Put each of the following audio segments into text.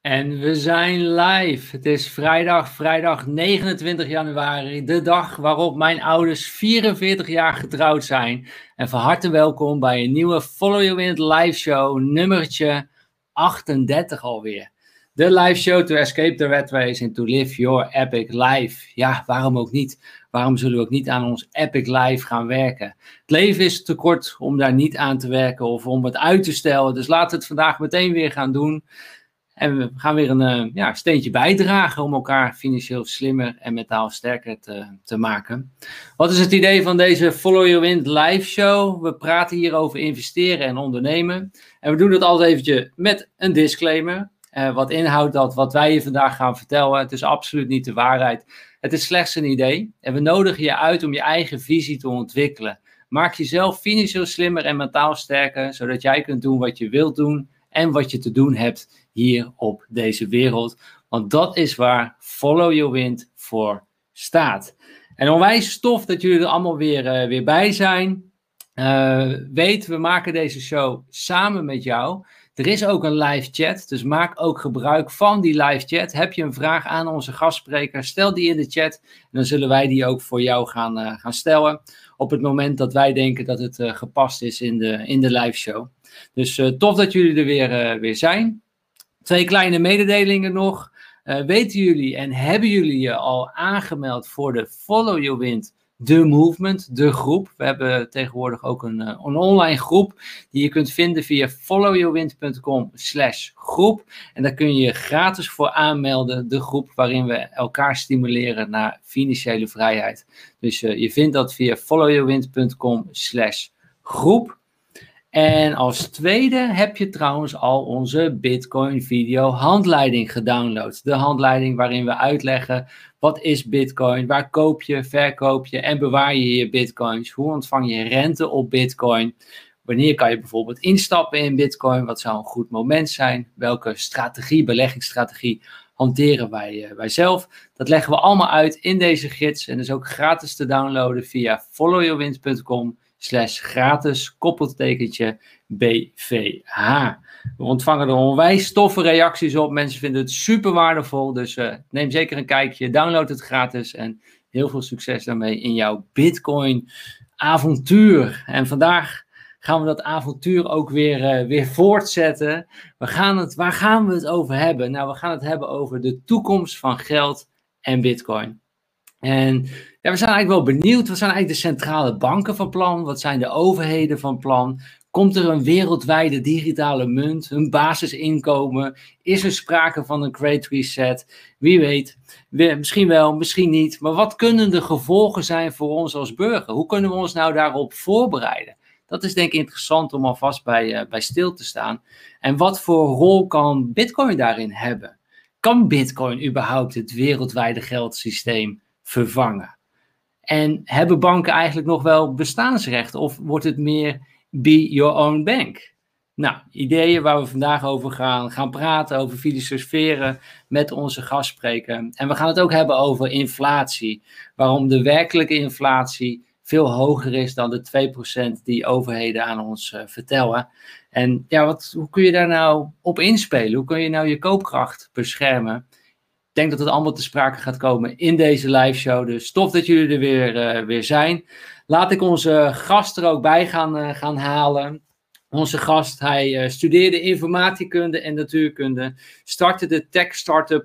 En we zijn live. Het is vrijdag, vrijdag 29 januari, de dag waarop mijn ouders 44 jaar getrouwd zijn. En van harte welkom bij een nieuwe Follow Your Wind live show, nummertje 38 alweer. De live show to escape the red race and to live your epic life. Ja, waarom ook niet? Waarom zullen we ook niet aan ons epic life gaan werken? Het leven is te kort om daar niet aan te werken of om het uit te stellen. Dus laten we het vandaag meteen weer gaan doen. En we gaan weer een uh, ja, steentje bijdragen om elkaar financieel slimmer en mentaal sterker te, te maken. Wat is het idee van deze Follow Your Wind live show? We praten hier over investeren en ondernemen. En we doen het altijd eventjes met een disclaimer. Uh, wat inhoudt dat wat wij je vandaag gaan vertellen. Het is absoluut niet de waarheid. Het is slechts een idee. En we nodigen je uit om je eigen visie te ontwikkelen. Maak jezelf financieel slimmer en mentaal sterker, zodat jij kunt doen wat je wilt doen en wat je te doen hebt hier op deze wereld. Want dat is waar Follow Your Wind voor staat. En onwijs stof dat jullie er allemaal weer, uh, weer bij zijn. Uh, weet, we maken deze show samen met jou. Er is ook een live chat, dus maak ook gebruik van die live chat. Heb je een vraag aan onze gastspreker, stel die in de chat. En dan zullen wij die ook voor jou gaan, uh, gaan stellen. Op het moment dat wij denken dat het gepast is in de, in de live show. Dus tof dat jullie er weer, weer zijn. Twee kleine mededelingen nog. weten jullie en hebben jullie je al aangemeld voor de Follow Your Wind de movement, de groep. We hebben tegenwoordig ook een, eh, een online groep die je kunt vinden via followyourwind.com slash groep. En daar kun je je gratis voor aanmelden, de groep waarin we elkaar stimuleren naar financiële vrijheid. Dus uh, je vindt dat via followyourwind.com slash groep. En als tweede heb je trouwens al onze Bitcoin video handleiding gedownload. De handleiding waarin we uitleggen wat is Bitcoin, waar koop je, verkoop je en bewaar je je Bitcoins, hoe ontvang je rente op Bitcoin, wanneer kan je bijvoorbeeld instappen in Bitcoin, wat zou een goed moment zijn, welke strategie, beleggingsstrategie hanteren wij, wij zelf. Dat leggen we allemaal uit in deze gids en is ook gratis te downloaden via followyourwind.com slash gratis koppeltekentje BVH. We ontvangen er onwijs toffe reacties op. Mensen vinden het super waardevol. Dus uh, neem zeker een kijkje. Download het gratis. En heel veel succes daarmee in jouw Bitcoin avontuur. En vandaag gaan we dat avontuur ook weer, uh, weer voortzetten. We gaan het, waar gaan we het over hebben? Nou, we gaan het hebben over de toekomst van geld en Bitcoin. En ja, we zijn eigenlijk wel benieuwd. Wat zijn eigenlijk de centrale banken van plan? Wat zijn de overheden van plan? Komt er een wereldwijde digitale munt? Een basisinkomen? Is er sprake van een great reset? Wie weet. Misschien wel, misschien niet. Maar wat kunnen de gevolgen zijn voor ons als burger? Hoe kunnen we ons nou daarop voorbereiden? Dat is denk ik interessant om alvast bij, uh, bij stil te staan. En wat voor rol kan Bitcoin daarin hebben? Kan Bitcoin überhaupt het wereldwijde geldsysteem vervangen? En hebben banken eigenlijk nog wel bestaansrecht? Of wordt het meer be your own bank? Nou, ideeën waar we vandaag over gaan, gaan praten, over filosoferen met onze gastspreker. En we gaan het ook hebben over inflatie. Waarom de werkelijke inflatie veel hoger is dan de 2% die overheden aan ons uh, vertellen. En ja, wat, hoe kun je daar nou op inspelen? Hoe kun je nou je koopkracht beschermen? Denk dat het allemaal te sprake gaat komen in deze live show. Dus tof dat jullie er weer, uh, weer zijn. Laat ik onze gast er ook bij gaan, uh, gaan halen. Onze gast, hij uh, studeerde informatiekunde en natuurkunde, startte de tech startup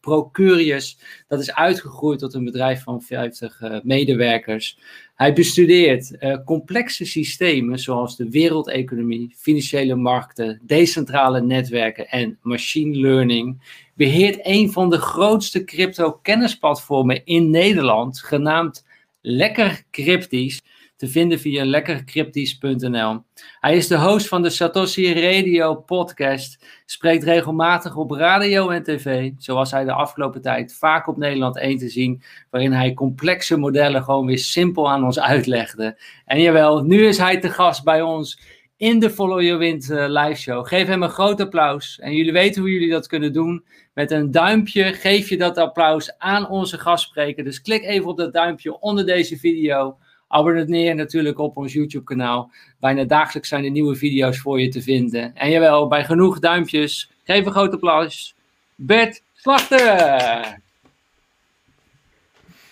Procurius. Dat is uitgegroeid tot een bedrijf van 50 uh, medewerkers. Hij bestudeert complexe systemen zoals de wereldeconomie, financiële markten, decentrale netwerken en machine learning. Beheert een van de grootste crypto-kennisplatformen in Nederland, genaamd Lekker Cryptisch te vinden via lekkercryptisch.nl. Hij is de host van de Satoshi Radio podcast, spreekt regelmatig op radio en tv, zoals hij de afgelopen tijd vaak op Nederland 1 te zien, waarin hij complexe modellen gewoon weer simpel aan ons uitlegde. En jawel, nu is hij te gast bij ons in de Follow Your Wind uh, live show. Geef hem een groot applaus. En jullie weten hoe jullie dat kunnen doen. Met een duimpje geef je dat applaus aan onze gastspreker. Dus klik even op dat duimpje onder deze video Abonneer natuurlijk op ons YouTube kanaal. Bijna dagelijks zijn er nieuwe video's voor je te vinden. En jawel, bij genoeg duimpjes Geef een groot applaus. Bert Slachter.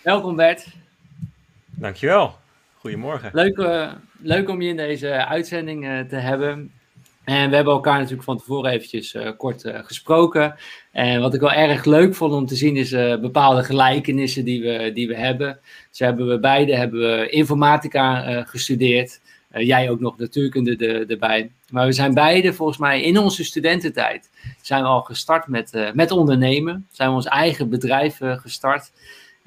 Welkom Bert. Dankjewel. Goedemorgen. Leuk, uh, leuk om je in deze uitzending uh, te hebben. En we hebben elkaar natuurlijk van tevoren eventjes uh, kort gesproken. En wat ik wel erg leuk vond om te zien is bepaalde gelijkenissen die we, die we hebben. Ze hebben we beide hebben we informatica gestudeerd. jij ook nog natuurkunde de, erbij. Maar we zijn beide volgens mij in onze studententijd zijn we al gestart met, met ondernemen. Zijn we ons eigen bedrijf gestart.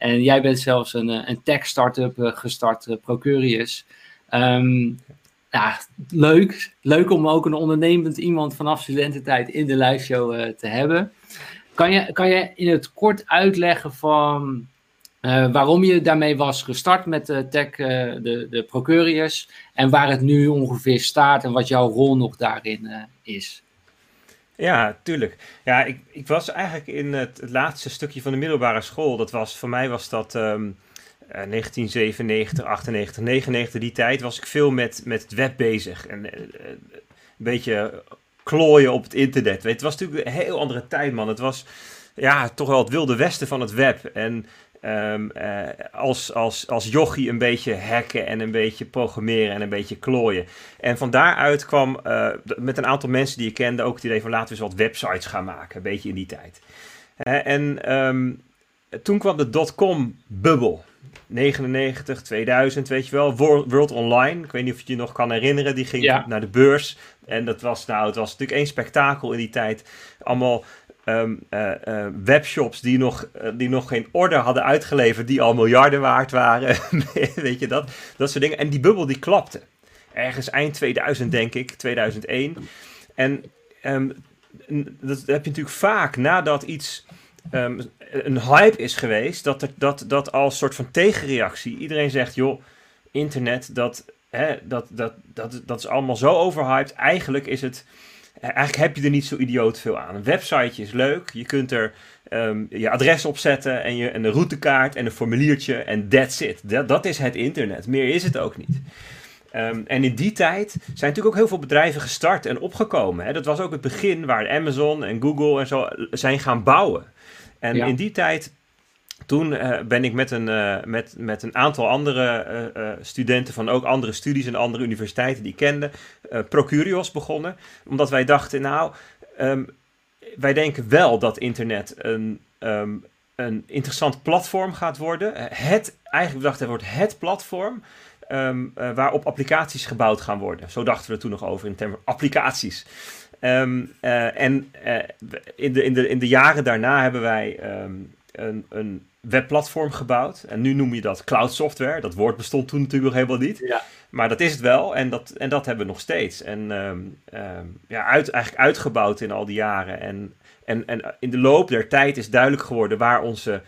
En jij bent zelfs een, eh, een tech startup eh, gestart, eh, Procurius. Um, ja, leuk. Leuk om ook een ondernemend iemand vanaf studententijd in de live show te hebben. Kan je, kan je in het kort uitleggen van waarom je daarmee was gestart met de tech, de, de Procurius, en waar het nu ongeveer staat en wat jouw rol nog daarin is? Ja, tuurlijk. Ja, ik, ik was eigenlijk in het, laatste stukje van de middelbare school. Dat was, voor mij was dat um, 1997, 98, 99. Die tijd was ik veel met, met het web bezig. En uh, een beetje klooien op het internet. Weet, het was natuurlijk een heel andere tijd, man. Het was ja, toch wel het wilde westen van het web. En Um, uh, als, als, als jochie een beetje hacken en een beetje programmeren en een beetje klooien. En van daaruit kwam met een aantal mensen die ik kende ook het idee van laten we eens wat websites gaan maken. Een beetje in die tijd. En um, toen kwam de dotcom-bubbel. 99, 2000, weet je wel. World Online, ik weet niet of je je nog kan herinneren, die ging ja. naar de beurs. En dat was, nou, het was natuurlijk één spektakel in die tijd. Allemaal um, uh, uh, webshops die nog, uh, die nog geen order hadden uitgeleverd, die al miljarden waard waren. Weet je dat? Dat soort dingen. En die bubbel die klapte. Ergens eind 2000, denk ik, 2001. En um, dat heb je natuurlijk vaak nadat iets um, een hype is geweest, dat, er, dat, dat als soort van tegenreactie iedereen zegt: joh, internet, dat, hè, dat, dat, dat, dat is allemaal zo overhyped. Eigenlijk is het eigenlijk heb je er niet zo idioot veel aan. Een websiteje is leuk. Je kunt er um, je adres op zetten en, je, en een routekaart en een formuliertje en that's it. Dat, dat is het internet. Meer is het ook niet. Um, en in die tijd zijn natuurlijk ook heel veel bedrijven gestart en opgekomen. Hè. Dat was ook het begin waar Amazon en Google en zo zijn gaan bouwen. En ja. in die tijd toen uh, ben ik met een, uh, met, met een aantal andere uh, studenten van ook andere studies en andere universiteiten die ik kende, Procurios begonnen. Omdat wij dachten, nou, um, wij denken wel dat internet een, um, een interessant platform gaat worden. Het, eigenlijk dachten we, wordt het platform um, waarop applicaties gebouwd gaan worden. Zo dachten we er toen nog over in termen van applicaties. En in, de, in, de, in de jaren daarna hebben wij een, een webplatform gebouwd. En nu noem je dat cloud software. Dat woord bestond toen natuurlijk nog helemaal niet. Ja. Maar dat is het wel en dat, en dat hebben we nog steeds. En um, um, ja, uit, eigenlijk uitgebouwd in al die jaren. En, en, en in de loop der tijd is duidelijk geworden waar onze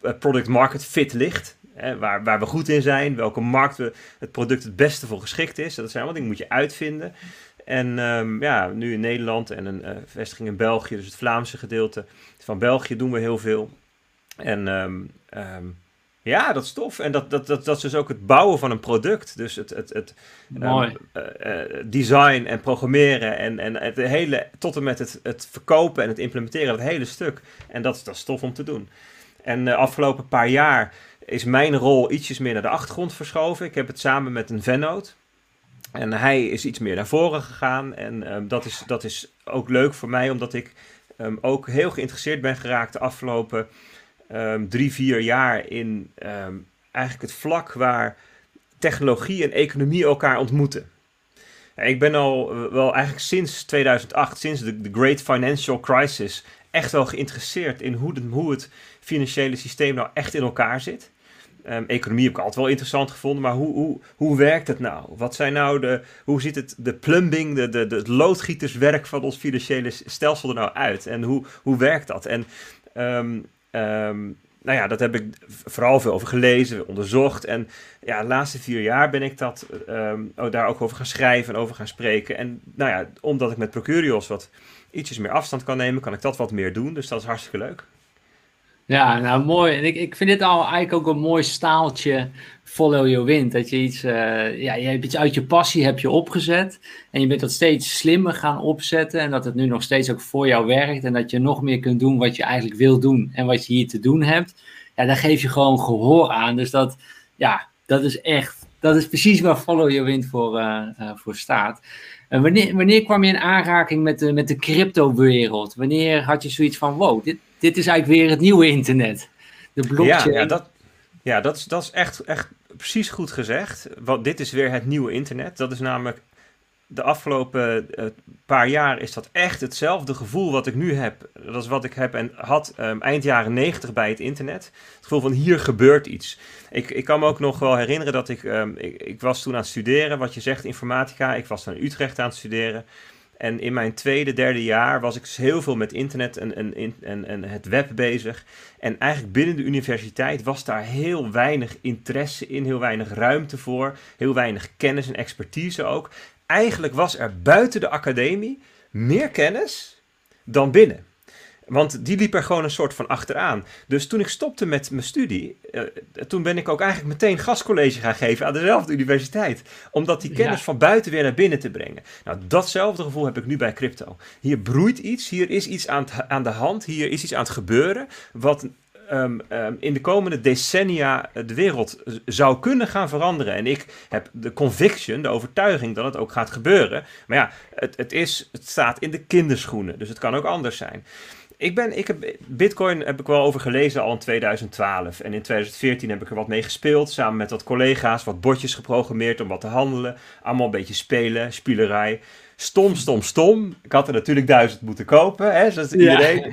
eh, product market fit ligt. Hè, waar, waar we goed in zijn, welke markt we, het product het beste voor geschikt is. Dat zijn allemaal dingen moet je uitvinden. En um, ja, nu in Nederland en een uh, vestiging in België, dus het Vlaamse gedeelte van België, doen we heel veel. En um, um, ja, dat is tof. En dat, dat, dat, dat is dus ook het bouwen van een product. Dus het, het, het um, uh, uh, design en programmeren en, en het hele, tot en met het, het verkopen en het implementeren, het hele stuk. En dat, dat is tof om te doen. En de afgelopen paar jaar is mijn rol ietsjes meer naar de achtergrond verschoven. Ik heb het samen met een vennoot. En hij is iets meer naar voren gegaan. En um, dat, is, dat is ook leuk voor mij, omdat ik um, ook heel geïnteresseerd ben geraakt de afgelopen um, drie, vier jaar in eigenlijk het vlak waar technologie en economie elkaar ontmoeten. Ik ben al wel eigenlijk sinds 2008, sinds de, de Great Financial Crisis, echt wel geïnteresseerd in hoe, de, hoe het financiële systeem nou echt in elkaar zit. Um, economie heb ik altijd wel interessant gevonden, maar hoe, hoe, hoe werkt het nou? Wat zijn nou de, hoe ziet het, de plumbing, de, de, de, het loodgieterswerk van ons financiële stelsel er nou uit? En hoe, hoe werkt dat? En um, nou ja, dat heb ik vooral veel over gelezen, onderzocht. En ja, de laatste vier jaar ben ik dat, um, daar ook over gaan schrijven en over gaan spreken. En nou ja, omdat ik met Procurios wat ietsjes meer afstand kan nemen, kan ik dat wat meer doen. Dus dat is hartstikke leuk. Ja, nou mooi. En ik, ik vind dit al eigenlijk ook een mooi staaltje follow your wind. Dat je iets, uh, ja, je hebt iets uit je passie heb je opgezet. En je bent dat steeds slimmer gaan opzetten. En dat het nu nog steeds ook voor jou werkt. En dat je nog meer kunt doen wat je eigenlijk wil doen. En wat je hier te doen hebt. Ja, daar geef je gewoon gehoor aan. Dus dat, ja, dat is echt, dat is precies waar follow your wind voor, uh, uh, voor staat. En wanneer, wanneer kwam je in aanraking met de, met de crypto-wereld? Wanneer had je zoiets van, wow, dit, dit is eigenlijk weer het nieuwe internet? De blockchain. Ja, ja dat, ja, dat is, dat is echt, echt precies goed gezegd. Want dit is weer het nieuwe internet. Dat is namelijk de afgelopen uh, paar jaar is dat echt hetzelfde gevoel wat ik nu heb. Dat is wat ik heb en had um, eind jaren 90 bij het internet. Het gevoel van hier gebeurt iets. Ik, ik kan me ook nog wel herinneren dat ik, um, ik, ik was toen aan het studeren, wat je zegt, informatica. Ik was dan in Utrecht aan het studeren. En in mijn tweede, derde jaar was ik dus heel veel met internet en, en, en, en het web bezig. En eigenlijk binnen de universiteit was daar heel weinig interesse in, heel weinig ruimte voor, heel weinig kennis en expertise ook. Eigenlijk was er buiten de academie meer kennis dan binnen. Want die liep er gewoon een soort van achteraan. Dus toen ik stopte met mijn studie, uh, toen ben ik ook eigenlijk meteen gastcollege gaan geven aan dezelfde universiteit. Omdat die kennis ja. van buiten weer naar binnen te brengen. Nou, datzelfde gevoel heb ik nu bij crypto. Hier broeit iets, hier is iets aan, aan de hand, hier is iets aan het gebeuren. Wat Um, um, in de komende decennia de wereld zou kunnen gaan veranderen. En ik heb de conviction, de overtuiging dat het ook gaat gebeuren. Maar ja, het, het, is, het staat in de kinderschoenen, dus het kan ook anders zijn. Ik ben, ik heb, Bitcoin heb ik wel over gelezen al in 2012. En in 2014 heb ik er wat mee gespeeld. Samen met wat collega's. Wat botjes geprogrammeerd om wat te handelen. Allemaal een beetje spelen, spielerij. Stom, stom, stom. Ik had er natuurlijk duizend moeten kopen. Hè, zoals iedereen. Ja.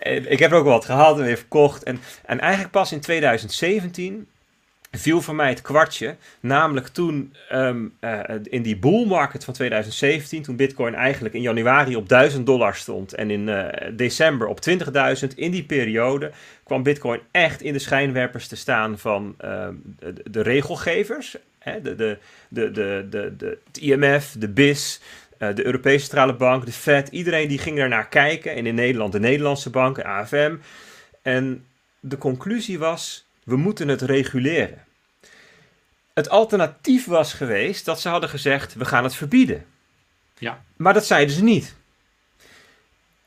En ik heb er ook wat gehad en weer verkocht. En, en eigenlijk pas in 2017 viel voor mij het kwartje. Namelijk toen um, uh, in die bull market van 2017, toen Bitcoin eigenlijk in januari op 1000 dollar stond en in uh, december op 20.000, in die periode kwam Bitcoin echt in de schijnwerpers te staan van uh, de, regelgevers. Hè, de, de, de, de, de, de, het IMF, de BIS, de Europese Centrale Bank, de Fed. Iedereen die ging daar naar kijken. En in Nederland de Nederlandse bank, AFM. En de conclusie was we moeten het reguleren. Het alternatief was geweest dat ze hadden gezegd: we gaan het verbieden. Ja. Maar dat zeiden ze niet.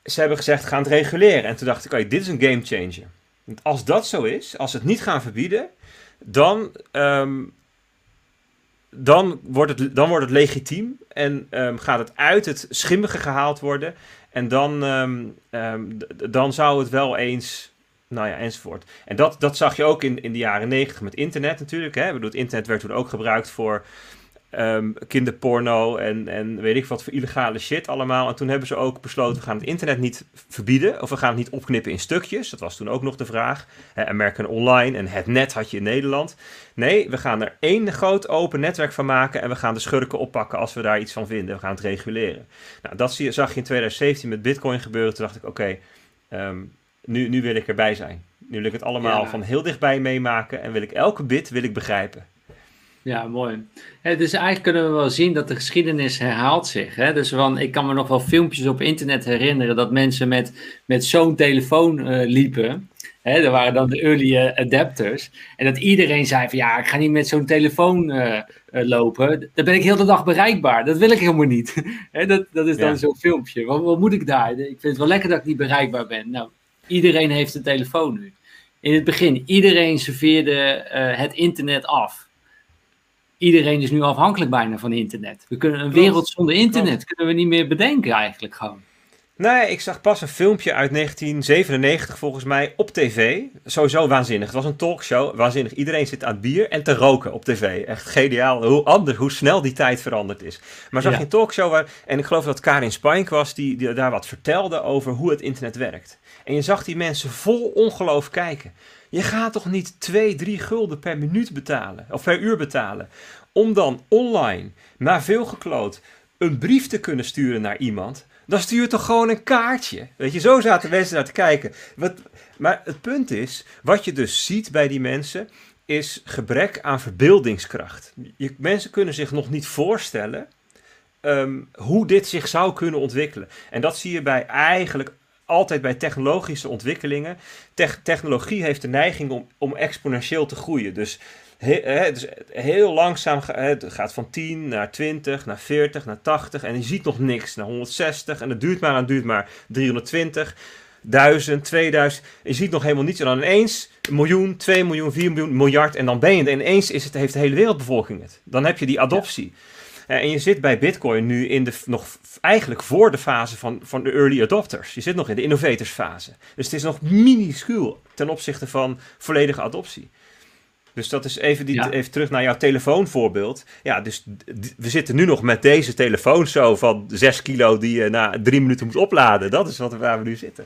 Ze hebben gezegd: gaan het reguleren. En toen dacht ik: oké, dit is een game changer. Want als dat zo is, als ze het niet gaan verbieden, dan, um, dan, wordt, het, dan wordt het legitiem en um, gaat het uit het schimmige gehaald worden. En dan, um, dan zou het wel eens nou ja, enzovoort. En dat, dat zag je ook in, in de jaren negentig met internet natuurlijk. Hè? Bedoel, het internet werd toen ook gebruikt voor um, kinderporno en, en weet ik wat voor illegale shit allemaal. En toen hebben ze ook besloten, we gaan het internet niet verbieden. Of we gaan het niet opknippen in stukjes. Dat was toen ook nog de vraag. Hè, American Online en het net had je in Nederland. Nee, we gaan er één groot open netwerk van maken. En we gaan de schurken oppakken als we daar iets van vinden. We gaan het reguleren. Nou, dat zag je in 2017 met Bitcoin gebeuren. Toen dacht ik, oké... Um, nu, nu wil ik erbij zijn. Nu wil ik het allemaal ja. van heel dichtbij meemaken en wil ik elke bit wil ik begrijpen. Ja, mooi. Dus eigenlijk kunnen we wel zien dat de geschiedenis herhaalt zich. Hè? Dus van, ik kan me nog wel filmpjes op internet herinneren dat mensen met, met zo'n telefoon uh, liepen. Hè, er waren dan de early adapters. En dat iedereen zei van ja, ik ga niet met zo'n telefoon uh, uh, lopen. Dan ben ik heel de dag bereikbaar. Dat wil ik helemaal niet. Hè, dat, dat is dan ja. zo'n filmpje. Wat, wat moet ik daar? Ik vind het wel lekker dat ik niet bereikbaar ben. Nou, Iedereen heeft een telefoon nu. In het begin, iedereen serveerde uh, het internet af. Iedereen is nu afhankelijk bijna van internet. We kunnen een wereld zonder internet kunnen we niet meer bedenken eigenlijk gewoon. Nee, ik zag pas een filmpje uit 1997 volgens mij op tv. Sowieso waanzinnig. Het was een talkshow. Waanzinnig. Iedereen zit aan bier en te roken op tv. Echt geniaal. Hoe anders, hoe snel die tijd veranderd is. Maar zag ja. je een talkshow waar... En ik geloof dat Karin Spink was die, die daar wat vertelde over hoe het internet werkt. En je zag die mensen vol ongeloof kijken. Je gaat toch niet 2, 3 gulden per minuut betalen, of per uur betalen, om dan online, na veel gekloot, een brief te kunnen sturen naar iemand? Dan stuur je toch gewoon een kaartje. Weet je, zo zaten mensen naar te kijken. Wat, maar het punt is, wat je dus ziet bij die mensen, is gebrek aan verbeeldingskracht. Je, mensen kunnen zich nog niet voorstellen um, hoe dit zich zou kunnen ontwikkelen. En dat zie je bij eigenlijk altijd bij technologische ontwikkelingen. technologie heeft de neiging om, om exponentieel te groeien. Dus het is heel langzaam, het gaat van 10 naar 20, naar 40, naar 80 en je ziet nog niks, naar 160 en het duurt maar en duurt maar 320, 1000, 2000, je ziet nog helemaal niets en dan ineens een miljoen, 2 miljoen, 4 miljoen, miljard en dan ben je en ineens is het, heeft de hele wereldbevolking het. Dan heb je die adoptie. En je zit bij Bitcoin nu in de, nog eigenlijk voor de fase van, van de early adopters. Je zit nog in de innovators fase. Dus het is nog minuscuul ten opzichte van volledige adoptie. Dus dat is even, die, even terug naar jouw telefoonvoorbeeld. Ja, dus we zitten nu nog met deze telefoon zo van 6 kilo die je na drie minuten moet opladen. Dat is wat, waar we nu zitten.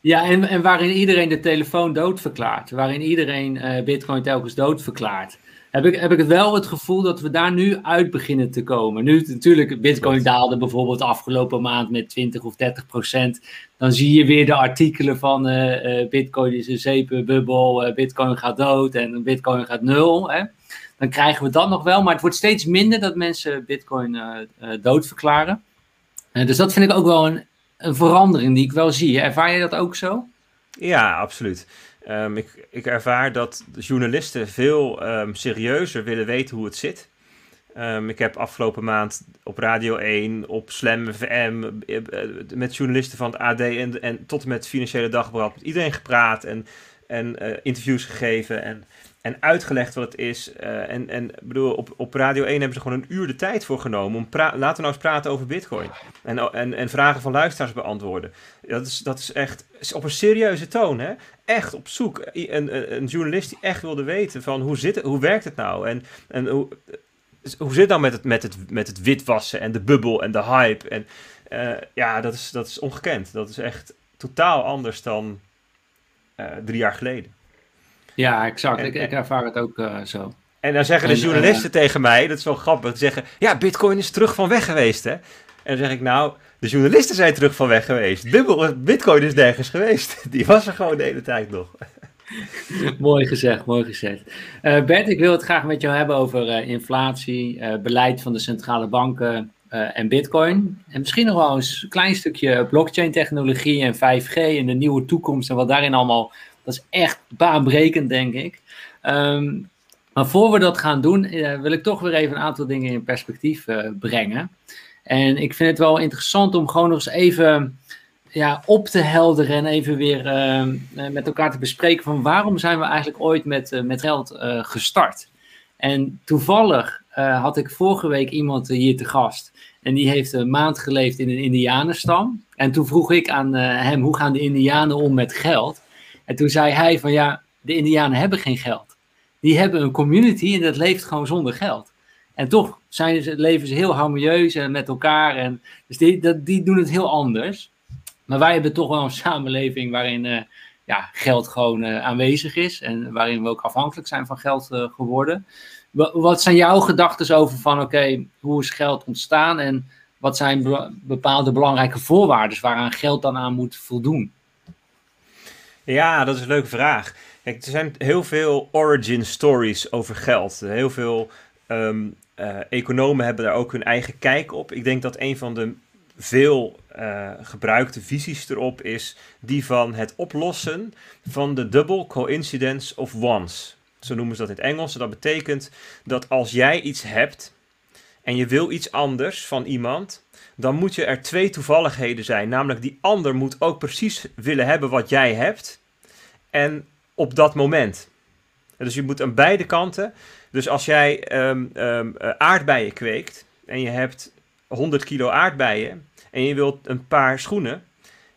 Ja, en, en waarin iedereen de telefoon doodverklaart. Waarin iedereen uh, Bitcoin telkens doodverklaart heb ik, heb ik wel het gevoel dat we daar nu uit beginnen te komen. Nu natuurlijk, Bitcoin daalde bijvoorbeeld afgelopen maand met 20 of 30 procent. Dan zie je weer de artikelen van uh, Bitcoin is een zeepenbubbel, uh, Bitcoin gaat dood en Bitcoin gaat nul. Hè? Dan krijgen we dat nog wel, maar het wordt steeds minder dat mensen Bitcoin dood verklaren. dus dat vind ik ook wel een, een verandering die ik wel zie. Ervaar je dat ook zo? Ja, absoluut. Um, ik, ik ervaar dat journalisten veel um, serieuzer willen weten hoe het zit. Um, ik heb afgelopen maand op Radio 1, op Slam FM, eh, met journalisten van het AD en, en tot en met Financiële Dagblad met iedereen gepraat en, en uh, interviews gegeven. En en uitgelegd wat het is. Uh, en, en bedoel, op, op Radio 1 hebben ze gewoon een uur de tijd voor genomen om laten we nou eens praten over Bitcoin. En, en, en vragen van luisteraars beantwoorden. Dat is, dat is echt op een serieuze toon, hè? Echt op zoek. Een, een, journalist die echt wilde weten van hoe, zit het, hoe werkt het nou? En, en hoe, hoe zit het nou met het, met, het, met het witwassen en de bubbel en de hype? En uh, ja, dat is, dat is ongekend. Dat is echt totaal anders dan uh, drie jaar geleden. Ja, exact. ik, ik ervaar het ook uh, zo. En dan zeggen de journalisten uh, tegen mij, dat is wel grappig, zeggen, ja, bitcoin is terug van weg geweest, hè? En dan zeg ik, nou, de journalisten zijn terug van weg geweest. Dubbel, bitcoin is nergens geweest. Die was er gewoon de hele tijd nog. mooi gezegd, mooi gezegd. Uh, Bert, ik wil het graag met jou hebben over uh, inflatie, uh, beleid van de centrale banken en bitcoin. En misschien nog wel eens een klein stukje blockchain technologie en 5G en de nieuwe toekomst en wat daarin allemaal dat is echt baanbrekend, denk ik. Ehm, maar voor we dat gaan doen, uh, wil ik toch weer even een aantal dingen in perspectief uh, brengen. En ik vind het wel interessant om gewoon nog eens even ja, op te helderen en even weer uh, met elkaar te bespreken van waarom zijn we eigenlijk ooit met, met geld gestart. En toevallig had ik vorige week iemand hier te gast. En die heeft een maand geleefd in een Indianenstam. En toen vroeg ik aan hem, hoe gaan de Indianen om met geld? En toen zei hij van ja, de Indianen hebben geen geld. Die hebben een community en dat leeft gewoon zonder geld. En toch zijn ze, leven ze heel harmonieus en met elkaar. En, dus die, dat, die doen het heel anders. Maar wij hebben toch wel een samenleving waarin uh, ja, geld gewoon uh, aanwezig is. En waarin we ook afhankelijk zijn van geld uh, geworden. wat zijn jouw gedachten over van oké, hoe is geld ontstaan? En wat zijn be bepaalde belangrijke voorwaarden waaraan geld dan aan moet voldoen? Ja, dat is een leuke vraag. Kijk, er zijn heel veel origin stories over geld. Heel veel um, uh, economen hebben daar ook hun eigen kijk op. Ik denk dat een van de veel uh, gebruikte visies erop is die van het oplossen van de double coincidence of ones. Zo noemen ze dat in het Engels. Dat betekent dat als jij iets hebt en je wil iets anders van iemand, dan moet je er twee toevalligheden zijn. Namelijk, die ander moet ook precies willen hebben wat jij hebt. En op dat moment. Dus je moet aan beide kanten. Dus als jij um, um, aardbeien kweekt en je hebt 100 kilo aardbeien en je wilt een paar schoenen.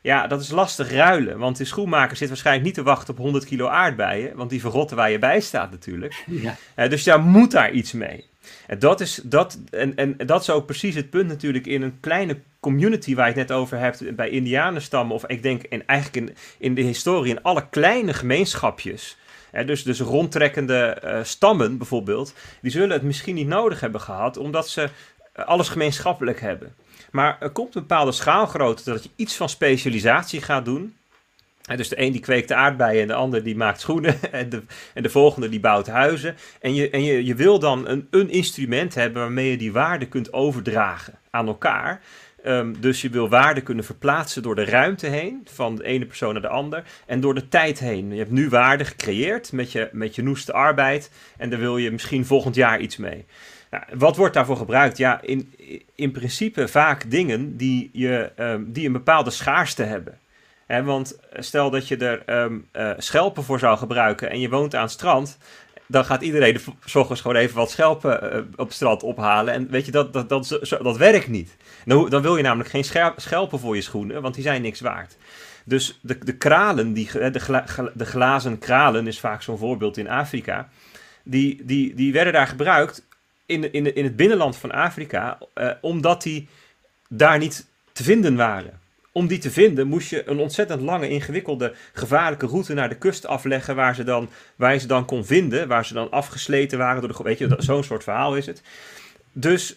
Ja, dat is lastig ruilen, want de schoenmaker zit waarschijnlijk niet te wachten op 100 kilo aardbeien, want die verrotten waar je bij staat natuurlijk. Ja. Uh, dus daar moet daar iets mee. En dat, is, dat, en, en dat is ook precies het punt natuurlijk in een kleine community waar je het net over hebt bij indianenstammen. Of ik denk in, eigenlijk in, in de historie in alle kleine gemeenschapjes. Hè, dus, dus rondtrekkende uh, stammen bijvoorbeeld. Die zullen het misschien niet nodig hebben gehad omdat ze alles gemeenschappelijk hebben. Maar er komt een bepaalde schaalgrootte dat je iets van specialisatie gaat doen. Dus de een die kweekt de aardbeien en de ander die maakt schoenen en de, en de volgende die bouwt huizen. En je, en je, je wil dan een, een instrument hebben waarmee je die waarde kunt overdragen aan elkaar. Ehm, dus je wil waarde kunnen verplaatsen door de ruimte heen, van de ene persoon naar de ander, en door de tijd heen. Je hebt nu waarde gecreëerd met je, met je noeste arbeid, en daar wil je misschien volgend jaar iets mee. Nou, wat wordt daarvoor gebruikt? Ja, in, in principe vaak dingen die, je, um, die een bepaalde schaarste hebben. Want stel dat je er um, uh, schelpen voor zou gebruiken en je woont aan het strand, dan gaat iedereen s ochtends gewoon even wat schelpen uh, op strand ophalen. En weet je, dat, dat, dat, dat, werkt niet. Dan, dan wil je namelijk geen schelpen voor je schoenen, want die zijn niks waard. Dus de, de kralen, die, de, de glazen kralen is vaak zo'n voorbeeld in Afrika. Die, die, die werden daar gebruikt in, in, in het binnenland van Afrika, uh, omdat die daar niet te vinden waren. Om die te vinden moest je een ontzettend lange, ingewikkelde, gevaarlijke route naar de kust afleggen, waar, ze dan, waar ze dan kon vinden, waar ze dan afgesleten waren door de. Weet je, zo'n soort verhaal is het. Dus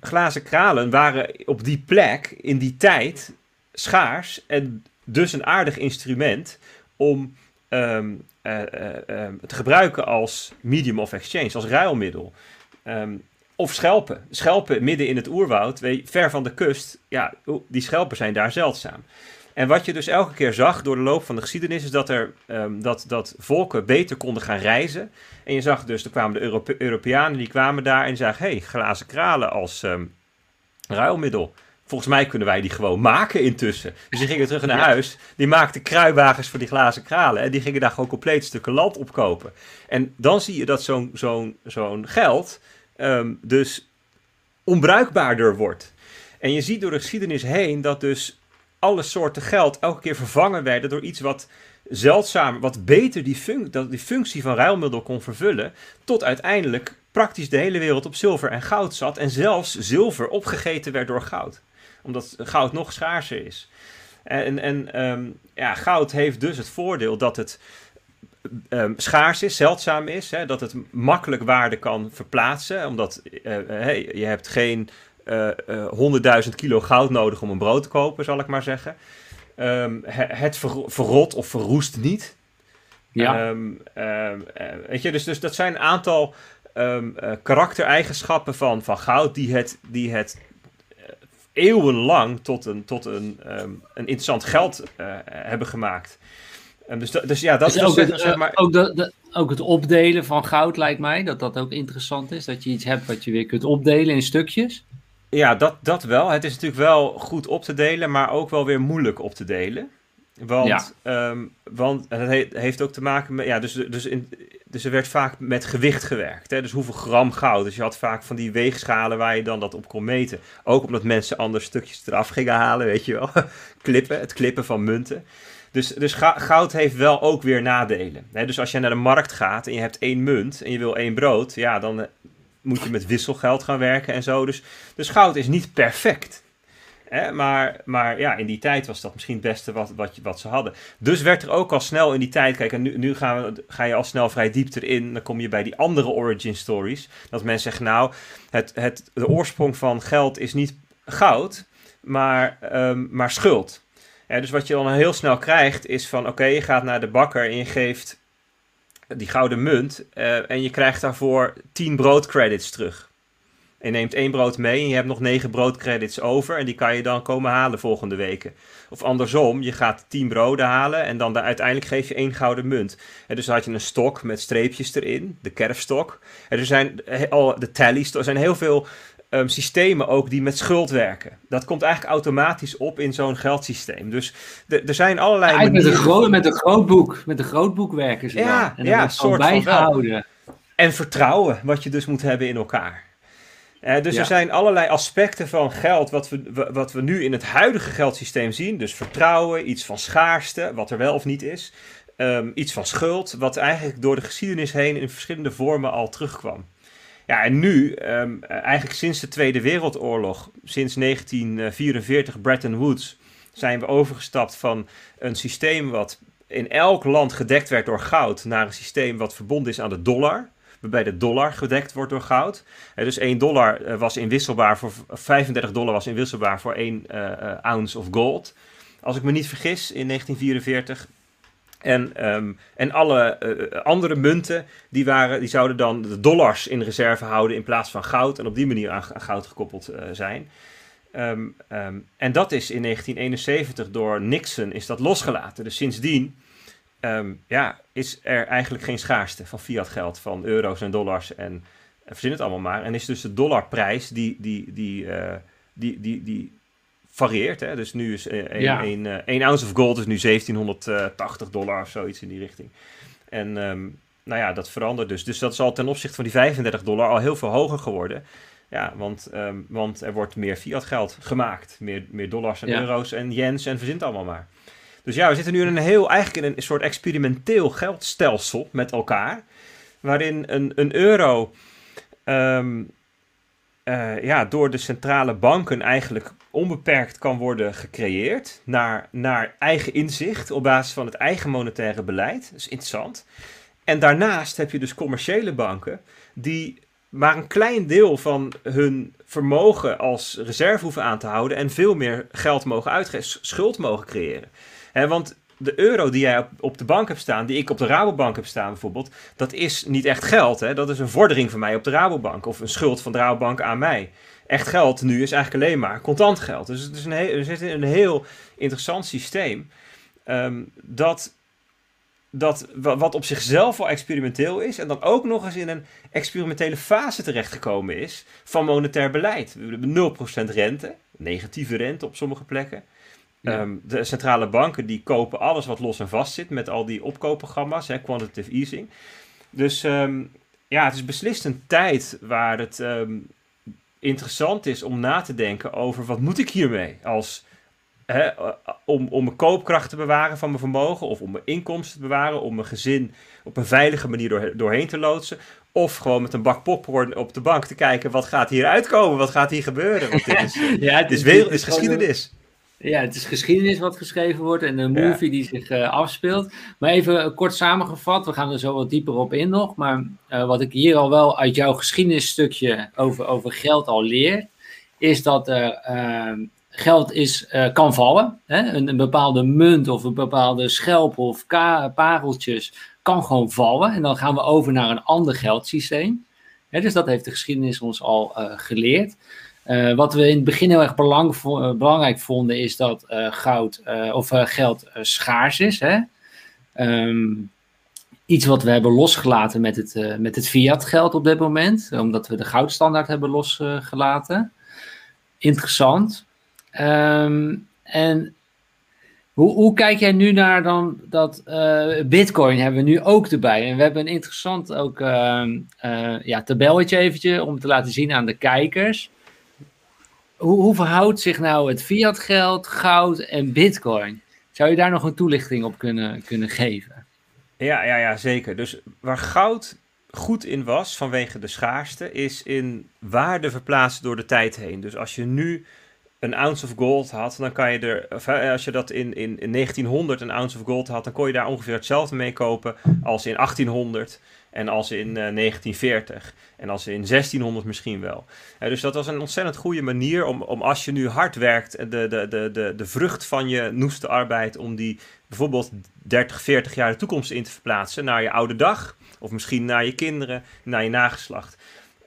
glazen kralen waren op die plek, in die tijd, schaars en dus een aardig instrument om um, te gebruiken als medium of exchange, als ruilmiddel. Um, of schelpen. Schelpen midden in het oerwoud, ver van de kust. Ja, die schelpen zijn daar zeldzaam. En wat je dus elke keer zag door de loop van de geschiedenis, is dat, er, um, dat, dat volken beter konden gaan reizen. En je zag dus, er kwamen de Europe Europeanen, die kwamen daar en zagen, hé, hey, glazen kralen als um, ruilmiddel. Volgens mij kunnen wij die gewoon maken intussen. Dus die gingen terug naar huis. Die maakten kruiwagens voor die glazen kralen. En die gingen daar gewoon compleet stukken land opkopen. En dan zie je dat zo'n zo'n zo'n geld um, dus onbruikbaarder wordt. En je ziet door de geschiedenis heen dat dus alle soorten geld elke keer vervangen werden door iets wat zeldzamer, wat beter die, dat die functie van ruilmiddel kon vervullen, tot uiteindelijk praktisch de hele wereld op zilver en goud zat en zelfs zilver opgegeten werd door goud, omdat goud nog schaarser is. En, en um, ja, goud heeft dus het voordeel dat het um, schaars is, zeldzaam is, hè, dat het makkelijk waarde kan verplaatsen, omdat uh, hey, je hebt geen uh, uh, 100.000 kilo goud nodig om een brood te kopen, zal ik maar zeggen. Um, het ver verrot of verroest niet. Ja. Um, weet je, dus, dus dat zijn een aantal karaktereigenschappen van, van goud die het, die het eeuwenlang tot een, tot een, een interessant geld hebben gemaakt. En dus, dus ja, dat dus is ook, het, zeg maar... ook, de, de, ook het opdelen van goud lijkt mij, dat dat ook interessant is. Dat je iets hebt wat je weer kunt opdelen in stukjes. Ja, dat, dat wel. Het is natuurlijk wel goed op te delen, maar ook wel weer moeilijk op te delen. Want, ja. um, want het heeft ook te maken met. Ja, dus, dus, in, dus er werd vaak met gewicht gewerkt. Hè? Dus hoeveel gram goud. Dus je had vaak van die weegschalen waar je dan dat op kon meten. Ook omdat mensen anders stukjes eraf gingen halen, weet je wel. klippen, het klippen van munten. Dus, dus goud heeft wel ook weer nadelen. dus als je naar de markt gaat en je hebt één munt en je wil één brood, ja, dan eh, moet je met wisselgeld gaan werken en zo. Dus, dus goud is niet perfect. maar, maar ja, in die tijd was dat misschien het beste wat, wat, wat ze hadden. Dus werd er ook al snel in die tijd, kijk, en nu, nu gaan we, ga je al snel vrij diep erin. Dan kom je bij die andere origin stories. Dat mensen zeggen, nou, het, het, de oorsprong van geld is niet goud, maar, um, maar schuld dus wat je dan heel snel krijgt is van oké, je gaat naar de bakker en je geeft die gouden munt uh, en je krijgt daarvoor 10 broodcredits terug. je neemt één brood mee en je hebt nog 9 broodcredits over en die kan je dan komen halen volgende weken. Of andersom, je gaat 10 broden halen en dan uiteindelijk geef je één gouden munt. En dus had je een stok met streepjes erin, de kerfstok. En er zijn al de tallies, er zijn heel veel um, systemen ook die met schuld werken. Dat komt eigenlijk automatisch op in zo'n geldsysteem. Dus er zijn allerlei ja. Met een, groot, met een grootboek, met een werken ze ja, dan. En ja, soort bijgehouden. En vertrouwen, wat je dus moet hebben in elkaar. Uh, dus er zijn allerlei aspecten van geld wat we, wat we nu in het huidige geldsysteem zien. Dus vertrouwen, iets van schaarste, wat er wel of niet is. Um, iets van schuld, wat eigenlijk door de geschiedenis heen in verschillende vormen al terugkwam. Ja, en nu, um, eigenlijk sinds de Tweede Wereldoorlog, sinds 1944 Bretton Woods, zijn we overgestapt van een systeem wat in elk land gedekt werd door goud naar een systeem wat verbonden is aan de dollar. Waarbij de dollar gedekt wordt door goud. Uh, dus 1 dollar uh, was inwisselbaar voor 35 dollar was inwisselbaar voor 1 uh, ounce of gold. Als ik me niet vergis, in 1944. En, um, en alle uh, andere munten, die, waren, die zouden dan de dollars in reserve houden in plaats van goud. En op die manier aan, goud gekoppeld uh, zijn. Ehm, ehm, en dat is in 1971 door Nixon is dat losgelaten. Dus sindsdien ehm, ja, is er eigenlijk geen schaarste van fiat geld, van euro's en dollars en verzin het allemaal maar. En is dus de dollarprijs die, die, die, die, die, die varieert. Hè? Dus nu is een, ja. een, een, ounce of gold is nu 1780 dollar of zoiets in die richting. En nou ja, dat verandert dus. Dus dat is al ten opzichte van die 35 dollar al heel veel hoger geworden. Ja, want, um, want er wordt meer fiat geld gemaakt. Meer, meer dollars en euro's en yens en verzint allemaal maar. Dus ja, we zitten nu in een heel, eigenlijk in een soort experimenteel geldstelsel met elkaar. Waarin een, een euro um, uh, ja, door de centrale banken eigenlijk onbeperkt kan worden gecreëerd. Naar, naar eigen inzicht op basis van het eigen monetaire beleid. Dat is interessant. En daarnaast heb je dus commerciële banken die maar een klein deel van hun vermogen als reserve hoeven aan te houden en veel meer geld mogen uitgeven, schuld mogen creëren. Want de euro die jij op, de bank hebt staan, die ik op de Rabobank heb staan bijvoorbeeld, dat is niet echt geld. Dat is een vordering van mij op de Rabobank of een schuld van de Rabobank aan mij. Echt geld nu is eigenlijk alleen maar contant geld. Dus het is een heel, er zit een heel interessant systeem um, dat dat wat op zichzelf al experimenteel is en dan ook nog eens in een experimentele fase terechtgekomen is van monetair beleid. We hebben 0% rente, negatieve rente op sommige plekken. Ehm, de centrale banken die kopen alles wat los en vast zit met al die opkoopprogramma's, hè, quantitative easing. Dus ehm, ja, het is beslist een tijd waar het ehm, interessant is om na te denken over wat moet ik hiermee als Hè, om, om mijn koopkracht te bewaren van mijn vermogen, of om mijn inkomsten te bewaren, om mijn gezin op een veilige manier door, doorheen te loodsen. Of gewoon met een bak popcorn op de bank te kijken, wat gaat hier uitkomen, wat gaat hier gebeuren. Want dit is, ja, het is, wereld, is geschiedenis. Ja, het is geschiedenis wat geschreven wordt en een movie die zich uh, afspeelt. Maar even kort samengevat, we gaan er zo wat dieper op in nog. Maar uh, wat ik hier al wel uit jouw geschiedenisstukje over, over geld al leer, is dat er uh, geld is, kan vallen. Hè? Een, een, bepaalde munt of een bepaalde schelp of pareltjes kan gewoon vallen. En dan gaan we over naar een ander geldsysteem. Hè, dus dat heeft de geschiedenis ons al geleerd. Uh, wat we in het begin heel erg belang, belangrijk vonden, is dat goud of geld schaars is. Hè? Um, iets wat we hebben losgelaten met het, met het fiat geld op dit moment, omdat we de goudstandaard hebben losgelaten. Interessant. Um, en hoe, hoe, kijk jij nu naar dan dat Bitcoin hebben we nu ook erbij? En we hebben een interessant ook uh, ja, tabelletje eventje om te laten zien aan de kijkers. Hoe, hoe verhoudt zich nou het fiat geld, goud en Bitcoin? Zou je daar nog een toelichting op kunnen, kunnen geven? Ja, ja, ja, zeker. Dus waar goud goed in was vanwege de schaarste, is in waarde verplaatsen door de tijd heen. Dus als je nu een ounce of gold had, dan kan je er, als je dat in, in, in 1900 een ounce of gold had, dan kon je daar ongeveer hetzelfde mee kopen als in 1800 en als in uh, 1940 en als in 1600 misschien wel. dus dat was een ontzettend goede manier om, om als je nu hard werkt, de, de, de, de, de vrucht van je noeste arbeid, om die bijvoorbeeld 30, 40 jaar de toekomst in te verplaatsen naar je oude dag, of misschien naar je kinderen, naar je nageslacht.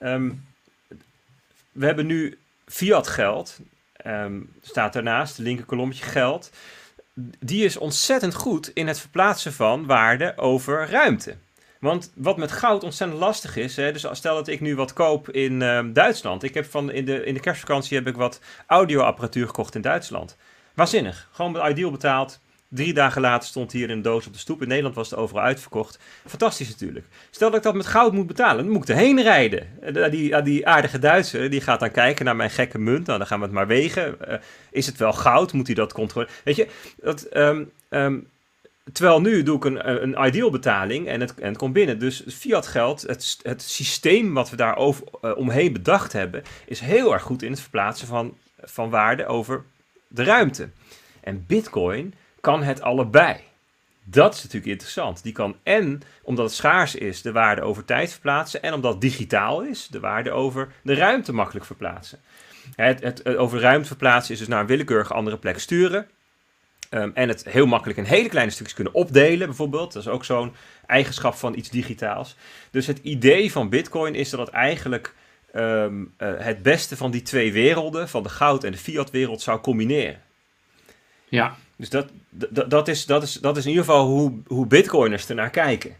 Um, we hebben nu fiat geld, um, staat daarnaast, de linker kolommetje geld. Die is ontzettend goed in het verplaatsen van waarde over ruimte. Want wat met goud ontzettend lastig is, hè, dus stel dat ik nu wat koop in uh, Duitsland. Ik heb van in de, in de kerstvakantie heb ik wat audioapparatuur gekocht in Duitsland. Waanzinnig. Gewoon met Ideal betaald. Drie dagen later stond hier een doos op de stoep. In Nederland was het overal uitverkocht. Fantastisch natuurlijk. Stel dat ik dat met goud moet betalen, dan moet ik erheen rijden. Eh, die, die aardige Duitser, die gaat dan kijken naar mijn gekke munt. Nou, dan gaan we het maar wegen. Uh, is het wel goud? Moet hij dat controleren? Weet je, dat, um, um, terwijl nu doe ik een, een ideal betaling en het, en het komt binnen. Dus fiat geld, het, het systeem wat we daar uh, omheen bedacht hebben, is heel erg goed in het verplaatsen van, van waarde over de ruimte. En bitcoin kan het allebei. Dat is natuurlijk interessant. Die kan en, omdat het schaars is, de waarde over tijd verplaatsen. En omdat het digitaal is, de waarde over de ruimte makkelijk verplaatsen. Het, het, over ruimte verplaatsen is dus naar een willekeurige andere plek sturen. Um, en het heel makkelijk in hele kleine stukjes kunnen opdelen, bijvoorbeeld. Dat is ook zo'n eigenschap van iets digitaals. Dus het idee van Bitcoin is dat het eigenlijk ehm, eh, het beste van die twee werelden, van de goud- en de fiat-wereld, zou combineren. Ja. Dus dat, dat, dat, is, dat, is, dat is in ieder geval hoe, hoe bitcoiners ernaar kijken.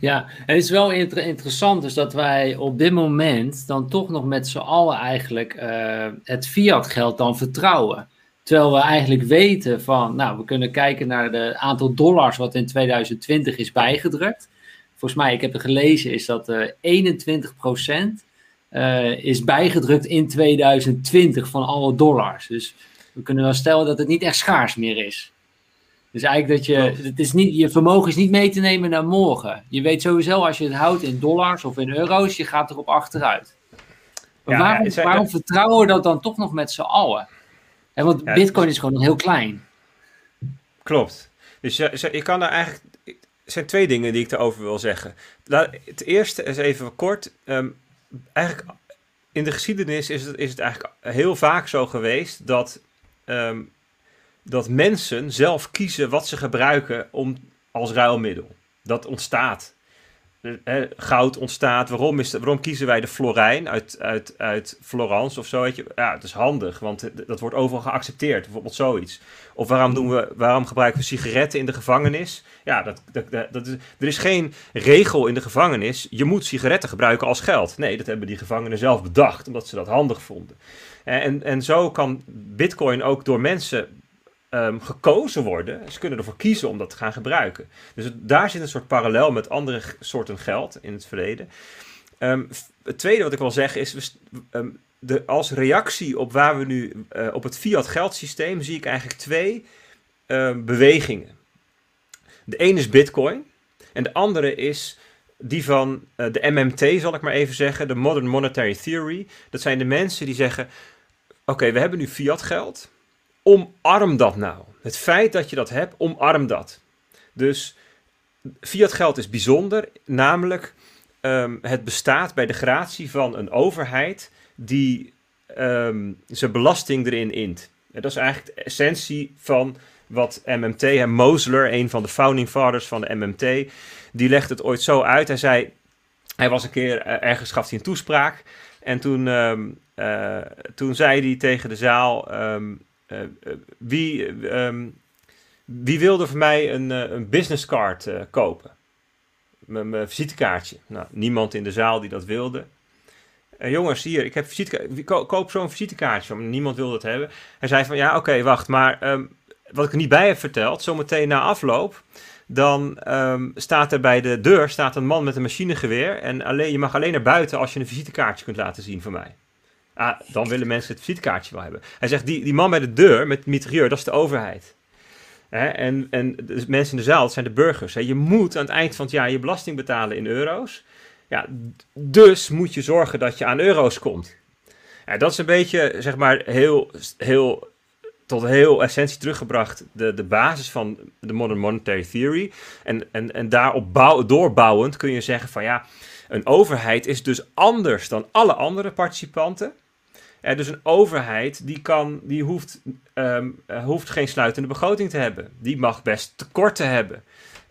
Ja, en het is wel interessant dus dat wij op dit moment dan toch nog met z'n allen eigenlijk uh, het fiat geld dan vertrouwen. Terwijl we eigenlijk weten van, nou, we kunnen kijken naar het aantal dollars wat in 2020 is bijgedrukt. Volgens mij, ik heb het gelezen, is dat uh, 21% uh, is bijgedrukt in 2020 van alle dollars. Dus we kunnen wel stellen dat het niet echt schaars meer is. Dus eigenlijk dat je, het is niet, je vermogen is niet mee te nemen naar morgen. Je weet sowieso als je het houdt in dollars of in euro's, je gaat erop achteruit. Maar ja, waarom, waarom vertrouwen we dat dan toch nog met z'n allen? En want bitcoin is gewoon nog heel klein. Klopt. Dus je, je kan daar eigenlijk, er zijn twee dingen die ik erover wil zeggen. Het eerste is even kort. Um, eigenlijk in de geschiedenis is het, is het eigenlijk heel vaak zo geweest dat um, dat mensen zelf kiezen wat ze gebruiken om, als ruilmiddel. Dat ontstaat. Goud ontstaat. Waarom, is waarom kiezen wij de Florijn uit, uit, uit Florence of zo? Ja, het is handig, want dat wordt overal geaccepteerd. Bijvoorbeeld zoiets. Of waarom, doen we, waarom gebruiken we sigaretten in de gevangenis? Ja, dat, dat, dat, is, er is geen regel in de gevangenis. Je moet sigaretten gebruiken als geld. Nee, dat hebben die gevangenen zelf bedacht, omdat ze dat handig vonden. En, en zo kan Bitcoin ook door mensen um, gekozen worden. Ze kunnen ervoor kiezen om dat te gaan gebruiken. Dus daar zit een soort parallel met andere soorten geld in het verleden. Um, het tweede wat ik wil zeggen is, um, de, als reactie op waar we nu, uh, op het fiat geldsysteem, zie ik eigenlijk twee bewegingen. De ene is bitcoin en de andere is die van uh, de MMT, zal ik maar even zeggen, de Modern Monetary Theory. Dat zijn de mensen die zeggen, oké, we hebben nu fiat geld omarm dat nou. Het feit dat je dat hebt, omarm dat. Dus fiat geld is bijzonder, namelijk um, het bestaat bij de gratie van een overheid die um, zijn belasting erin int. dat is eigenlijk de essentie van wat MMT, en Mosler, een van de founding fathers van de MMT, die legt het ooit zo uit. Hij zei, hij was een keer, uh, ergens gaf hij een toespraak en toen, um, uh, toen zei hij tegen de zaal... Eh, eh, wie, ehm, wie wilde voor mij een, uh, een businesscard uh, kopen? Mijn visitekaartje. Nou, niemand in de zaal die dat wilde. jongens, hier, ik heb visitekaartje. Ko koop zo'n visitekaartje. Niemand wilde het hebben. Hij zei van, ja, oké, wacht. Maar um, wat ik er niet bij heb verteld, zometeen na afloop... Dan um, staat er bij de deur staat een man met een machinegeweer. En alleen, je mag alleen naar buiten als je een visitekaartje kunt laten zien van mij. Ah, dan willen mensen het visitekaartje wel hebben. Hij zegt, die, die man bij de deur met mitrailleur, dat is de overheid. en, en de mensen in de zaal, dat zijn de burgers. Je moet aan het eind van het jaar je belasting betalen in euro's. Ja, dus moet je zorgen dat je aan euro's komt. Ja, dat is een beetje, zeg maar, heel, heel, tot heel essentie teruggebracht de, de basis van de Modern Monetary Theory. En, en, en daarop bouw, doorbouwend kun je zeggen van ja, een overheid is dus anders dan alle andere participanten. Dus een overheid die, kan, die hoeft, um, hoeft geen sluitende begroting te hebben. Die mag best tekorten hebben.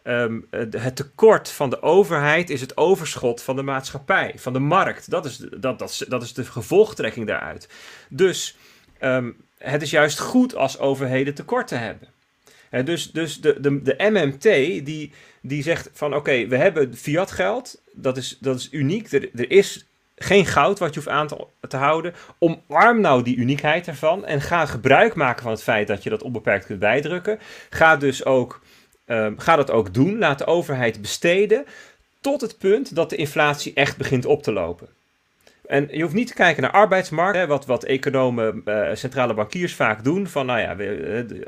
Um, het tekort van de overheid is het overschot van de maatschappij, van de markt. Dat is, dat, dat, dat is de gevolgtrekking daaruit. Dus um, het is juist goed als overheden tekorten hebben. Dus dus de, de, de MMT die, die zegt van oké, we hebben fiat geld, dat is, dat is uniek. Er, er is geen goud wat je hoeft aan te, houden. Omarm nou die uniekheid ervan en ga gebruik maken van het feit dat je dat onbeperkt kunt bijdrukken. Ga dus ook, um, ga dat ook doen. Laat de overheid besteden tot het punt dat de inflatie echt begint op te lopen. En je hoeft niet te kijken naar arbeidsmarkt, hè, wat, wat economen, uh, centrale bankiers vaak doen. Van nou ja,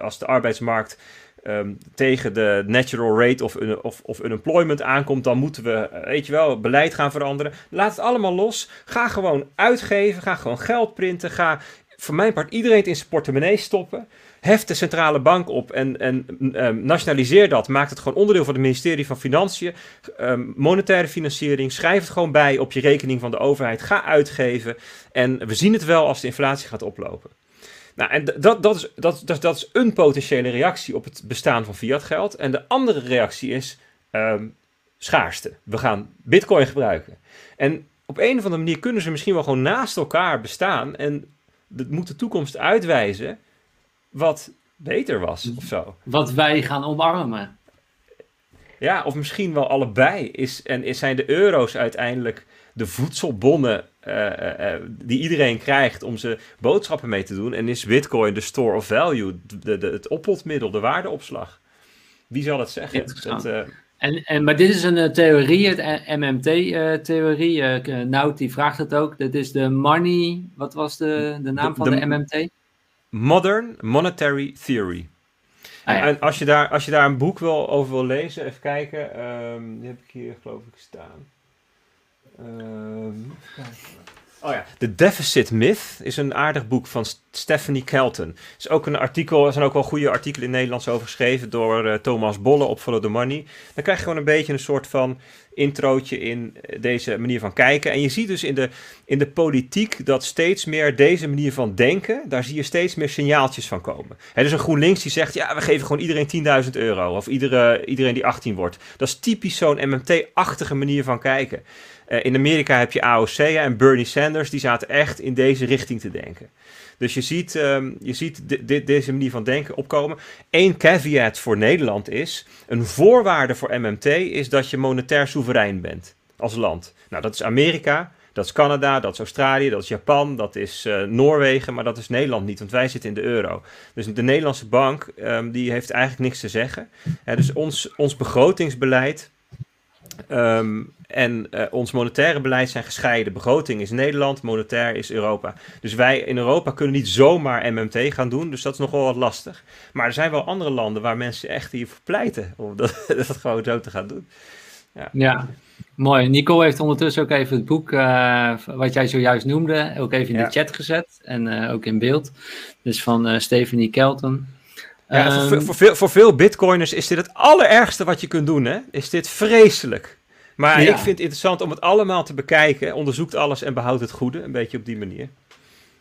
als de arbeidsmarkt um, tegen de natural rate of, of, of unemployment aankomt, dan moeten we, eh, weet je wel, beleid gaan veranderen. Laat het allemaal los. Ga gewoon uitgeven. Ga gewoon geld printen. Ga voor mijn part iedereen het in zijn portemonnee stoppen. Heft de centrale bank op en, en um, nationaliseer dat. Maak het gewoon onderdeel van het ministerie van Financiën. Um, monetaire financiering. Schrijf het gewoon bij op je rekening van de overheid. Ga uitgeven. En we zien het wel als de inflatie gaat oplopen. Nou, en dat, dat, is, dat, dat, dat is een potentiële reactie op het bestaan van fiat geld. En de andere reactie is um, schaarste. We gaan bitcoin gebruiken. En op een of andere manier kunnen ze misschien wel gewoon naast elkaar bestaan. En het moet de toekomst uitwijzen wat beter was of zo. Wat wij gaan omarmen. Ja, of misschien wel allebei. Is, en is, zijn de euro's uiteindelijk de voedselbonnen uh, die iedereen krijgt om ze boodschappen mee te doen? En is Bitcoin de store of value, de, de, het oppotmiddel, de waardeopslag? Wie zal het zeggen? Dat, uh... en, en, maar dit is een theorie, het MMT-theorie. Nout die vraagt het ook. Dit is de money, wat was de, de naam van de MMT? Modern Monetary Theory. Ah, en als je, daar, als je daar een boek wil, over wil lezen, even kijken. Um, die heb ik hier geloof ik staan. Um, Oh ja, The Deficit Myth is een aardig boek van Stephanie Kelton. is ook een artikel, er zijn ook wel goede artikelen in Nederlands over geschreven door uh, Thomas Bolle op Follow the Money. Dan krijg je gewoon een beetje een soort van introotje in eh, deze manier van kijken. En je ziet dus in de, in de politiek dat steeds meer deze manier van denken, daar zie je steeds meer signaaltjes van komen. Er is een GroenLinks die zegt, ja, we geven gewoon iedereen 10.000 euro. Of iedere, iedereen die 18 wordt. Dat is typisch zo'n MMT-achtige manier van kijken. Uh, in Amerika heb je AOC en Bernie Sanders, die zaten echt in deze richting te denken. Dus je ziet, um, je ziet deze manier van denken opkomen. Eén caveat voor Nederland is: een voorwaarde voor MMT is dat je monetair soeverein bent als land. Nou, dat is Amerika, dat is Canada, dat is Australië, dat is Japan, dat is uh, Noorwegen, maar dat is Nederland niet, want wij zitten in de euro. Dus de Nederlandse bank um, die heeft eigenlijk niks te zeggen. Dus ons, ons begrotingsbeleid Um, en uh, ons monetaire beleid zijn gescheiden. Begroting is Nederland, monetair is Europa. Dus wij in Europa kunnen niet zomaar MMT gaan doen. Dus dat is nog wel wat lastig. Maar er zijn wel andere landen waar mensen echt hiervoor pleiten om dat, dat gewoon zo te gaan doen. Ja. ja. mooi. Nico heeft ondertussen ook even het boek, uh, wat jij zojuist noemde, ook even in ja. de chat gezet. En uh, ook in beeld. Dus van Stephanie Kelton. Ja, um, voor, voor, veel, voor veel bitcoiners is dit het allerergste wat je kunt doen. Hè? Is dit vreselijk. Maar ja. ik vind het interessant om het allemaal te bekijken. Onderzoekt alles en behoudt het goede. Een beetje op die manier.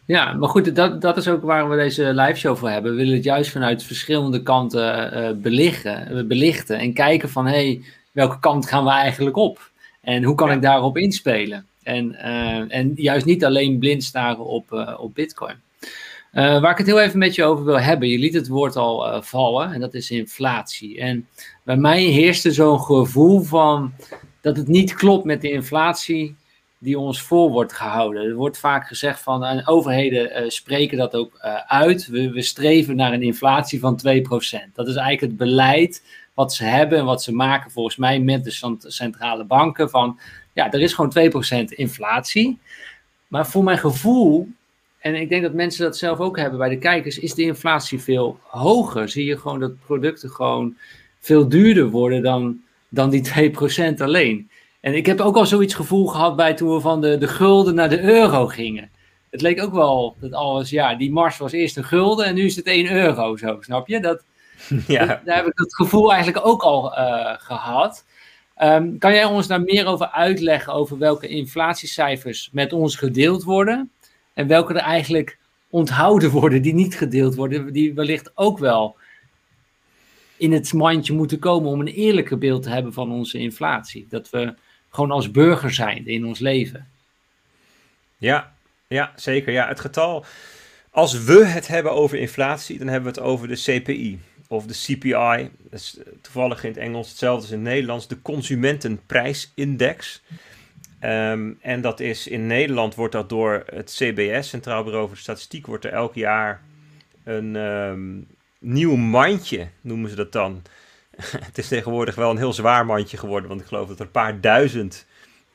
Ja, maar goed, dat, dat is ook waar we deze live show voor hebben. We willen het juist vanuit verschillende kanten uh, belichten, belichten. En kijken van, hé, hey, welke kant gaan we eigenlijk op? En hoe kan ja. ik daarop inspelen? En, uh, en juist niet alleen blind staren op, uh, op bitcoin. Uh, waar ik het heel even met je over wil hebben, je liet het woord al uh, vallen, en dat is inflatie. En bij mij heerste zo'n gevoel van dat het niet klopt met de inflatie die ons voor wordt gehouden. Er wordt vaak gezegd van, en overheden uh, spreken dat ook uit, we, we, streven naar een inflatie van 2%. Dat is eigenlijk het beleid wat ze hebben en wat ze maken volgens mij met de centrale banken van, ja, er is gewoon 2% inflatie. Maar voor mijn gevoel en ik denk dat mensen dat zelf ook hebben bij de kijkers, is de inflatie veel hoger. Zie je gewoon dat producten gewoon veel duurder worden dan, dan die 2% alleen. En ik heb ook al zoiets gevoel gehad bij toen we van de, de gulden naar de euro gingen. Het leek ook wel dat alles, ja, die mars was eerst een gulden en nu is het 1 euro zo, snap je? Dat, ja. dat, daar heb ik dat gevoel eigenlijk ook al uh, gehad. Um, kan jij ons daar meer over uitleggen over welke inflatiecijfers met ons gedeeld worden? En welke er eigenlijk onthouden worden, die niet gedeeld worden, die wellicht ook wel in het mandje moeten komen om een eerlijker beeld te hebben van onze inflatie. Dat we gewoon als burger zijn in ons leven. Ja, ja, zeker. Ja, het getal. Als we het hebben over inflatie, dan hebben we het over de CPI of de CPI. Dat is toevallig in het Engels hetzelfde als in het Nederlands, de Consumentenprijsindex. Um, en dat is in Nederland wordt dat door het CBS, Centraal Bureau voor Statistiek, wordt er elk jaar een um, nieuw mandje, noemen ze dat dan. het is tegenwoordig wel een heel zwaar mandje geworden, want ik geloof dat er een paar duizend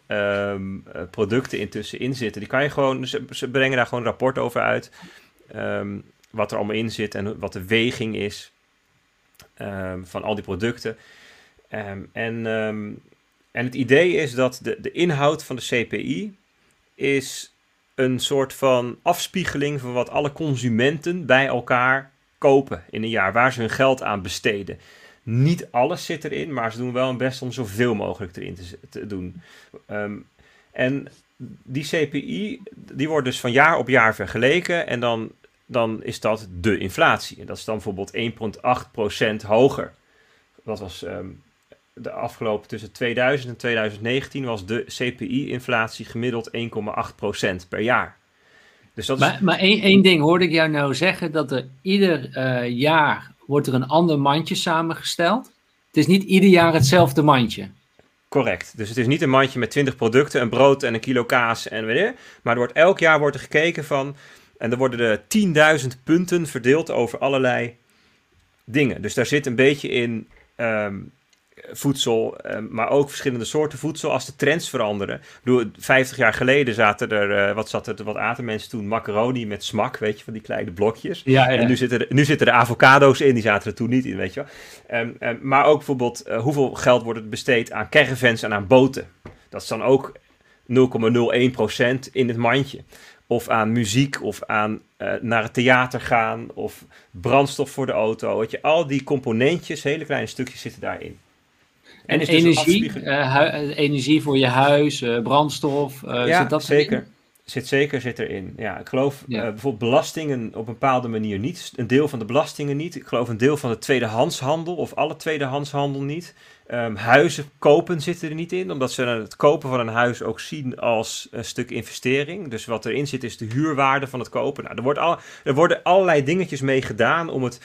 um, producten intussen in zitten. Die kan je gewoon, ze, ze brengen daar gewoon een rapport over uit. wat er allemaal in zit en wat de weging is van al die producten. en en het idee is dat de, de inhoud van de CPI is een soort van afspiegeling van wat alle consumenten bij elkaar kopen in een jaar, waar ze hun geld aan besteden. Niet alles zit erin, maar ze doen wel hun best om zoveel mogelijk erin te, doen. Um, en die CPI, die wordt dus van jaar op jaar vergeleken en dan, dan is dat de inflatie. En dat is dan bijvoorbeeld 1,8% hoger. Dat was um, de afgelopen tussen 2000 en 2019 was de CPI-inflatie gemiddeld 1,8% per jaar. Dus dat maar, is... maar één, één ding hoorde ik jou nou zeggen, dat er ieder uh, jaar wordt er een ander mandje samengesteld. Het is niet ieder jaar hetzelfde mandje. Correct. Dus het is niet een mandje met 20 producten, een brood en een kilo kaas en weet je. Maar er wordt, elk jaar wordt er gekeken van. En er worden er 10.000 punten verdeeld over allerlei dingen. Dus daar zit een beetje in um, voedsel, ehm, maar ook verschillende soorten voedsel als de trends veranderen. Bedoel, 50 jaar geleden zaten er, uh, wat zat er, wat aten mensen toen? Macaroni met smak, weet je, van die kleine blokjes. Ja, ja. En nu zitten, er, nu zitten er avocado's in, die zaten er toen niet in, weet je wel. Um, maar ook bijvoorbeeld, uh, hoeveel geld wordt er besteed aan caravans en aan boten? Dat is dan ook 0,01% in het mandje of aan muziek of aan uh, naar het theater gaan of brandstof voor de auto. Weet je, al die componentjes, hele kleine stukjes zitten daarin. En, is dus energie, uh, energie voor je huis, uh, brandstof, ja, zit dat zeker. Zit zeker, zit erin. Ja, ik geloof ja. bijvoorbeeld belastingen op een bepaalde manier niet. Een deel van de belastingen niet. Ik geloof een deel van de tweedehandshandel of alle tweedehandshandel niet. Um, huizen kopen zitten er niet in, omdat ze het kopen van een huis ook zien als een stuk investering. Dus wat erin zit is de huurwaarde van het kopen. Nou, er, wordt al, er worden allerlei dingetjes mee gedaan om het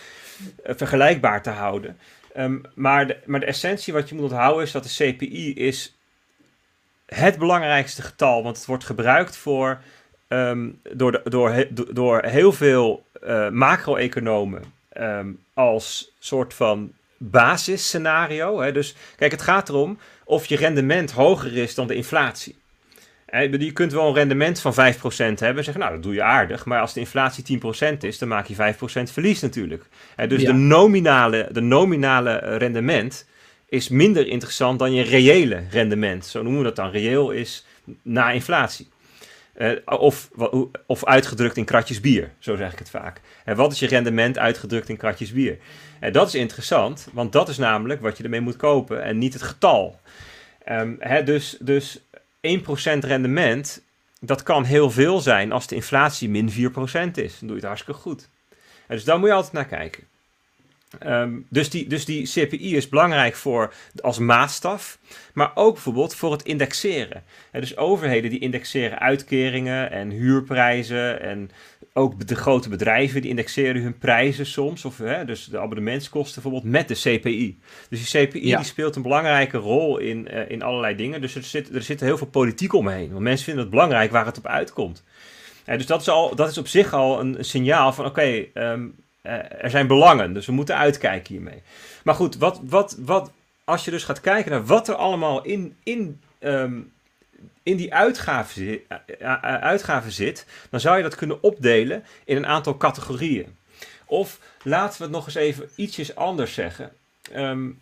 uh, vergelijkbaar te houden. Um, maar, de, maar de essentie wat je moet onthouden is dat de CPI is het belangrijkste getal, want het wordt gebruikt voor, um, door, door, door heel veel uh, macro-economen als soort van basisscenario. Hè? Dus kijk, het gaat erom of je rendement hoger is dan de inflatie. Je kunt wel een rendement van 5% hebben en zeggen, nou dat doe je aardig. Maar als de inflatie 10% is, dan maak je 5% verlies natuurlijk. Dus de, nominale, de nominale rendement is minder interessant dan je reële rendement. Zo noemen we dat dan. Reëel is na inflatie. Uh, of, of uitgedrukt in kratjes bier, zo zeg ik het vaak. En wat is je rendement uitgedrukt in kratjes bier? En dat is interessant, want dat is namelijk wat je ermee moet kopen en niet het getal. Um, hè, dus, dus 1% rendement, dat kan heel veel zijn als de inflatie min 4% is. Dan doe je het hartstikke goed. Dus daar moet je altijd naar kijken. Um, dus, die, dus die CPI is belangrijk voor, als maatstaf, maar ook bijvoorbeeld voor het indexeren. dus overheden die indexeren uitkeringen en huurprijzen en ook de grote bedrijven die indexeren hun prijzen soms, of hè, dus de abonnementskosten bijvoorbeeld, met de CPI. Dus die CPI die speelt een belangrijke rol in, uh, in allerlei dingen. Dus er zit, er zit heel veel politiek omheen, want mensen vinden het belangrijk waar het op uitkomt. dus dat is, al, dat is op zich al een, signaal van oké, okay, um, uh, er zijn belangen, dus we moeten uitkijken hiermee. Maar goed, wat, wat, wat, als je dus gaat kijken naar wat er allemaal in, in um, in die eh, eh, eh, uitgaven zit, dan zou je dat kunnen opdelen in een aantal categorieën. Of laten we het nog eens even ietsjes anders zeggen. Um,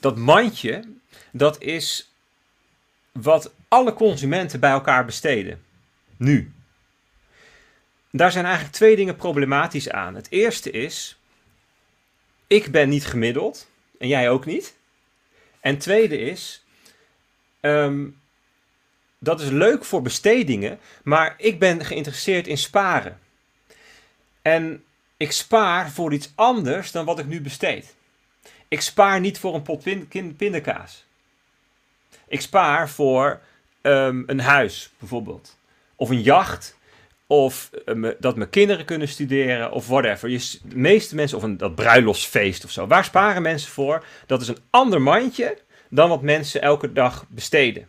dat mandje, dat is wat alle consumenten bij elkaar besteden. Nu. Daar zijn eigenlijk twee dingen problematisch aan. Het eerste is, ik ben niet gemiddeld en jij ook niet. En tweede is, um, dat is leuk voor bestedingen, maar ik ben geïnteresseerd in sparen. En ik spaar voor iets anders dan wat ik nu besteed. Ik spaar niet voor een pot pindakaas. Ik spaar voor um, een huis bijvoorbeeld. Of een jacht. Of um, dat mijn kinderen kunnen studeren. Of whatever. De meeste mensen, of een dat bruiloftsfeest of zo. Waar sparen mensen voor? Dat is een ander mandje dan wat mensen elke dag besteden.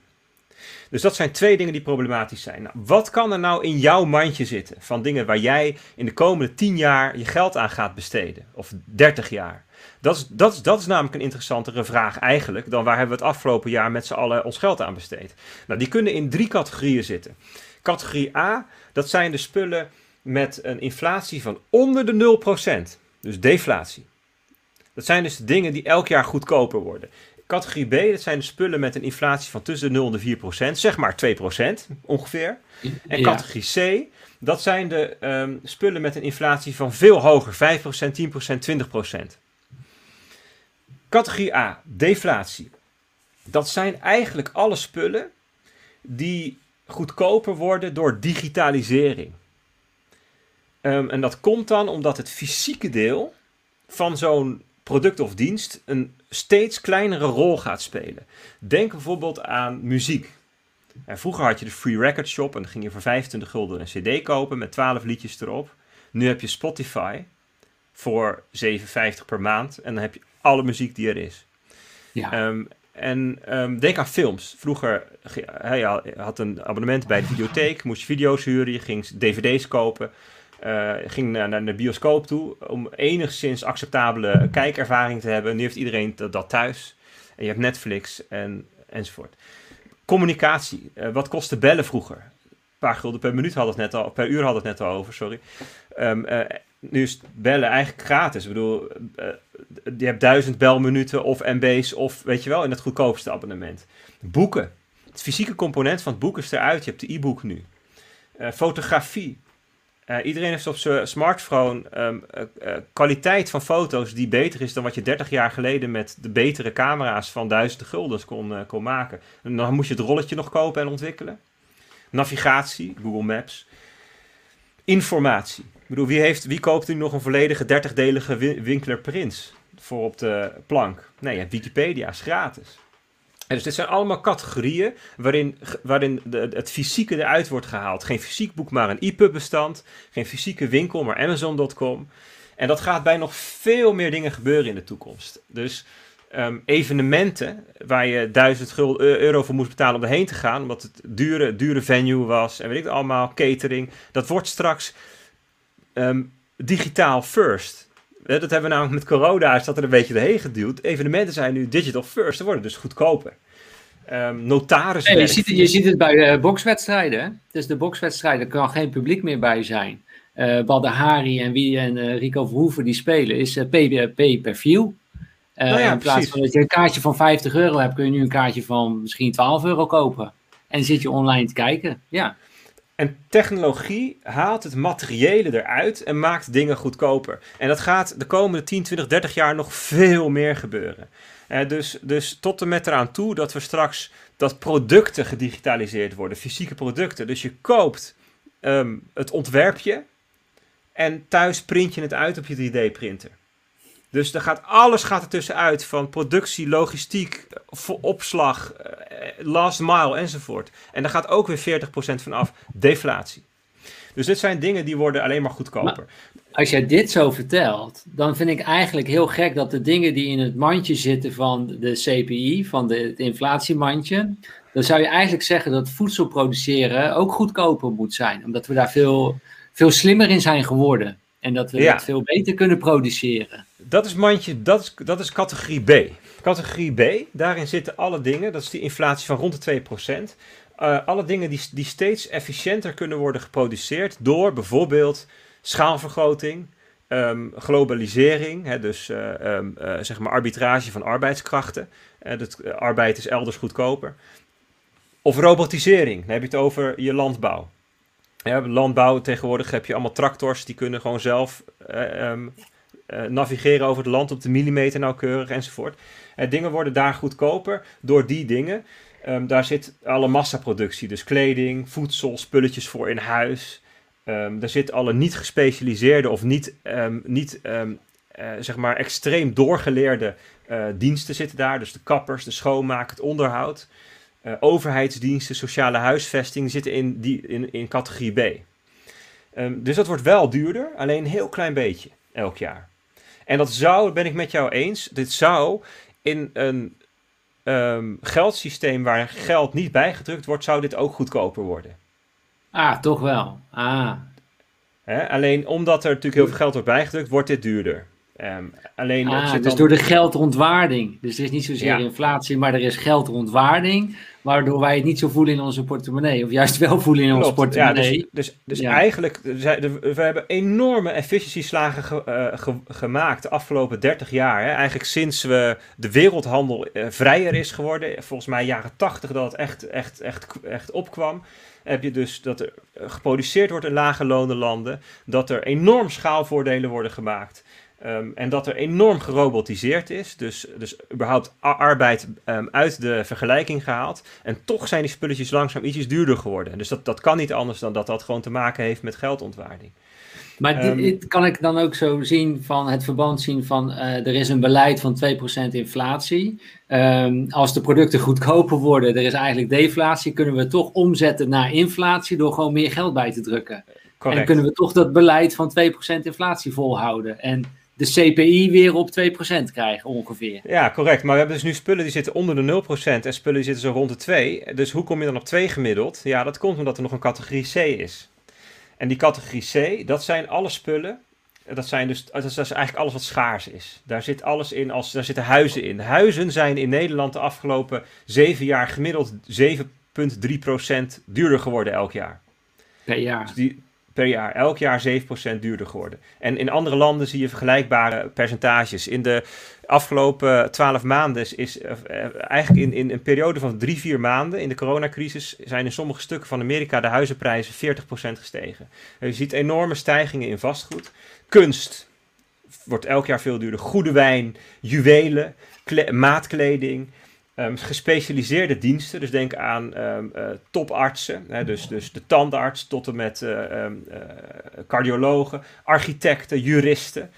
Dus dat zijn twee dingen die problematisch zijn. Nou, wat kan er nou in jouw mandje zitten van dingen waar jij in de komende 10 jaar je geld aan gaat besteden? Of 30 jaar? Dat is, dat, is, dat is namelijk een interessantere vraag eigenlijk dan waar hebben we het afgelopen jaar met z'n allen ons geld aan besteed. Nou, die kunnen in drie categorieën zitten. Categorie A, dat zijn de spullen met een inflatie van onder de 0%. Dus deflatie. Dat zijn dus dingen die elk jaar goedkoper worden. Categorie B, dat zijn de spullen met een inflatie van tussen de 0 en de 4 procent, zeg maar 2 procent ongeveer. En categorie C, dat zijn de um, spullen met een inflatie van veel hoger, 5 procent, 10 procent, 20 procent. Categorie A, deflatie. Dat zijn eigenlijk alle spullen die goedkoper worden door digitalisering. Um, en dat komt dan omdat het fysieke deel van zo'n product of dienst een steeds kleinere rol gaat spelen. Denk bijvoorbeeld aan muziek. En vroeger had je de Free Record Shop en dan ging je voor 25 gulden een CD kopen met 12 liedjes erop. Nu heb je Spotify voor 7,50 per maand en dan heb je alle muziek die er is. Ja. Ehm, en um, denk aan films. Vroeger hij had een abonnement bij de videotheek, moest je video's huren, je ging dvd's kopen. Uh, ging naar, naar, de bioscoop toe om enigszins acceptabele kijkervaring te hebben. Nu heeft iedereen dat, thuis. En je hebt Netflix en, enzovoort. Communicatie. Uh, wat kostte bellen vroeger? Een paar gulden per minuut hadden het net al, per uur hadden het net al over, sorry. Um, uh, nu is bellen eigenlijk gratis. Ik bedoel, je hebt duizend belminuten of MB's of weet je wel, in het goedkoopste abonnement. Boeken. Het fysieke component van het boek is eruit. Je hebt de e-book nu. fotografie. Uh, iedereen heeft op zijn smartphone um, uh, kwaliteit van foto's die beter is dan wat je 30 jaar geleden met de betere camera's van duizenden guldens kon, kon maken. En dan moest je het rolletje nog kopen en ontwikkelen. Navigatie, Google Maps. Informatie. Ik bedoel, wie, heeft, wie koopt nu nog een volledige 30-delige Winkler Prins voor op de plank? Nee, Wikipedia is gratis dus dit zijn allemaal categorieën waarin, waarin de, het fysieke eruit wordt gehaald. Geen fysiek boek, maar een e-pub bestand. Geen fysieke winkel, maar Amazon.com. En dat gaat bij nog veel meer dingen gebeuren in de toekomst. Dus um, evenementen waar je 1000 euro voor moest betalen om erheen te gaan, omdat het dure, dure venue was en weet ik het allemaal, catering. Dat wordt straks um, digitaal first. Dat hebben we namelijk met corona, is dat er een beetje doorheen geduwd. Evenementen zijn nu digital first, ze worden dus goedkoper. Um, notaris. je, ziet, je ziet het bij uh, bokswedstrijden. Dus de bokswedstrijden kan geen publiek meer bij zijn. Uh, Badahari en wie en uh, Rico Verhoeven die spelen, is pay per view. Nou ja, in plaats precies. van dat je een kaartje van 50 euro hebt, kun je nu een kaartje van misschien 12 euro kopen. En zit je online te kijken. Ja. En technologie haalt het materiële eruit en maakt dingen goedkoper. En dat gaat de komende 10, 20, 30 jaar nog veel meer gebeuren. Uh, dus, dus tot en met eraan toe dat we straks dat producten gedigitaliseerd worden, fysieke producten. Dus je koopt um, het ontwerpje en thuis print je het uit op je 3D-printer. Dus er gaat, alles gaat er tussenuit, van productie, logistiek, opslag, eh, last mile enzovoort. En daar gaat ook weer 40% van af, deflatie. Dus dit zijn dingen die worden alleen maar goedkoper. als jij dit zo vertelt, dan vind ik eigenlijk heel gek dat de dingen die in het mandje zitten van de CPI, van de, het inflatiemandje, dan zou je eigenlijk zeggen dat voedsel produceren ook goedkoper moet zijn. Omdat we daar veel, veel slimmer in zijn geworden. En dat we het veel beter kunnen produceren. Dat is mandje, dat is, dat is categorie B. Categorie B, daarin zitten alle dingen, dat is die inflatie van rond de 2%. Uh, alle dingen die, die steeds efficiënter kunnen worden geproduceerd door bijvoorbeeld schaalvergroting, um, globalisering, hè, dus uh, um, uh, zeg maar arbitrage van arbeidskrachten. dat arbeid is elders goedkoper. Of robotisering, dan heb je het over je landbouw. Landbouw tegenwoordig heb je allemaal tractors die kunnen gewoon zelf um, navigeren over het land op de millimeter nauwkeurig enzovoort. dingen worden daar goedkoper door die dingen. Um, daar zit alle massaproductie, dus kleding, voedsel, spulletjes voor in huis. Um, daar zit alle niet gespecialiseerde of niet, niet zeg maar extreem doorgeleerde diensten zitten daar. Dus de kappers, de schoonmaak, het onderhoud. Uh, overheidsdiensten, sociale huisvesting zitten in, die, in, in categorie B. dus dat wordt wel duurder, alleen een heel klein beetje elk jaar. En dat zou, ben ik met jou eens, dit zou in een um, geldsysteem waar geld niet bijgedrukt wordt, zou dit ook goedkoper worden. Ah, toch wel. Ah. Alleen omdat er natuurlijk heel veel geld wordt bijgedrukt, wordt dit duurder. Um, alleen ah, dus door de geldontwaarding. Dus het is niet zozeer inflatie, maar er is geldontwaarding. Waardoor wij het niet zo voelen in onze portemonnee. Of juist wel voelen in onze portemonnee. Ja, dus dus, dus eigenlijk, we hebben enorme efficiëntieslagen ge, uh, gemaakt de afgelopen 30 jaar. Hè. Eigenlijk sinds we de wereldhandel uh, vrijer is geworden. Volgens mij jaren 80 dat het echt, echt, echt, echt opkwam heb je dus dat er geproduceerd wordt in lage landen. Dat er enorm schaalvoordelen worden gemaakt. Ehm, en dat er enorm gerobotiseerd is. Dus, dus überhaupt arbeid um, uit de vergelijking gehaald. En toch zijn die spulletjes langzaam ietsjes duurder geworden. Dus dat, dat kan niet anders dan dat dat gewoon te maken heeft met geldontwaarding. Maar dit, dit kan ik dan ook zo zien van het verband zien van uh, er is een beleid van 2% inflatie. Um, als de producten goedkoper worden, er is eigenlijk deflatie, kunnen we toch omzetten naar inflatie door gewoon meer geld bij te drukken. Correct. En kunnen we toch dat beleid van 2% inflatie volhouden. En de CPI weer op 2% krijgen ongeveer. Ja, correct. Maar we hebben dus nu spullen die zitten onder de 0% en spullen die zitten zo rond de 2. Dus hoe kom je dan op 2 gemiddeld? Ja, dat komt omdat er nog een categorie C is. En die categorie C, dat zijn alle spullen. Dat, zijn dus, dat is eigenlijk alles wat schaars is. Daar zit alles in, als, daar zitten huizen in. Huizen zijn in Nederland de afgelopen 7 jaar gemiddeld 7,3% duurder geworden elk jaar. Per jaar. Dus die, per jaar. Elk jaar 7% duurder geworden. En in andere landen zie je vergelijkbare percentages. In de afgelopen 12 maanden is, is uh, eigenlijk in, in een periode van 3, 4 maanden in de coronacrisis zijn in sommige stukken van Amerika de huizenprijzen 40% gestegen. Je ziet enorme stijgingen in vastgoed. Kunst wordt elk jaar veel duurder. Goede wijn, juwelen, maatkleding. Um, gespecialiseerde diensten, dus denk aan um, uh, topartsen, hè, dus, dus de tandarts tot en met uh, um, uh, cardiologen, architecten, juristen,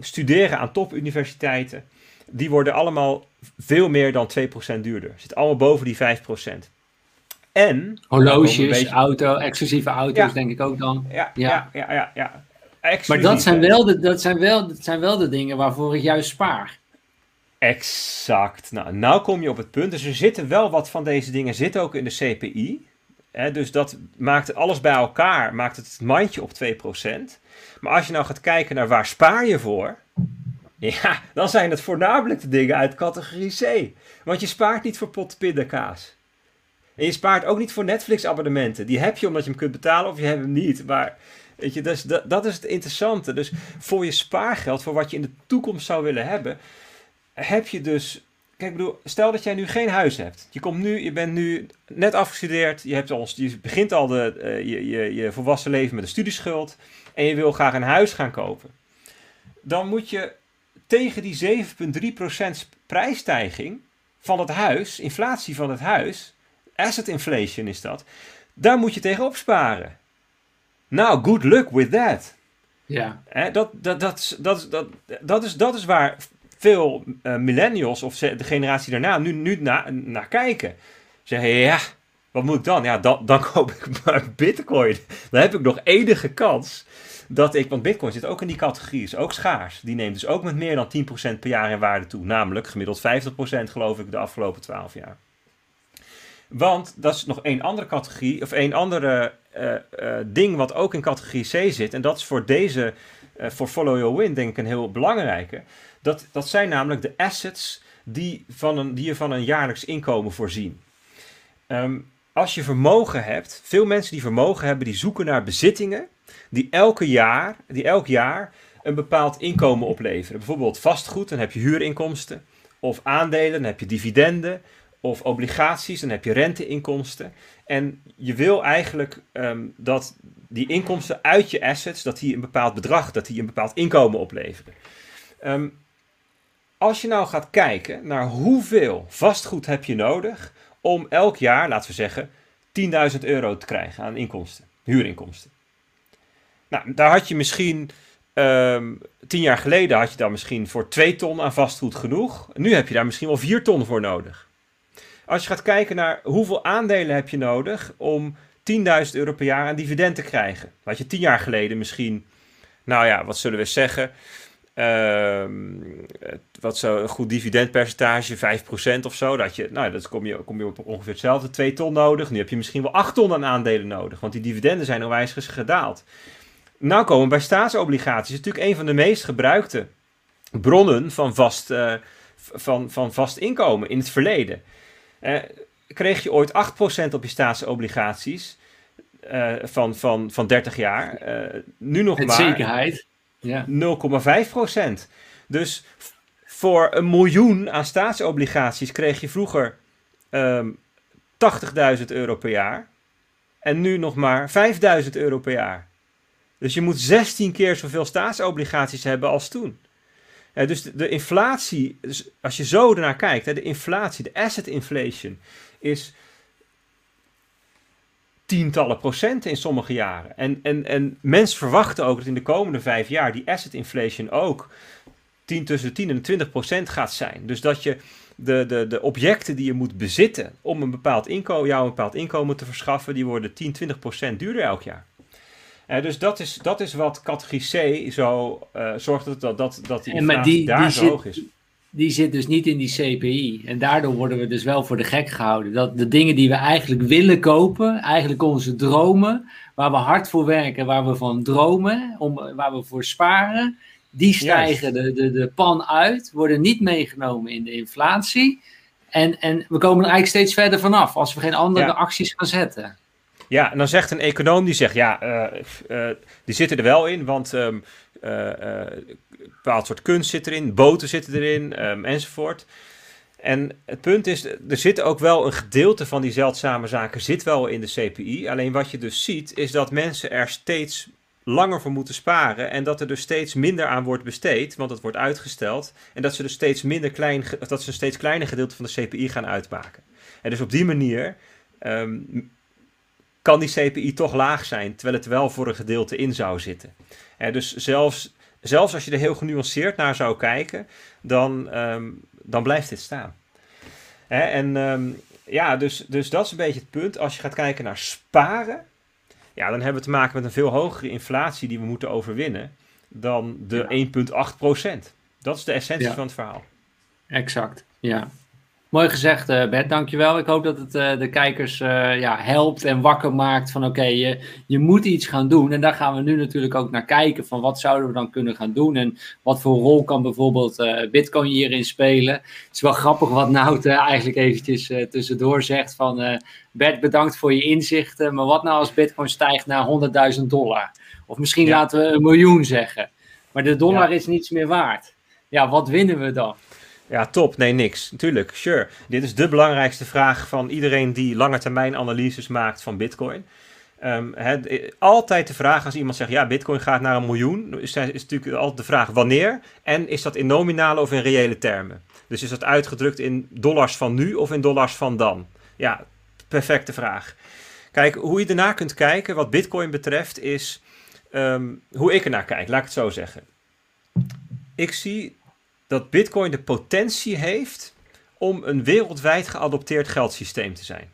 studeren aan topuniversiteiten. Die worden allemaal veel meer dan 2% duurder. Zit allemaal boven die 5%. En. Horloges, beetje... auto, exclusieve auto's, ja. denk ik ook dan. Ja, ja, ja, ja. ja, Maar dat zijn, wel de, dat, zijn wel, dat zijn wel de dingen waarvoor ik juist spaar. Exact. Nou, nou kom je op het punt. Dus er zitten wel wat van deze dingen zitten ook in de CPI. Dus dat maakt alles bij elkaar, maakt het mandje op 2%. Maar als je nou gaat kijken naar waar spaar je voor, ja, dan zijn het voornamelijk de dingen uit categorie C. Want je spaart niet voor pot pindakaas. En je spaart ook niet voor Netflix-abonnementen. Die heb je omdat je hem kunt betalen of je hebt hem niet. Maar weet je, dus dat, dat is het interessante. Dus voor je spaargeld, voor wat je in de toekomst zou willen hebben, heb je dus. Kijk, ik bedoel, stel dat jij nu geen huis hebt. Je, komt nu, je bent nu net afgestudeerd. Je, hebt al, je begint al de, uh, je, je, je volwassen leven met een studieschuld. En je wil graag een huis gaan kopen. Dan moet je tegen die 7,3% prijsstijging van het huis, inflatie van het huis, asset inflation is dat, daar moet je tegen opsparen. Nou, good luck with that. Ja. dat, dat, dat, dat, dat, dat, is, dat is waar veel uh, millennials of de generatie daarna nu, nu naar na kijken. Zeggen, ja, wat moet ik dan? Ja, dan, dan koop ik maar bitcoin. Dan heb ik nog enige kans dat ik, want bitcoin zit ook in die categorie, is ook schaars. Die neemt dus ook met meer dan 10% per jaar in waarde toe. Namelijk gemiddeld 50% geloof ik de afgelopen 12 jaar. Want dat is nog één andere categorie, of één andere uh, uh, ding wat ook in categorie C zit. En dat is voor deze, voor Follow Your Win, denk ik een heel belangrijke. Dat, dat zijn namelijk de assets die, van een, die je van een jaarlijks inkomen voorzien. Um, als je vermogen hebt, veel mensen die vermogen hebben, die zoeken naar bezittingen die, elke jaar, die elk jaar een bepaald inkomen opleveren. Bijvoorbeeld vastgoed, dan heb je huurinkomsten. Of aandelen, dan heb je dividenden. Of obligaties, dan heb je renteinkomsten. En je wil eigenlijk um, dat die inkomsten uit je assets, dat die een bepaald bedrag, dat die een bepaald inkomen opleveren. Um, als je nou gaat kijken naar hoeveel vastgoed heb je nodig om elk jaar, laten we zeggen, 10.000 euro te krijgen aan inkomsten, huurinkomsten. Nou, daar had je misschien, um, tien jaar geleden had je dan misschien voor 2 ton aan vastgoed genoeg. Nu heb je daar misschien wel 4 ton voor nodig. Als je gaat kijken naar hoeveel aandelen heb je nodig om 10.000 euro per jaar aan dividend te krijgen. had je tien jaar geleden misschien, nou ja, wat zullen we zeggen, wat zo een goed dividendpercentage, 5% of zo. Dat je, nou, dat kom je, kom je op ongeveer hetzelfde, 2 ton nodig. Nu heb je misschien wel 8 ton aan aandelen nodig, want die dividenden zijn onwijs gedaald. Nou komen we bij staatsobligaties. Natuurlijk een van de meest gebruikte bronnen van vast, uh, van, van vast inkomen in het verleden. Uh, kreeg je ooit 8% op je staatsobligaties uh, van, van, van 30 jaar. nu nog Met maar. zekerheid. Ja. 0,5 procent. Dus voor een miljoen aan staatsobligaties kreeg je vroeger um, ehm, 80.000 euro per jaar. En nu nog maar 5.000 euro per jaar. Dus je moet 16 keer zoveel staatsobligaties hebben als toen. dus de, inflatie, dus als je zo ernaar kijkt, de inflatie, de asset inflation, is tientallen procenten in sommige jaren. En, en, en mensen verwachten ook dat in de komende vijf jaar die asset inflation ook 10, tussen de 10 en de 20 procent gaat zijn. Dus dat je de, de, de objecten die je moet bezitten om een bepaald inkomen, jou een bepaald inkomen te verschaffen, die worden 10, 20 procent duurder elk jaar. Uh, dus dat is, dat is wat categorie C zo uh, zorgt dat, dat, dat, die inflatie die, daar zo hoog is. Die zit dus niet in die CPI. En daardoor worden we dus wel voor de gek gehouden. Dat de dingen die we eigenlijk willen kopen, eigenlijk onze dromen, waar we hard voor werken, waar we van dromen, om, waar we voor sparen, die stijgen de, de, de pan uit, worden niet meegenomen in de inflatie. En, en we komen er eigenlijk steeds verder vanaf als we geen andere acties gaan zetten. Ja, en dan zegt een econoom die zegt, ja, uh, die zitten er wel in, want um, een bepaald soort kunst zit erin, boten zitten erin, um, enzovoort. En het punt is, er zit ook wel een gedeelte van die zeldzame zaken zit wel in de CPI. Alleen wat je dus ziet, is dat mensen er steeds langer voor moeten sparen en dat er dus steeds minder aan wordt besteed, want het wordt uitgesteld. En dat ze dus steeds minder klein, dat ze een steeds kleiner gedeelte van de CPI gaan uitmaken. En dus op die manier ehm, kan die CPI toch laag zijn, terwijl het wel voor een gedeelte in zou zitten. En dus zelfs, zelfs als je er heel genuanceerd naar zou kijken, dan, ehm, dan blijft dit staan. en ehm, ja, dus, dus dat is een beetje het punt. Als je gaat kijken naar sparen, ja, dan hebben we te maken met een veel hogere inflatie die we moeten overwinnen dan de 1,8% Dat is de essentie van het verhaal. Exact, ja. Mooi gezegd, uh, Bert. Dankjewel. Ik hoop dat het uh, de kijkers uh, ja, helpt en wakker maakt van oké, je, je moet iets gaan doen. En daar gaan we nu natuurlijk ook naar kijken van wat zouden we dan kunnen gaan doen en wat voor rol kan bijvoorbeeld Bitcoin hierin spelen. Het is wel grappig wat Nout eigenlijk eventjes tussendoor zegt van Bert, bedankt voor je inzichten, maar wat nou als Bitcoin stijgt naar 100.000 dollar? Of misschien laten we een miljoen zeggen. Maar de dollar is niets meer waard. Ja, wat winnen we dan? Ja, top. Nee, niks. Natuurlijk, sure. Dit is de belangrijkste vraag van iedereen die lange termijn analyses maakt van Bitcoin. Um, altijd de vraag als iemand zegt, ja, Bitcoin gaat naar een miljoen, is, is natuurlijk altijd de vraag wanneer en is dat in nominale of in reële termen? Dus is dat uitgedrukt in dollars van nu of in dollars van dan? Ja, perfecte vraag. Kijk, hoe je ernaar kunt kijken wat Bitcoin betreft is ehm, hoe ik ernaar kijk, laat ik het zo zeggen. Ik zie dat Bitcoin de potentie heeft om een wereldwijd geadopteerd geldsysteem te zijn.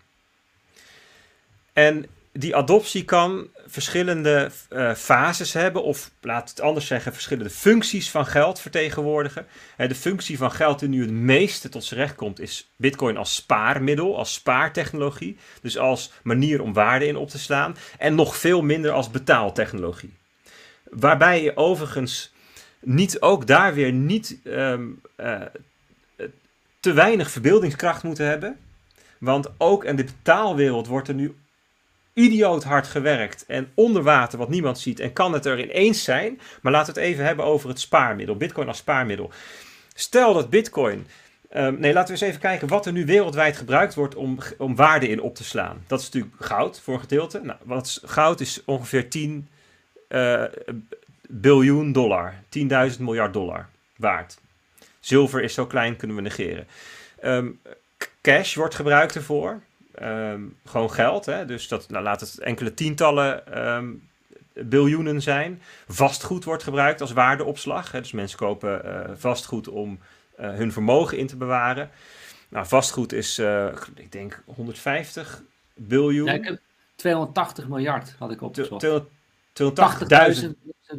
En die adoptie kan verschillende uh, fases hebben, of laat het anders zeggen, verschillende functies van geld vertegenwoordigen. de functie van geld die nu het meeste tot zijn recht komt, is Bitcoin als spaarmiddel, als spaartechnologie. Dus als manier om waarde in op te slaan. En nog veel minder als betaaltechnologie. Waarbij je overigens niet ook daar weer niet ehm, eh, te weinig verbeeldingskracht moeten hebben. Want ook in de betaalwereld wordt er nu idioot hard gewerkt en onder water wat niemand ziet en kan het er ineens zijn. Maar laten we het even hebben over het spaarmiddel, Bitcoin als spaarmiddel. Stel dat Bitcoin. Um, nee, laten we eens even kijken wat er nu wereldwijd gebruikt wordt om, om waarde in op te slaan. Dat is natuurlijk goud voor een gedeelte. Nou, wat goud is ongeveer 10 uh, biljoen dollar. 10.000 miljard dollar waard. Zilver is zo klein, kunnen we negeren. Ehm, cash wordt gebruikt ervoor. Ehm, gewoon geld. Hè? Dus dat, nou, laat het enkele tientallen um, biljoenen zijn. Vastgoed wordt gebruikt als waardeopslag. Hè? Dus mensen kopen uh, vastgoed om uh, hun vermogen in te bewaren. Nou, vastgoed is, uh, ik denk, 150 biljoen. Ja, ik heb 280 miljard had ik opgezocht. 280.000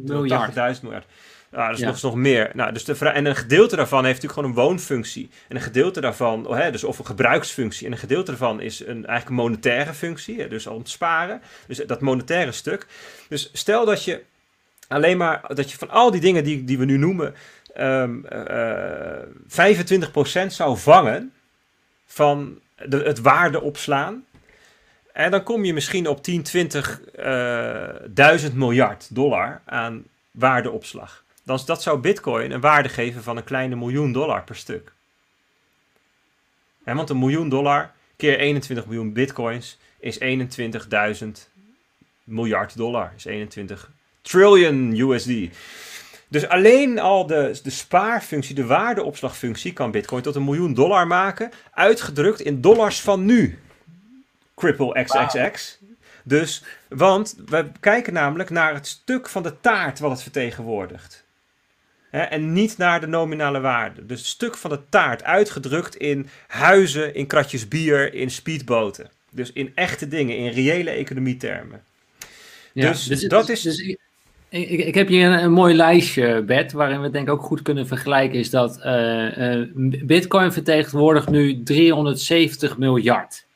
miljard. 80.000 miljard. Ja, dat is nog, nog meer. Nou, dus de en een gedeelte daarvan heeft natuurlijk gewoon een woonfunctie. En een gedeelte daarvan, oh, hè, dus of een gebruiksfunctie. En een gedeelte daarvan is een eigenlijk een monetaire functie. Hè, dus te sparen. Dus dat monetaire stuk. Dus stel dat je alleen maar, dat je van al die dingen die, die we nu noemen, um, uh, 25% zou vangen van de, het waarde opslaan en dan kom je misschien op 10, 20 uh, duizend miljard dollar aan waardeopslag. Dan, dat zou Bitcoin een waarde geven van een kleine miljoen dollar per stuk. En want een miljoen dollar keer 21 miljoen bitcoins is 21.000 miljard dollar. Is 21 trillion USD. Dus alleen al de, de spaarfunctie, de waardeopslagfunctie, kan Bitcoin tot een miljoen dollar maken. Uitgedrukt in dollars van nu. Cripple XXX. Dus, want we kijken namelijk naar het stuk van de taart wat het vertegenwoordigt. en niet naar de nominale waarde. Dus het stuk van de taart uitgedrukt in huizen, in kratjes bier, in speedboten. Dus in echte dingen, in reële economietermen. Ja, dus, dus dat dus, is. Dus ik, ik, heb hier een, een, mooi lijstje, Bert, waarin we denk ik ook goed kunnen vergelijken. Is dat uh, uh, Bitcoin vertegenwoordigt nu 370 miljard.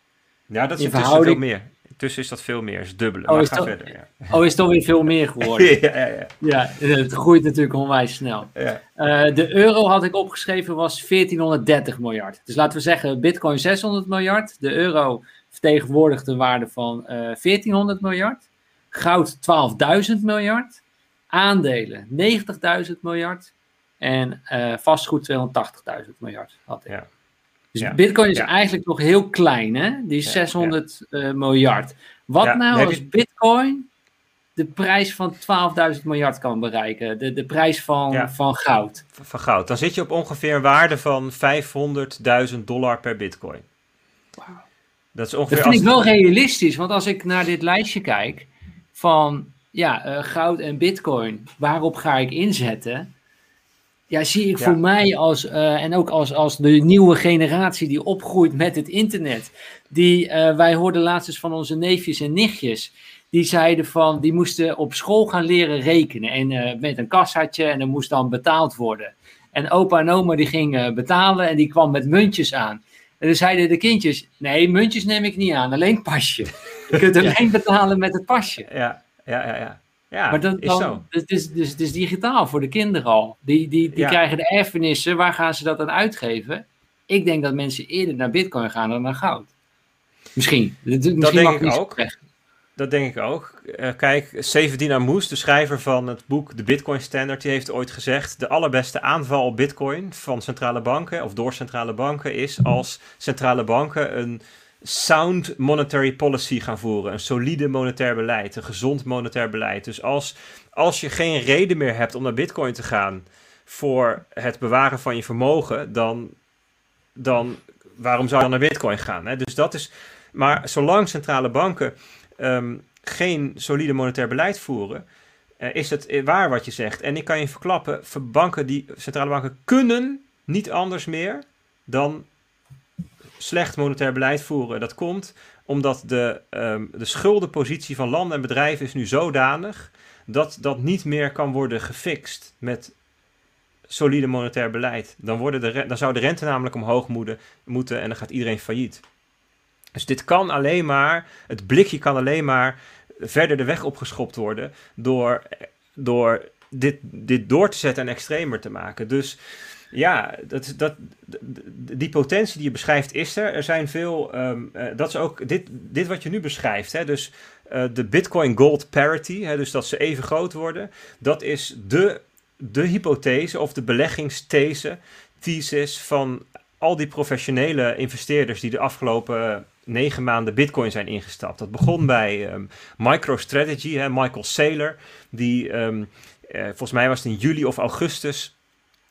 Ja, dat is intussen veel meer. Intussen is dat veel meer, is dubbele. Oh, is, toch, verder, ja. oh is toch weer veel meer geworden? ja, ja, ja. ja, het groeit natuurlijk onwijs snel. Ja. Uh, de euro had ik opgeschreven was 1430 miljard. Dus laten we zeggen Bitcoin 600 miljard. De euro vertegenwoordigt een waarde van 1400 miljard. Goud 12.000 miljard aandelen 90.000 miljard en uh, vastgoed 280.000 miljard had ik. Ja. Dus Bitcoin is eigenlijk nog heel klein, hè? Die is 600 uh, miljard. Wat nou als Bitcoin de prijs van 12.000 miljard kan bereiken? De, de prijs van, van goud. Van goud. Dan zit je op ongeveer een waarde van 500.000 dollar per Bitcoin. Wow. Dat, is ongeveer dat vind ik wel realistisch, want als ik naar dit lijstje kijk van ja, uh, goud en bitcoin, waarop ga ik inzetten? Ja, zie ik voor mij als, uh, en ook als, als de nieuwe generatie die opgroeit met het internet. Die, uh, wij hoorden laatst eens van onze neefjes en nichtjes. Die zeiden van, die moesten op school gaan leren rekenen. En met een kassaatje en er moest dan betaald worden. En opa en oma die gingen betalen en die kwam met muntjes aan. En dan zeiden de kindjes, nee, muntjes neem ik niet aan, alleen pasje. Je kunt alleen betalen met het pasje. Ja, ja, ja. ja. Ja, maar dan, is zo. Dus, dus, dus, het is digitaal voor de kinderen al. Die, die, die krijgen de erfenissen, waar gaan ze dat dan uitgeven? Ik denk dat mensen eerder naar bitcoin gaan dan naar goud. Misschien. Misschien dat denk ik ook. Dat denk ik ook. Uh, kijk, Severdien Amous, de schrijver van het boek De Bitcoin Standard, die heeft ooit gezegd: de allerbeste aanval op Bitcoin van centrale banken of door centrale banken is als centrale banken een sound monetary policy gaan voeren. Een solide monetair beleid, een gezond monetair beleid. Dus als, als je geen reden meer hebt om naar Bitcoin te gaan voor het bewaren van je vermogen, dan, dan waarom zou je dan naar Bitcoin gaan? Hè? Dus dat is. Maar zolang centrale banken um, geen solide monetair beleid voeren, uh, is het waar wat je zegt. En ik kan je verklappen, banken die, centrale banken kunnen niet anders meer dan slecht monetair beleid voeren. Dat komt omdat de, um, de schuldenpositie van landen en bedrijven is nu zodanig dat dat niet meer kan worden gefixt met solide monetair beleid. Dan, worden de, dan zou de rente namelijk omhoog moeten, moeten en dan gaat iedereen failliet. Dus dit kan alleen maar, het blikje kan alleen maar verder de weg opgeschopt worden door, door dit, dit door te zetten en extremer te maken. Dus ja, dat, dat, die potentie die je beschrijft is er. Er zijn veel, ehm, eh, dat is ook dit, dit wat je nu beschrijft. Hè, dus uh, de Bitcoin Gold Parity, hè, dus dat ze even groot worden. Dat is de, de hypothese of de beleggingsthese, thesis van al die professionele investeerders die de afgelopen negen maanden Bitcoin zijn ingestapt. Dat begon bij um, MicroStrategy, hè, Michael Saylor, die um, uh, volgens mij was het in juli of augustus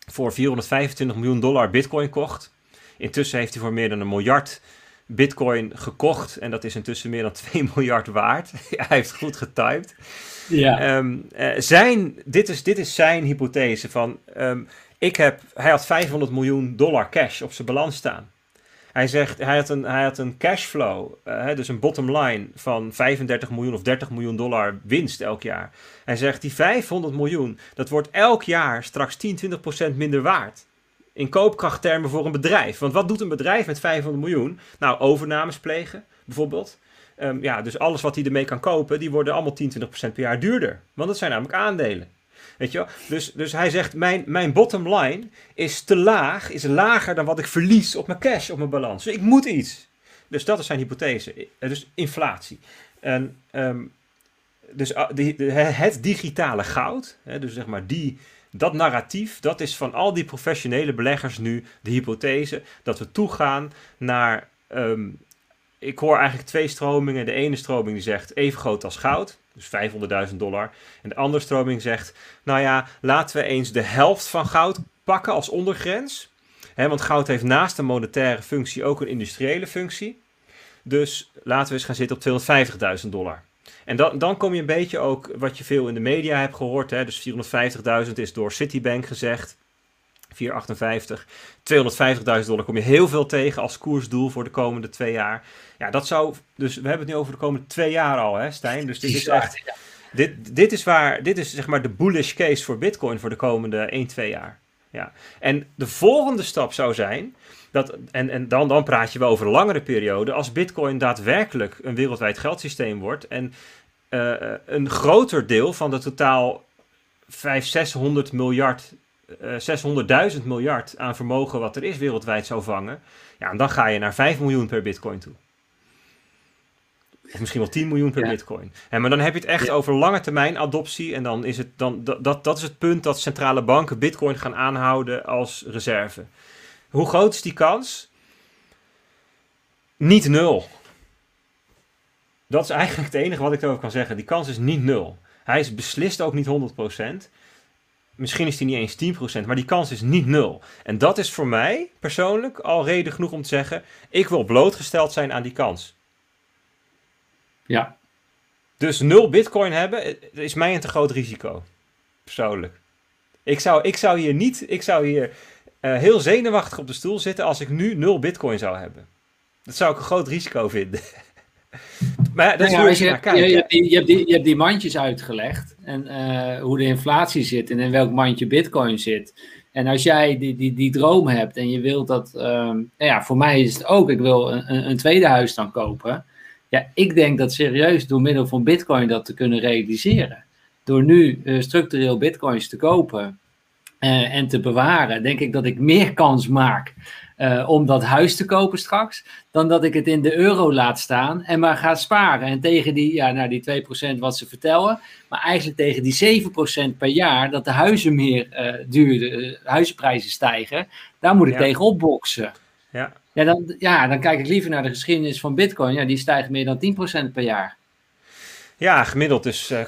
voor 425 miljoen dollar bitcoin kocht. Intussen heeft hij voor meer dan een miljard bitcoin gekocht. En dat is intussen meer dan 2 miljard waard. hij heeft goed getimed. Ja. Um, zijn, dit, is, dit is zijn hypothese van... Um, ik heb, hij had 500 miljoen dollar cash op zijn balans staan. Hij zegt, hij had een, hij had een cashflow, uh, dus een bottom line van 35 miljoen of 30 miljoen dollar winst elk jaar. Hij zegt, die 500 miljoen, dat wordt elk jaar straks 10, 20 procent minder waard. In koopkrachttermen voor een bedrijf. Want wat doet een bedrijf met 500 miljoen? Nou, overnames plegen, bijvoorbeeld. Um, ja, dus alles wat hij ermee kan kopen, die worden allemaal 10, 20 procent per jaar duurder. Want dat zijn namelijk aandelen. Weet je? Dus, dus hij zegt, mijn, mijn bottom line is te laag, is lager dan wat ik verlies op mijn cash, op mijn balans. Dus ik moet iets. Dus dat is zijn hypothese. Eh, dus inflatie. En, um, dus uh, de, het digitale goud, hè, dus zeg maar die, dat narratief, dat is van al die professionele beleggers nu de hypothese dat we toegaan naar um, ik hoor eigenlijk twee stromingen. De ene stroming die zegt even groot als goud, dus 500.000 dollar. En de andere stroming zegt, nou ja, laten we eens de helft van goud pakken als ondergrens. want goud heeft naast een monetaire functie ook een industriële functie. Dus laten we eens gaan zitten op 250.000 dollar. En dan, dan kom je een beetje ook wat je veel in de media hebt gehoord. Hè? Dus 450.000 is door Citibank gezegd. 458. 250.000 dollar kom je heel veel tegen als koersdoel voor de komende twee jaar. Ja, dat zou. Dus we hebben het nu over de komende twee jaar al, hè, Stijn? Dus dit is echt. Dit, dit is waar. Dit is zeg maar de bullish case voor Bitcoin voor de komende 1, 2 jaar. Ja. En de volgende stap zou zijn. Dat, en en dan, dan praat je wel over een langere periode. Als Bitcoin daadwerkelijk een wereldwijd geldsysteem wordt. En uh, een groter deel van de totaal 500, 600 miljard uh, 600.000 miljard aan vermogen wat er is wereldwijd zou vangen, ja, dan ga je naar 5 miljoen per bitcoin toe. Of misschien wel 10 miljoen per bitcoin. En, maar dan heb je het echt over lange termijn adoptie. En dan is het dan, dat, dat, dat is het punt dat centrale banken bitcoin gaan aanhouden als reserve. Hoe groot is die kans? Niet nul. Dat is eigenlijk het enige wat ik erover kan zeggen. Die kans is niet nul. Hij is beslist ook niet 100%. Misschien is die niet eens 10%, maar die kans is niet nul. En dat is voor mij persoonlijk al reden genoeg om te zeggen: ik wil blootgesteld zijn aan die kans. Ja. Dus nul bitcoin hebben eh, is mij een te groot risico. Persoonlijk. Ik zou, ik zou hier niet, ik zou hier uh, heel zenuwachtig op de stoel zitten als ik nu nul bitcoin zou hebben. Dat zou ik een groot risico vinden. maar dat nou je, je, je, hebt die, je, hebt die, je hebt die mandjes uitgelegd en uh, hoe de inflatie zit en in welk mandje bitcoin zit. En als jij die, die, die droom hebt en je wilt dat, um, nou ja, voor mij is het ook, ik wil een, een tweede huis dan kopen. Ja, ik denk dat serieus door middel van bitcoin dat te kunnen realiseren. Door nu uh, structureel bitcoins te kopen uh, en te bewaren, denk ik dat ik meer kans maak uh, om dat huis te kopen straks, dan dat ik het in de euro laat staan en maar ga sparen. En tegen die, ja, nou, die 2% wat ze vertellen, maar eigenlijk tegen die 7% per jaar dat de huizen meer uh, huizenprijzen stijgen, daar moet ik ja. tegen opboksen. Ja. Ja, dan, ja, dan kijk ik liever naar de geschiedenis van Bitcoin. Ja, die stijgt meer dan 10% per jaar. Ja, gemiddeld dus. Uh,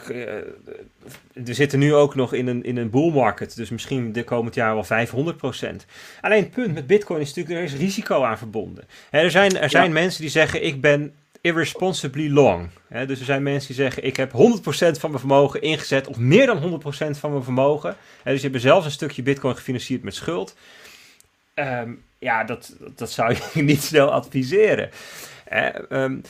we zitten nu ook nog in een, in een bull market. Dus misschien de komend jaar wel 500%. Alleen het punt met Bitcoin is natuurlijk, er is risico aan verbonden. Hè, er zijn, er zijn ja. mensen die zeggen, ik ben irresponsibly long. Hè, dus er zijn mensen die zeggen, ik heb 100% van mijn vermogen ingezet. Of meer dan 100% van mijn vermogen. Hè, dus je hebben zelfs een stukje Bitcoin gefinancierd met schuld. Um, ja, dat, dat zou je niet snel adviseren. Hè, um,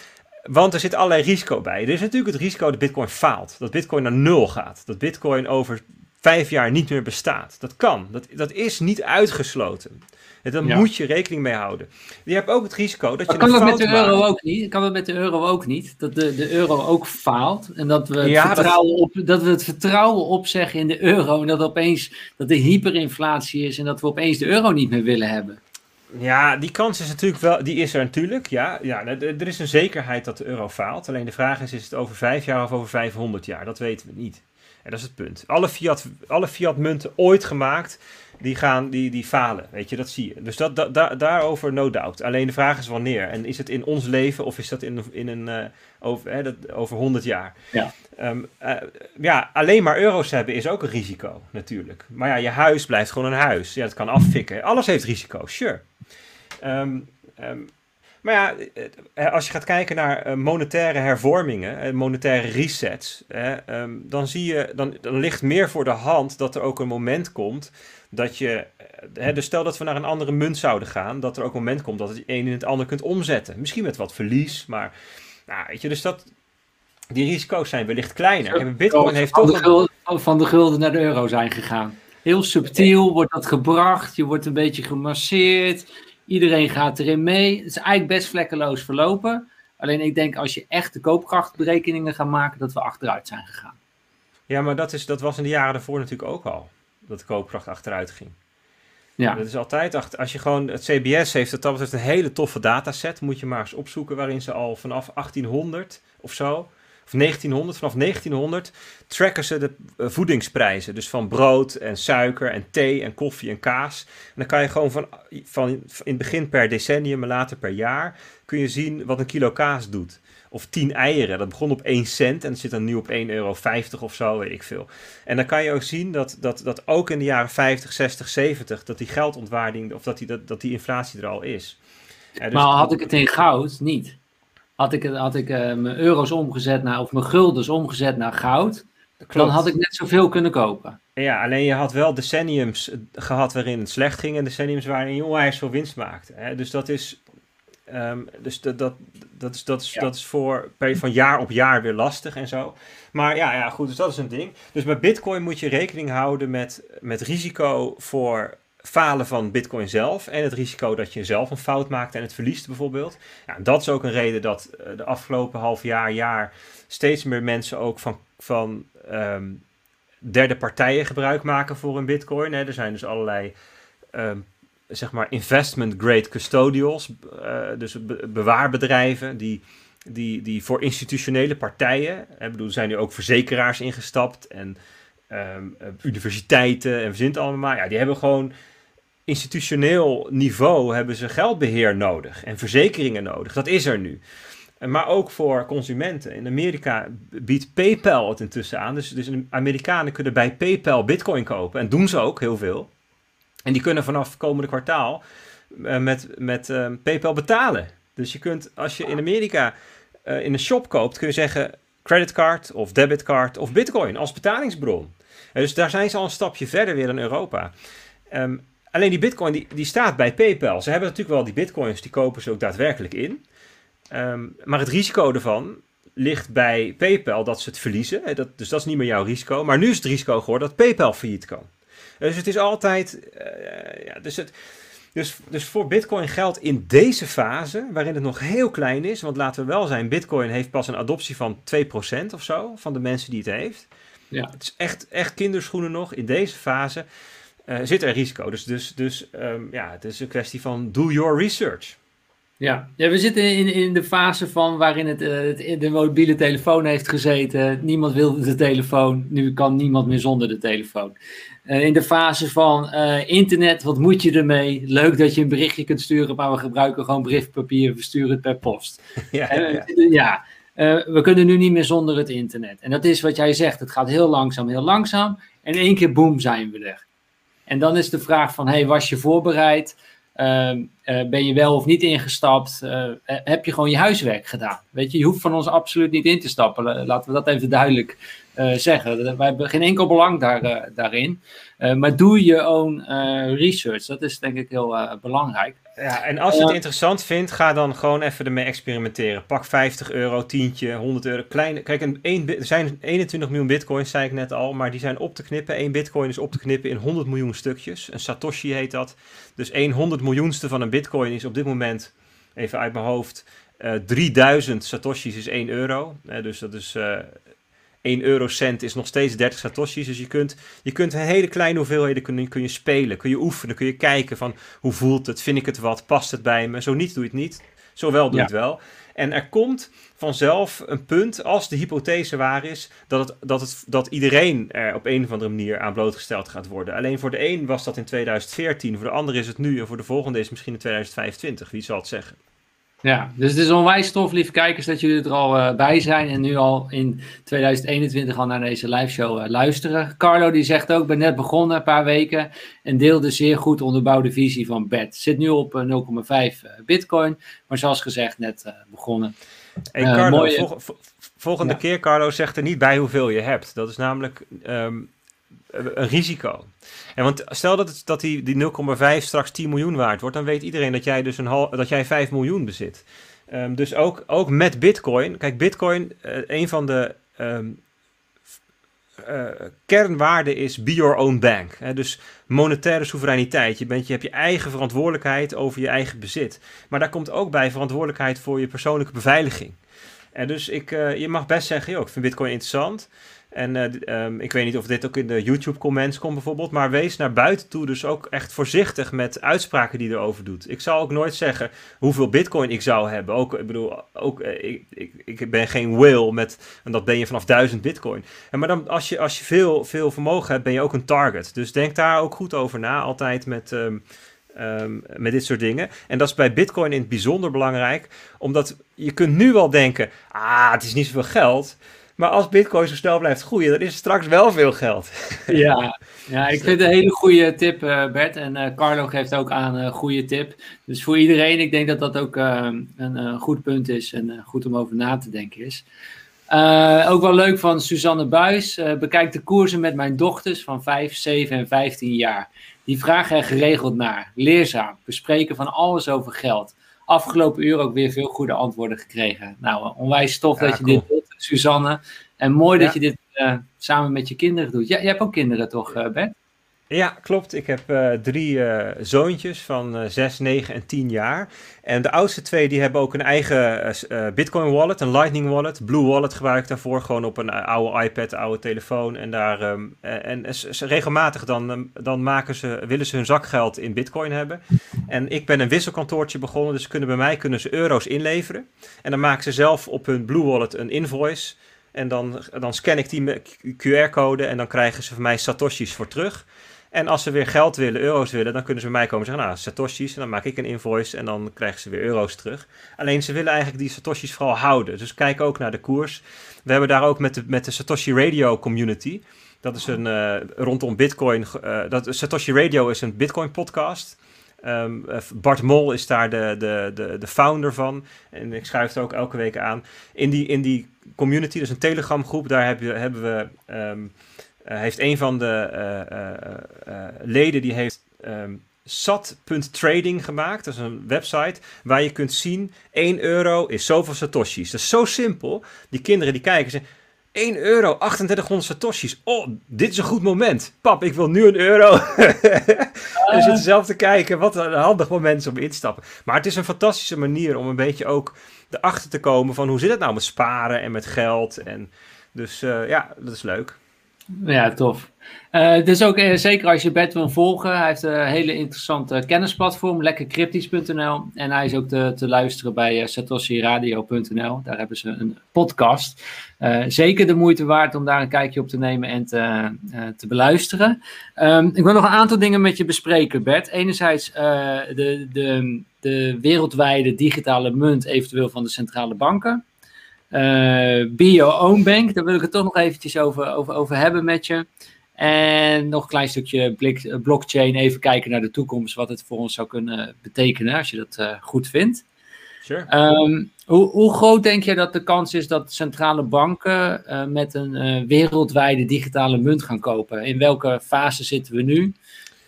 want er zit allerlei risico bij. Er is natuurlijk het risico dat Bitcoin faalt. Dat Bitcoin naar nul gaat. Dat Bitcoin over vijf jaar niet meer bestaat. Dat kan. Dat, dat is niet uitgesloten. En daar ja. moet je rekening mee houden. Je hebt ook het risico dat je. Kan dat met de euro ook niet? Kan dat met de euro ook niet? Dat de, de euro ook faalt en dat we, het ja, vertrouwen dat... op, dat we het vertrouwen opzeggen in de euro en dat opeens dat er hyperinflatie is en dat we opeens de euro niet meer willen hebben. Ja, die kans is natuurlijk wel, die is er natuurlijk. Ja, ja, er is een zekerheid dat de euro faalt. Alleen de vraag is, is het over vijf jaar of over 500 jaar? Dat weten we niet. En dat is het punt. Alle fiat, alle fiat munten ooit gemaakt, die, gaan, die, die falen. Weet je, dat zie je. Dus dat, da, da, daarover no doubt. Alleen de vraag is wanneer. En is het in ons leven of is dat in, in een, uh, over, hè, dat, over 100 jaar? Ja. Um, uh, ja, alleen maar euro's hebben is ook een risico natuurlijk. Maar ja, je huis blijft gewoon een huis. Ja, het kan affikken. Alles heeft risico's, sure. Um, um, maar ja, eh, als je gaat kijken naar uh, monetaire hervormingen, monetaire resets, um, dan zie je, dan, dan ligt meer voor de hand dat er ook een moment komt dat je, hè, dus stel dat we naar een andere munt zouden gaan, dat er ook een moment komt dat het een in het ander kunt omzetten. Misschien met wat verlies, maar, nou, weet je, dus dat, die risico's zijn wellicht kleiner. En Bitcoin heeft van toch... De gulden, van de gulden naar de euro zijn gegaan. Heel subtiel wordt dat gebracht, je wordt een beetje gemasseerd Iedereen gaat erin mee. Het is eigenlijk best vlekkeloos verlopen. Alleen ik denk als je echt de koopkrachtberekeningen gaat maken, dat we achteruit zijn gegaan. Ja, maar dat, is, dat was in de jaren daarvoor natuurlijk ook al. Dat de koopkracht achteruit ging. Ja. Dat is altijd, als je gewoon, het CBS heeft het dat betreft een hele toffe dataset, moet je maar eens opzoeken, waarin ze al vanaf 1800 of zo, of 1900, vanaf 1900 tracken ze de eh, voedingsprijzen. Dus van brood en suiker en thee en koffie en kaas. En dan kan je gewoon van, van in het begin per decennium en later per jaar, kun je zien wat een kilo kaas doet. Of 10 eieren, dat begon op 1 cent en zit dan nu op 1,50 euro of zo, weet ik veel. En dan kan je ook zien dat, dat, dat ook in de jaren 50, 60, 70, dat die geldontwaarding, of dat die, dat, dat die inflatie er al is. dus maar had ik het in goud? Niet. Had ik, had ik uh, mijn euro's omgezet naar, of mijn guldens omgezet naar goud, dan had ik net zoveel kunnen kopen. Ja, alleen je had wel decenniums gehad waarin het slecht ging en decenniums waarin je onwijs veel winst maakte. Hè? Dus dat is, um, dus dat, dat, dat is, dat is, dat is voor van jaar op jaar weer lastig en zo. Maar ja, ja, goed, dus dat is een ding. Dus bij Bitcoin moet je rekening houden met, met risico voor falen van Bitcoin zelf en het risico dat je zelf een fout maakt en het verliest bijvoorbeeld. Ja, dat is ook een reden dat eh, de afgelopen half jaar, jaar steeds meer mensen ook van, van ehm, derde partijen gebruik maken voor een Bitcoin. Hè. Er zijn dus allerlei um, zeg maar investment grade custodials, uh, dus bewaarbedrijven die, die, die voor institutionele partijen, ik bedoel, er zijn nu ook verzekeraars ingestapt en um, universiteiten en verzint allemaal ja, die hebben gewoon institutioneel niveau hebben ze geldbeheer nodig en verzekeringen nodig. Dat is er nu. Maar ook voor consumenten. In Amerika biedt PayPal het intussen aan. Dus, dus Amerikanen kunnen bij PayPal Bitcoin kopen. En doen ze ook heel veel. En die kunnen vanaf komende kwartaal uh, met, met uh, PayPal betalen. Dus je kunt, als je in Amerika uh, in een shop koopt, kun je zeggen creditcard of debitcard of Bitcoin als betalingsbron. dus daar zijn ze al een stapje verder weer in Europa. Um, alleen die Bitcoin die, die staat bij PayPal. Ze hebben natuurlijk wel die Bitcoins, die kopen ze ook daadwerkelijk in. Um, maar het risico ervan ligt bij PayPal dat ze het verliezen. Dat, dus dat is niet meer jouw risico. Maar nu is het risico geworden dat PayPal failliet kan. Dus het is altijd. Uh, ja, dus, het, dus, dus voor Bitcoin geldt in deze fase, waarin het nog heel klein is. Want laten we wel zijn, Bitcoin heeft pas een adoptie van 2% of zo van de mensen die het heeft. Ja. Het is echt, echt kinderschoenen nog. In deze fase uh, zit er risico. Dus, dus, dus um, ja, het is een kwestie van do your research. Ja, ja we zitten in, in de fase van waarin het, uh, het, de mobiele telefoon heeft gezeten. Niemand wilde de telefoon, nu kan niemand meer zonder de telefoon. Uh, in de fase van internet, wat moet je ermee? Leuk dat je een berichtje kunt sturen, maar we gebruiken gewoon briefpapier, we sturen het per post. Ja, ja. ja we kunnen nu niet meer zonder het internet. En dat is wat jij zegt, het gaat heel langzaam, heel langzaam. En in één keer, boem, zijn we er. En dan is de vraag van, hey, was je voorbereid? Ehm, eh, ben je wel of niet ingestapt? Uh, heb je gewoon je huiswerk gedaan? Weet je, je hoeft van ons absoluut niet in te stappen. Laten we dat even duidelijk zeggen. Wij hebben geen enkel belang daar, daarin. maar doe je own research. Dat is denk ik heel belangrijk. Ja, en als je het interessant vindt, ga dan gewoon even ermee experimenteren. Pak 50 euro, tientje, 100 euro. Kleine, kijk, een, een, er zijn 21 miljoen bitcoins, zei ik net al, maar die zijn op te knippen. Eén bitcoin is op te knippen in 100 miljoen stukjes. Een Satoshi heet dat. Dus 1 100 miljoenste van een bitcoin is op dit moment, even uit mijn hoofd, uh, eh, 3000 Satoshis is 1 euro. Uh, dus dat is uh, 1 eurocent is nog steeds 30 satoshis. Dus je kunt, je kunt hele kleine hoeveelheden kun, kun je spelen. Kun je oefenen, kun je kijken van hoe voelt het, vind ik het wat, past het bij me. Zo niet doe je het niet, zo wel doe je het wel. En er komt vanzelf een punt, als de hypothese waar is, dat, het, dat, het, dat iedereen er op een of andere manier aan blootgesteld gaat worden. Alleen voor de een was dat in 2014, voor de ander is het nu en voor de volgende is het misschien in 2025. Wie zal het zeggen? Ja, dus het is onwijs tof, lieve kijkers, dat jullie er al uh, bij zijn en nu al in 2021 al naar deze live show uh, luisteren. Carlo die zegt ook, ben net begonnen, een paar weken, en deelde zeer goed onderbouwde visie van BET. Zit nu op uh, 0,5 bitcoin, maar zoals gezegd net begonnen. Hey Carlo, mooie... volgende ja. keer Carlo zegt er niet bij hoeveel je hebt. Dat is namelijk um, een risico. En want stel dat, het, dat die, die 0,5 straks 10 miljoen waard wordt, dan weet iedereen dat jij dus een hal, dat jij 5 miljoen bezit. Um, dus ook, ook met Bitcoin. Kijk, Bitcoin, uh, een van de um, uh, kernwaarden is be your own bank. Hè? Dus monetaire soevereiniteit. Je, bent, je hebt je eigen verantwoordelijkheid over je eigen bezit. Maar daar komt ook bij verantwoordelijkheid voor je persoonlijke beveiliging. En dus ik, je mag best zeggen, joh, ik vind Bitcoin interessant. En uh, um, ik weet niet of dit ook in de YouTube comments komt bijvoorbeeld, maar wees naar buiten toe dus ook echt voorzichtig met uitspraken die erover doet. Ik zal ook nooit zeggen hoeveel bitcoin ik zou hebben. Ook, ik bedoel, ook, uh, ik, ik, ik ben geen whale met, en dat ben je vanaf 1000 bitcoin. En maar dan, als je, als je veel, veel vermogen hebt, ben je ook een target. Dus denk daar ook goed over na, altijd met... Um, Um, met dit soort dingen. En dat is bij Bitcoin in het bijzonder belangrijk, omdat je kunt nu wel denken: ah, het is niet zoveel geld. Maar als Bitcoin zo snel blijft groeien, dan is er straks wel veel geld. Ja, ja ik vind het een hele goede tip, uh, Bert. En uh, Carlo geeft ook aan een goede tip. Dus voor iedereen, ik denk dat dat ook een goed punt is en goed om over na te denken is. ook wel leuk van Suzanne Buis. bekijk de koersen met mijn dochters van 5, 7 en 15 jaar. Die vragen er geregeld naar. Leerzaam. Bespreken van alles over geld afgelopen uur ook weer veel goede antwoorden gekregen. Nou, onwijs tof dat je dit doet, Suzanne. En mooi dat je dit uh, samen met je kinderen doet. Ja, jij hebt ook kinderen toch, uh, Bert? Ja, klopt. Ik heb uh, drie uh, zoontjes van uh, 6, 9 en 10 jaar. En de oudste twee die hebben ook een eigen Bitcoin wallet, een Lightning wallet. Blue Wallet gebruik ik daarvoor, gewoon op een oude iPad, oude telefoon. En, daar, um, en regelmatig dan, dan maken ze, willen ze hun zakgeld in Bitcoin hebben. En ik ben een wisselkantoortje begonnen, dus kunnen bij mij kunnen ze euro's inleveren. En dan maken ze zelf op hun Blue Wallet een invoice. En dan, dan scan ik die QR-code en dan krijgen ze van mij satoshis voor terug. En als ze weer geld willen, euro's willen, dan kunnen ze bij mij komen en zeggen, nou, satoshis. En dan maak ik een invoice en dan krijgen ze weer euro's terug. Alleen ze willen eigenlijk die satoshis vooral houden. Dus kijk ook naar de koers. We hebben daar ook met de, met de Satoshi Radio community. Dat is een, uh, rondom Bitcoin. Uh, dat, Satoshi Radio is een Bitcoin podcast. Um, Bart Mol is daar de, de, de, de founder van. En ik schrijf het ook elke week aan. In die, in die community, dus een Telegram groep, daar hebben we... Uh, heeft een van de uh, leden die heeft um, sat.trading gemaakt. Dat is een website waar je kunt zien 1 euro is zoveel satoshis. Dat is zo simpel. Die kinderen die kijken zeggen 1 euro, 3800 satoshis. Oh, dit is een goed moment. Pap, ik wil nu een euro. en zitten zelf te kijken wat een handig moment om in te stappen. Maar het is een fantastische manier om een beetje ook erachter te komen van hoe zit het nou met sparen en met geld. En dus ja, dat is leuk. Ja, tof. Uh, dus ook uh, zeker als je Bert wil volgen. Hij heeft een hele interessante kennisplatform, lekkercryptisch.nl. En hij is ook te, te luisteren bij uh, satoshiradio.nl. Daar hebben ze een podcast. zeker de moeite waard om daar een kijkje op te nemen en te, te beluisteren. Um, ik wil nog een aantal dingen met je bespreken, Bert. Enerzijds de, de, de wereldwijde digitale munt, eventueel van de centrale banken. Uh, Be Your Own Bank, daar wil ik het toch nog eventjes over, over, over hebben met je. En nog een klein stukje blik, eh, blockchain, even kijken naar de toekomst, wat het voor ons zou kunnen betekenen, als je dat uh, goed vindt. Sure. Um, hoe, hoe, groot denk je dat de kans is dat centrale banken uh, met een uh, wereldwijde digitale munt gaan kopen? In welke fase zitten we nu?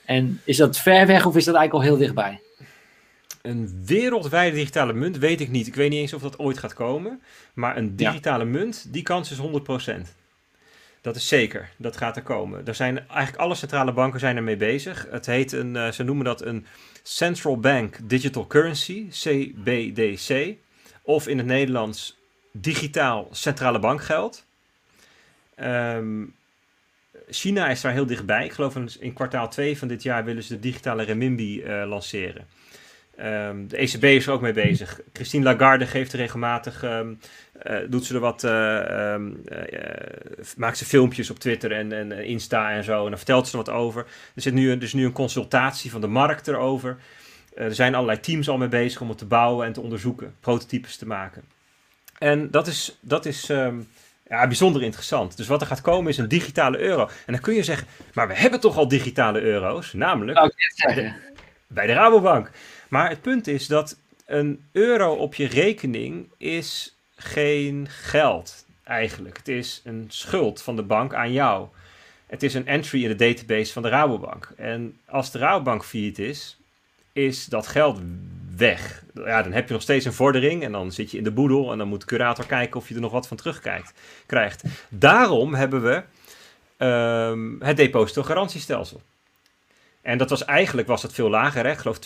En is dat ver weg of is dat eigenlijk al heel dichtbij? Een wereldwijde digitale munt weet ik niet. Ik weet niet eens of dat ooit gaat komen. Maar een digitale munt, die kans is 100%. Dat is zeker. Dat gaat er komen. Er zijn eigenlijk alle centrale banken zijn ermee bezig. Het heet een, uh, ze noemen dat een Central Bank Digital Currency, CBDC. Of in het Nederlands digitaal centrale bankgeld. Um, China is daar heel dichtbij. Ik geloof in, in kwartaal 2 van dit jaar willen ze de digitale renminbi uh, lanceren. Um, de ECB is er ook mee bezig. Christine Lagarde geeft er regelmatig, um, uh, doet ze er wat, uh, um, uh, maakt ze filmpjes op Twitter en, en Insta en zo. En dan vertelt ze er wat over. Er zit nu, dus nu een consultatie van de markt erover. er zijn allerlei teams al mee bezig om het te bouwen en te onderzoeken, prototypes te maken. En dat is, dat is ja, bijzonder interessant. Dus wat er gaat komen is een digitale euro. En dan kun je zeggen, maar we hebben toch al digitale euro's? Namelijk bij de, bij de Rabobank. Maar het punt is dat een euro op je rekening is geen geld eigenlijk. Het is een schuld van de bank aan jou. Het is een entry in de database van de Rabobank. En als de Rabobank failliet is, is dat geld weg. Ja, dan heb je nog steeds een vordering en dan zit je in de boedel en dan moet de curator kijken of je er nog wat van terugkijkt, krijgt. Daarom hebben we um, het depositogarantiestelsel. En dat was eigenlijk was dat veel lager, hè? ik geloof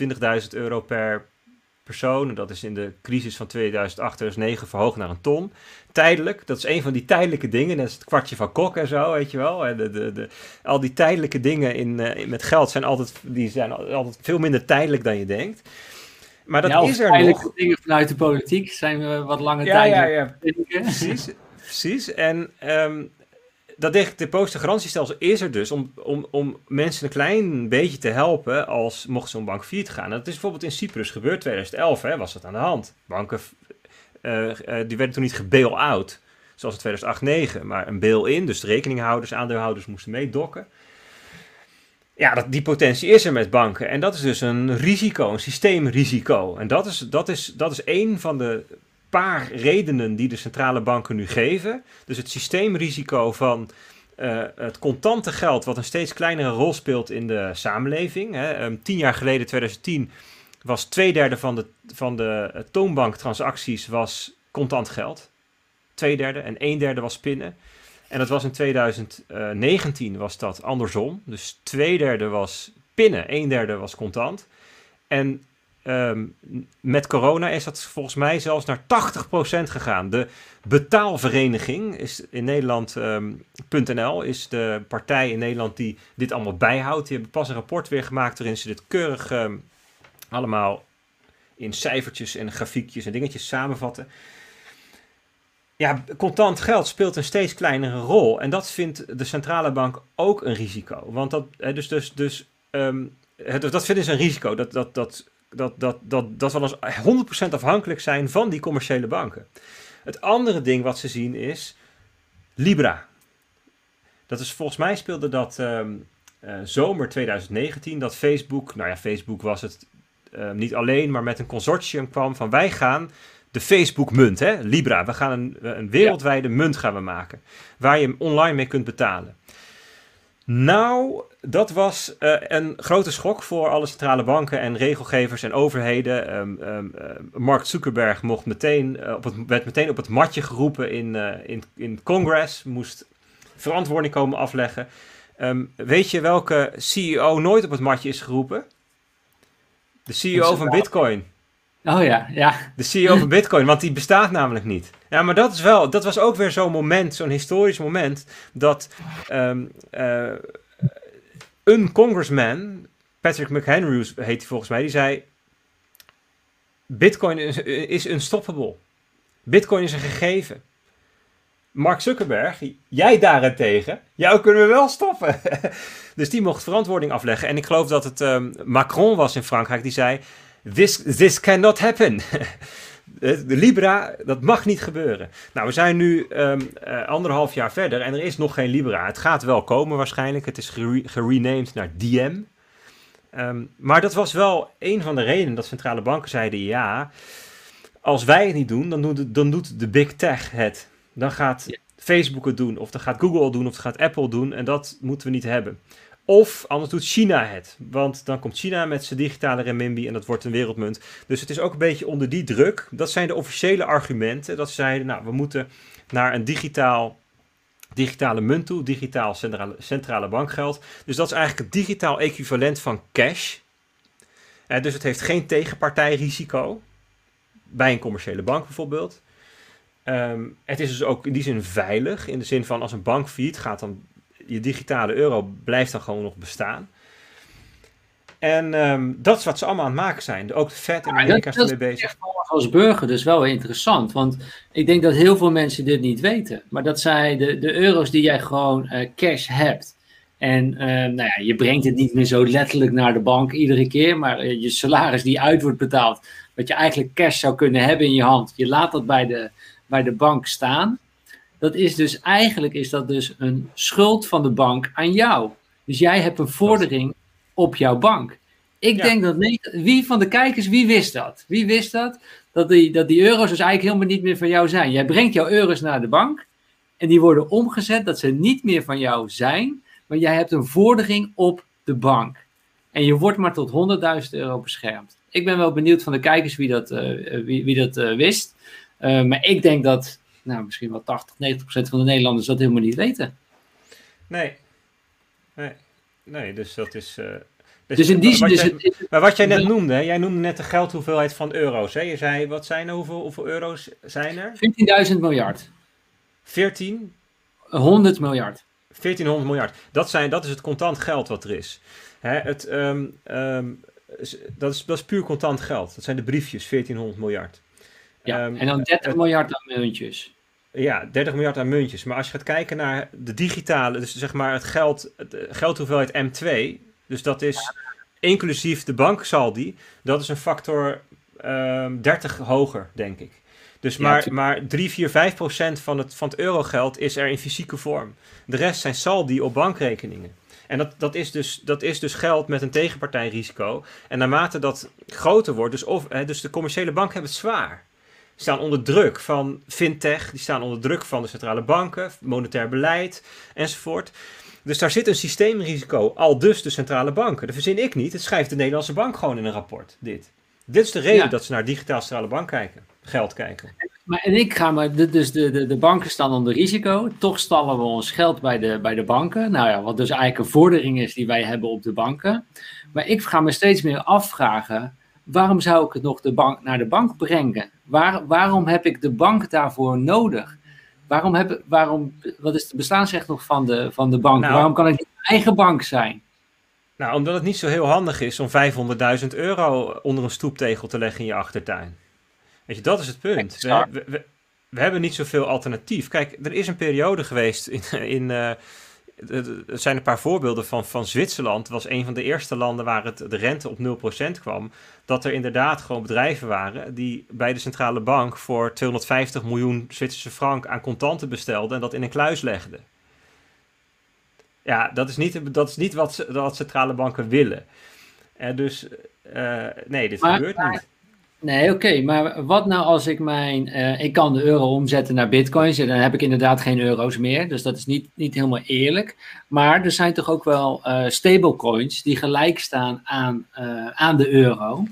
20.000 euro per persoon. En dat is in de crisis van 2008, 2009 verhoogd naar een ton. Tijdelijk, dat is een van die tijdelijke dingen. Dat is het kwartje van Kok en zo, weet je wel. De, de, de, al die tijdelijke dingen in, uh, met geld zijn altijd, die zijn altijd veel minder tijdelijk dan je denkt. Maar dat ja, is er nog. dingen vanuit de politiek zijn we wat lange ja, tijd. Ja, ja, precies. precies. En um, dat depositogarantiestelsel is er dus om, om, om mensen een klein beetje te helpen als mocht zo'n bank failliet gaan. Dat is bijvoorbeeld in Cyprus gebeurd, 2011 hè, was dat aan de hand. Banken uh, uh, die werden toen niet gebail-out, zoals in 2008 9 maar een bail-in. Dus de rekeninghouders, aandeelhouders moesten meedokken. Ja, dat, die potentie is er met banken. En dat is dus een risico, een systeemrisico. En dat is, dat is, dat is één van de paar redenen die de centrale banken nu geven. Dus het systeemrisico van uh, het contante geld, wat een steeds kleinere rol speelt in de samenleving. Hè. Um, tien jaar geleden, 2010, was twee derde van de, van de uh, toonbanktransacties was contant geld. Twee derde en een derde was pinnen. En dat was in 2019 was dat andersom. Dus twee derde was pinnen, een derde was contant. En um, met corona is dat volgens mij zelfs naar 80% gegaan. De betaalvereniging is in Nederland.nl um, is de partij in Nederland die dit allemaal bijhoudt. Die hebben pas een rapport weer gemaakt waarin ze dit keurig um, allemaal in cijfertjes en grafiekjes en dingetjes samenvatten. Ja, contant geld speelt een steeds kleinere rol. En dat vindt de centrale bank ook een risico. Want dat, dus, dus, dus, um, het, dat vinden ze een risico. Dat, dat, dat, dat, dat, dat, dat we ons 100% afhankelijk zijn van die commerciële banken. Het andere ding wat ze zien is Libra. Dat is volgens mij speelde dat um, uh, zomer 2019 dat Facebook, nou ja, Facebook was het uh, niet alleen, maar met een consortium kwam van wij gaan de Facebook-munt, hè, Libra. We gaan een, een wereldwijde ja. munt gaan we maken, waar je online mee kunt betalen. Nou, dat was uh, een grote schok voor alle centrale banken en regelgevers en overheden. Um, um, uh, Mark Zuckerberg mocht meteen, uh, op het, werd meteen op het matje geroepen in, in, in Congress, moest verantwoording komen afleggen. Um, weet je welke CEO nooit op het matje is geroepen? De CEO van Bitcoin. Oh ja, ja. De CEO van Bitcoin, want die bestaat namelijk niet. Ja, maar dat is wel, dat was ook weer zo'n moment, zo'n historisch moment, dat um, uh, een congressman, Patrick McHenry heet hij volgens mij, die zei: Bitcoin is, is unstoppable. Bitcoin is een gegeven. Mark Zuckerberg, jij daarentegen, jou kunnen we wel stoppen. dus die mocht verantwoording afleggen. En ik geloof dat het um, Macron was in Frankrijk die zei: This, this cannot happen. De Libra, dat mag niet gebeuren. Nou, we zijn nu um, uh, anderhalf jaar verder en er is nog geen Libra. Het gaat wel komen waarschijnlijk. Het is gerenamed naar DM. Um, maar dat was wel een van de redenen dat centrale banken zeiden: ja, als wij het niet doen, dan doet, dan doet de big tech het. Dan gaat. Facebook het doen, of dan gaat Google het doen, of dan gaat Apple doen. En dat moeten we niet hebben. Of anders doet China het. Want dan komt China met zijn digitale renminbi en dat wordt een wereldmunt. Dus het is ook een beetje onder die druk. Dat zijn de officiële argumenten. Dat zeiden, nou, we moeten naar een digitaal, digitale munt toe. Digitaal centrale, centrale bankgeld. Dus dat is eigenlijk het digitaal equivalent van cash. Eh, dus het heeft geen tegenpartijrisico. Bij een commerciële bank bijvoorbeeld. Um, het is dus ook in die zin veilig. In de zin van als een bank failliet gaat, dan je digitale euro blijft dan gewoon nog bestaan. En um, dat is wat ze allemaal aan het maken zijn. Ook de Fed en Amerika zijn ermee bezig. Dat is als burger dus wel interessant. Want ik denk dat heel veel mensen dit niet weten. Maar dat zijn de, de euro's die jij gewoon uh, cash hebt. En uh, nou ja, je brengt het niet meer zo letterlijk naar de bank iedere keer. Maar uh, je salaris die uit wordt betaald. Wat je eigenlijk cash zou kunnen hebben in je hand. Je laat dat bij de, bij de bank staan dat is dus eigenlijk is dat dus een schuld van de bank aan jou. Dus jij hebt een vordering op jouw bank. Ik ja. denk dat wie van de kijkers, wie wist dat? Wie wist dat? Dat die, dat die euro's dus eigenlijk helemaal niet meer van jou zijn. Jij brengt jouw euro's naar de bank en die worden omgezet dat ze niet meer van jou zijn, maar jij hebt een vordering op de bank. En je wordt maar tot 100.000 euro beschermd. Ik ben wel benieuwd van de kijkers wie dat, uh, wie, wie dat uh, wist. Uh, maar ik denk dat nou, misschien wel 80, 90 procent van de Nederlanders dat helemaal niet weten. Nee. Nee, nee dus dat is. Uh, Dus, in die zin is het... Maar wat jij net noemde, jij noemde net de geldhoeveelheid van euro's. Hè? Je zei, wat zijn er, hoeveel, hoeveel euro's zijn er? 14.000 miljard. 14? 100 miljard. 1400 miljard. Dat, zijn, dat is het contant geld wat er is. Hè, het, um, um, dat, is, dat is puur contant geld. Dat zijn de briefjes, 1400 miljard. Ja, um, en dan 30 miljard aan muntjes. Ja, 30 miljard aan muntjes. Maar als je gaat kijken naar de digitale, dus zeg maar het geld, het geldhoeveelheid M2, dus dat is inclusief de banksaldi, dat is een factor 30 hoger, denk ik. Dus maar, maar 3, 4, 5 procent van het, van het eurogeld is er in fysieke vorm. De rest zijn saldi op bankrekeningen. En dat, dat, is dus, dat is dus geld met een tegenpartijrisico. En naarmate dat groter wordt, dus, of, hè, dus de commerciële banken hebben het zwaar. Die staan onder druk van fintech, die staan onder druk van de centrale banken, monetair beleid enzovoort. Dus daar zit een systeemrisico, al dus de centrale banken. Dat verzin ik niet, het schrijft de Nederlandse bank gewoon in een rapport, dit. Dit is de reden dat ze naar digitaal centrale bank kijken, geld kijken. Maar, en ik ga maar, dus de, de, de banken staan onder risico. Toch stallen we ons geld bij de, bij de banken. Nou ja, wat dus eigenlijk een vordering is die wij hebben op de banken. Maar ik ga me steeds meer afvragen: waarom zou ik het nog de bank, naar de bank brengen? Waar, waarom heb ik de bank daarvoor nodig? Waarom heb, waarom, wat is het bestaansrecht nog van de, van de bank? Nou, waarom kan ik niet eigen bank zijn? Nou, omdat het niet zo heel handig is om 500.000 euro onder een stoeptegel te leggen in je achtertuin. Weet je, dat is het punt. We, we, we, hebben niet zoveel alternatief. Kijk, er is een periode geweest in. in uh, er zijn een paar voorbeelden van, van Zwitserland. was een van de eerste landen waar het, de rente op 0% kwam. Dat er inderdaad gewoon bedrijven waren die bij de centrale bank voor 250 miljoen Zwitserse frank aan contanten bestelden en dat in een kluis legden. Ja, dat is niet, dat is niet wat, wat centrale banken willen. Uh, dus uh, nee, dit gebeurt niet. Nee, oké, maar wat nou als ik mijn. Uh, ik kan de euro omzetten naar bitcoins en dan heb ik inderdaad geen euro's meer. Dus dat is niet, niet helemaal eerlijk. Maar er zijn toch ook wel uh, stablecoins die gelijk staan aan, uh, aan de euro.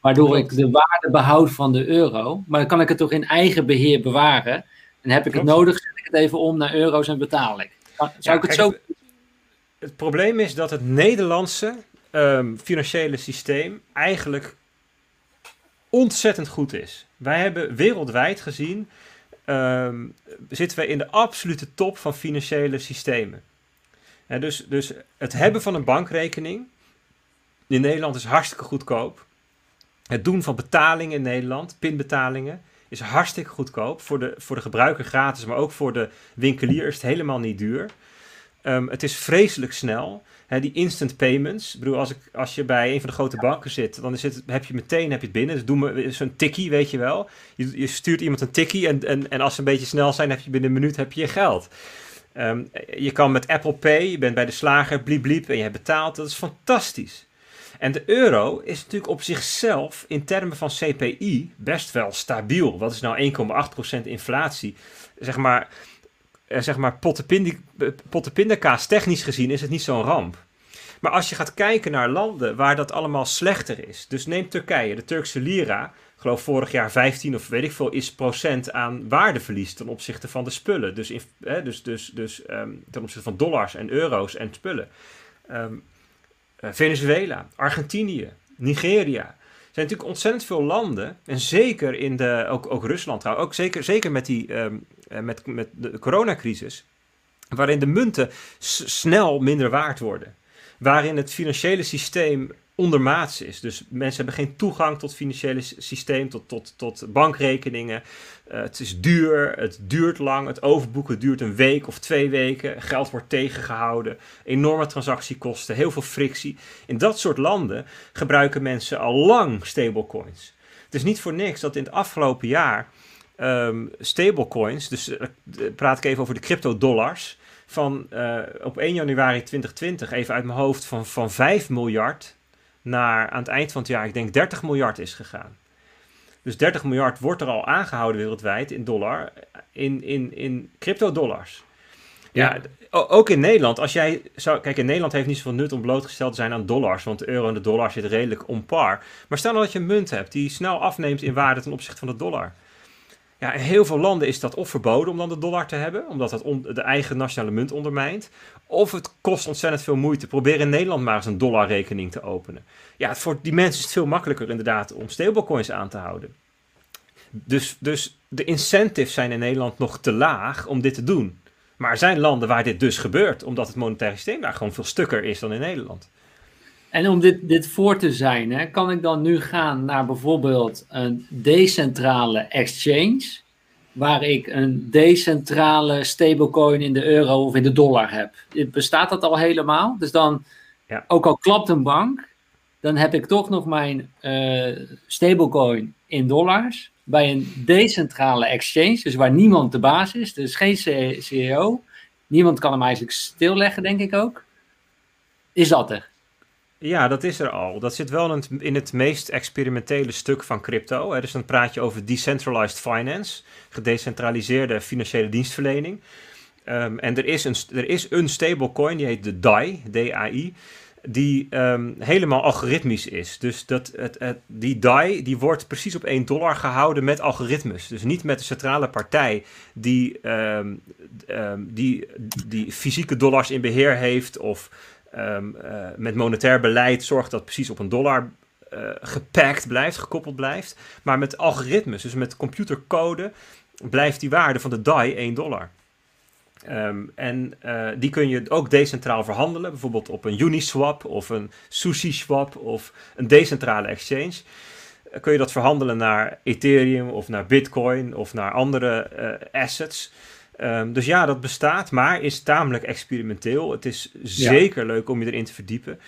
Waardoor ik de waarde behoud van de euro. Maar dan kan ik het toch in eigen beheer bewaren. En heb ik het nodig, zet ik het even om naar euro's en betaal ik. Zou ja, ik het zo. Het probleem is dat het Nederlandse um, financiële systeem eigenlijk ontzettend goed is. Wij hebben wereldwijd gezien, um, zitten wij in de absolute top van financiële systemen. En dus, dus het hebben van een bankrekening in Nederland is hartstikke goedkoop. Het doen van betalingen in Nederland, pinbetalingen, is hartstikke goedkoop. Voor de, voor de gebruiker gratis, maar ook voor de winkelier is het helemaal niet duur. Um, het is vreselijk snel die instant payments. Ik bedoel, als, ik, als je bij een van de grote banken zit, dan heb je meteen heb je het binnen. Dus doe me zo'n tikkie, weet je wel. Je, je, stuurt iemand een tikkie en, en, en als ze een beetje snel zijn, heb je binnen een minuut heb je, je geld. Um, je kan met Apple Pay, je bent bij de slager, bliep bliep, en je hebt betaald. Dat is fantastisch. En de euro is natuurlijk op zichzelf in termen van CPI best wel stabiel. Wat is nou 1,8% inflatie? Zeg maar, zeg maar pottenpindakaas technisch gezien is het niet zo'n ramp. Maar als je gaat kijken naar landen waar dat allemaal slechter is. Dus neem Turkije, de Turkse lira. Geloof vorig jaar 15 of weet ik veel is procent aan waardeverlies ten opzichte van de spullen. Dus, hè, dus, dus, dus um, ten opzichte van dollars en euro's en spullen. Um, Venezuela, Argentinië, Nigeria. Zijn natuurlijk ontzettend veel landen. En zeker in de, ook, ook Rusland trouwens. Ook zeker, zeker met, die, um, met, met de coronacrisis. Waarin de munten snel minder waard worden waarin het financiële systeem ondermaats is. Dus mensen hebben geen toegang tot financiële systeem, tot, tot, tot bankrekeningen. Uh, het is duur, het duurt lang, het overboeken duurt een week of twee weken. Geld wordt tegengehouden, enorme transactiekosten, heel veel frictie. In dat soort landen gebruiken mensen al lang stablecoins. Het is niet voor niks dat in het afgelopen jaar um, stablecoins, dus uh, praat ik even over de crypto-dollars van op 1 januari 2020, even uit mijn hoofd, van, van 5 miljard naar aan het eind van het jaar, ik denk 30 miljard is gegaan. Dus 30 miljard wordt er al aangehouden wereldwijd in dollar, in, in, in crypto-dollars. Ja, ook in Nederland. Als jij zou, kijk, in Nederland heeft niet zoveel nut om blootgesteld te zijn aan dollars, want de euro en de dollar zitten redelijk on par. Maar stel nou dat je een munt hebt die snel afneemt in waarde ten opzichte van de dollar. Ja, in heel veel landen is dat of verboden om dan de dollar te hebben, omdat dat de eigen nationale munt ondermijnt. Of het kost ontzettend veel moeite. Probeer in Nederland maar eens een dollarrekening te openen. Ja, voor die mensen is het veel makkelijker inderdaad om stablecoins aan te houden. Dus, dus de incentives zijn in Nederland nog te laag om dit te doen. Maar er zijn landen waar dit dus gebeurt, omdat het monetaire systeem daar gewoon veel stukker is dan in Nederland. En om dit, dit voor te zijn, hè, kan ik dan nu gaan naar bijvoorbeeld een decentrale exchange, waar ik een decentrale stablecoin in de euro of in de dollar heb. Bestaat dat al helemaal? Dus dan, ja. ook al klapt een bank, dan heb ik toch nog mijn uh, stablecoin in dollars bij een decentrale exchange, dus waar niemand de baas is, dus geen CEO. Niemand kan hem eigenlijk stilleggen, denk ik ook. Is dat er? Ja, dat is er al. Dat zit wel in het, in het meest experimentele stuk van crypto. Dus dan praat je over decentralized finance, gedecentraliseerde financiële dienstverlening. Um, en er is, een, er is een stablecoin, die heet de DAI, D-A-I die ehm, helemaal algoritmisch is. Dus dat, het, die DAI die wordt precies op 1 dollar gehouden met algoritmes. Dus niet met de centrale partij die, um, die, die fysieke dollars in beheer heeft of uh, met monetair beleid zorgt dat precies op een dollar uh, gepakt blijft, gekoppeld blijft. Maar met algoritmes, dus met computercode, blijft die waarde van de DAI 1 dollar. Ehm, en uh, die kun je ook decentraal verhandelen, bijvoorbeeld op een Uniswap of een SushiSwap of een decentrale exchange. Kun je dat verhandelen naar Ethereum of naar Bitcoin of naar andere assets. Um, dus ja, dat bestaat, maar is tamelijk experimenteel. Het is zeker leuk om je erin te verdiepen.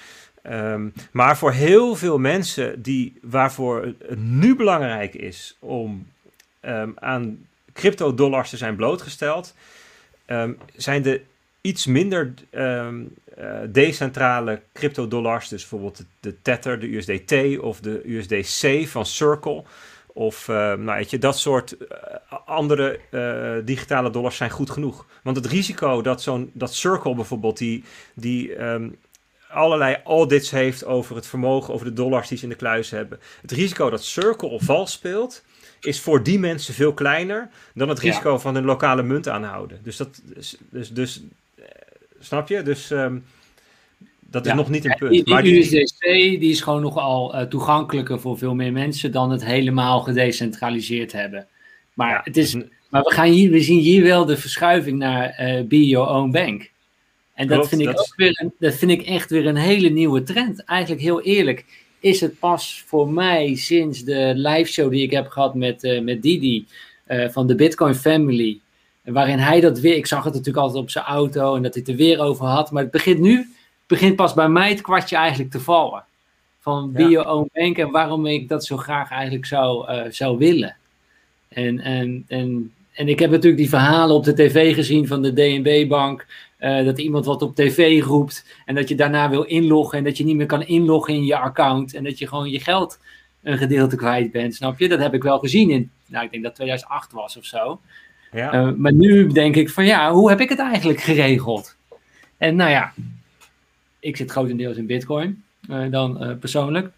Um, maar voor heel veel mensen die, waarvoor het nu belangrijk is om aan crypto-dollars te zijn blootgesteld, zijn de iets minder uh, decentrale cryptodollars, dus bijvoorbeeld de, de, Tether, de USDT of de USDC van Circle. Of uh, nou weet je, dat soort uh, andere uh, digitale dollars zijn goed genoeg. Want het risico dat zo'n dat Circle bijvoorbeeld, die, die um, allerlei audits heeft over het vermogen, over de dollars die ze in de kluis hebben. Het risico dat Circle vals speelt, is voor die mensen veel kleiner dan het risico van hun lokale munt aanhouden. Dus dat, dus, dus, dus eh, snap je? Dus um, dat is nog niet een punt. Die, maar die USDC die is gewoon nogal uh, toegankelijker voor veel meer mensen dan het helemaal gedecentraliseerd hebben. Maar, ja, het is, maar we, gaan hier, we zien hier wel de verschuiving naar uh, Be Your Own Bank. En dat, vind ik dat, ook weer een, dat vind ik echt weer een hele nieuwe trend. Eigenlijk heel eerlijk is het pas voor mij sinds de live show die ik heb gehad met, uh, met Didi van de Bitcoin Family. Waarin hij dat weer, ik zag het natuurlijk altijd op zijn auto en dat hij het er weer over had. Maar het begint nu, begint pas bij mij het kwartje eigenlijk te vallen. Van ja. Bio Own Bank en waarom ik dat zo graag eigenlijk zou, uh, zou willen. En, en, en, en ik heb natuurlijk die verhalen op de tv gezien van de DNB-bank. Uh, dat iemand wat op tv roept en dat je daarna wil inloggen en dat je niet meer kan inloggen in je account en dat je gewoon je geld een gedeelte kwijt bent, snap je? Dat heb ik wel gezien in, nou ik denk dat 2008 was of zo. Ja. Uh, maar nu denk ik van ja, hoe heb ik het eigenlijk geregeld? En nou ja, ik zit grotendeels in bitcoin uh, dan persoonlijk.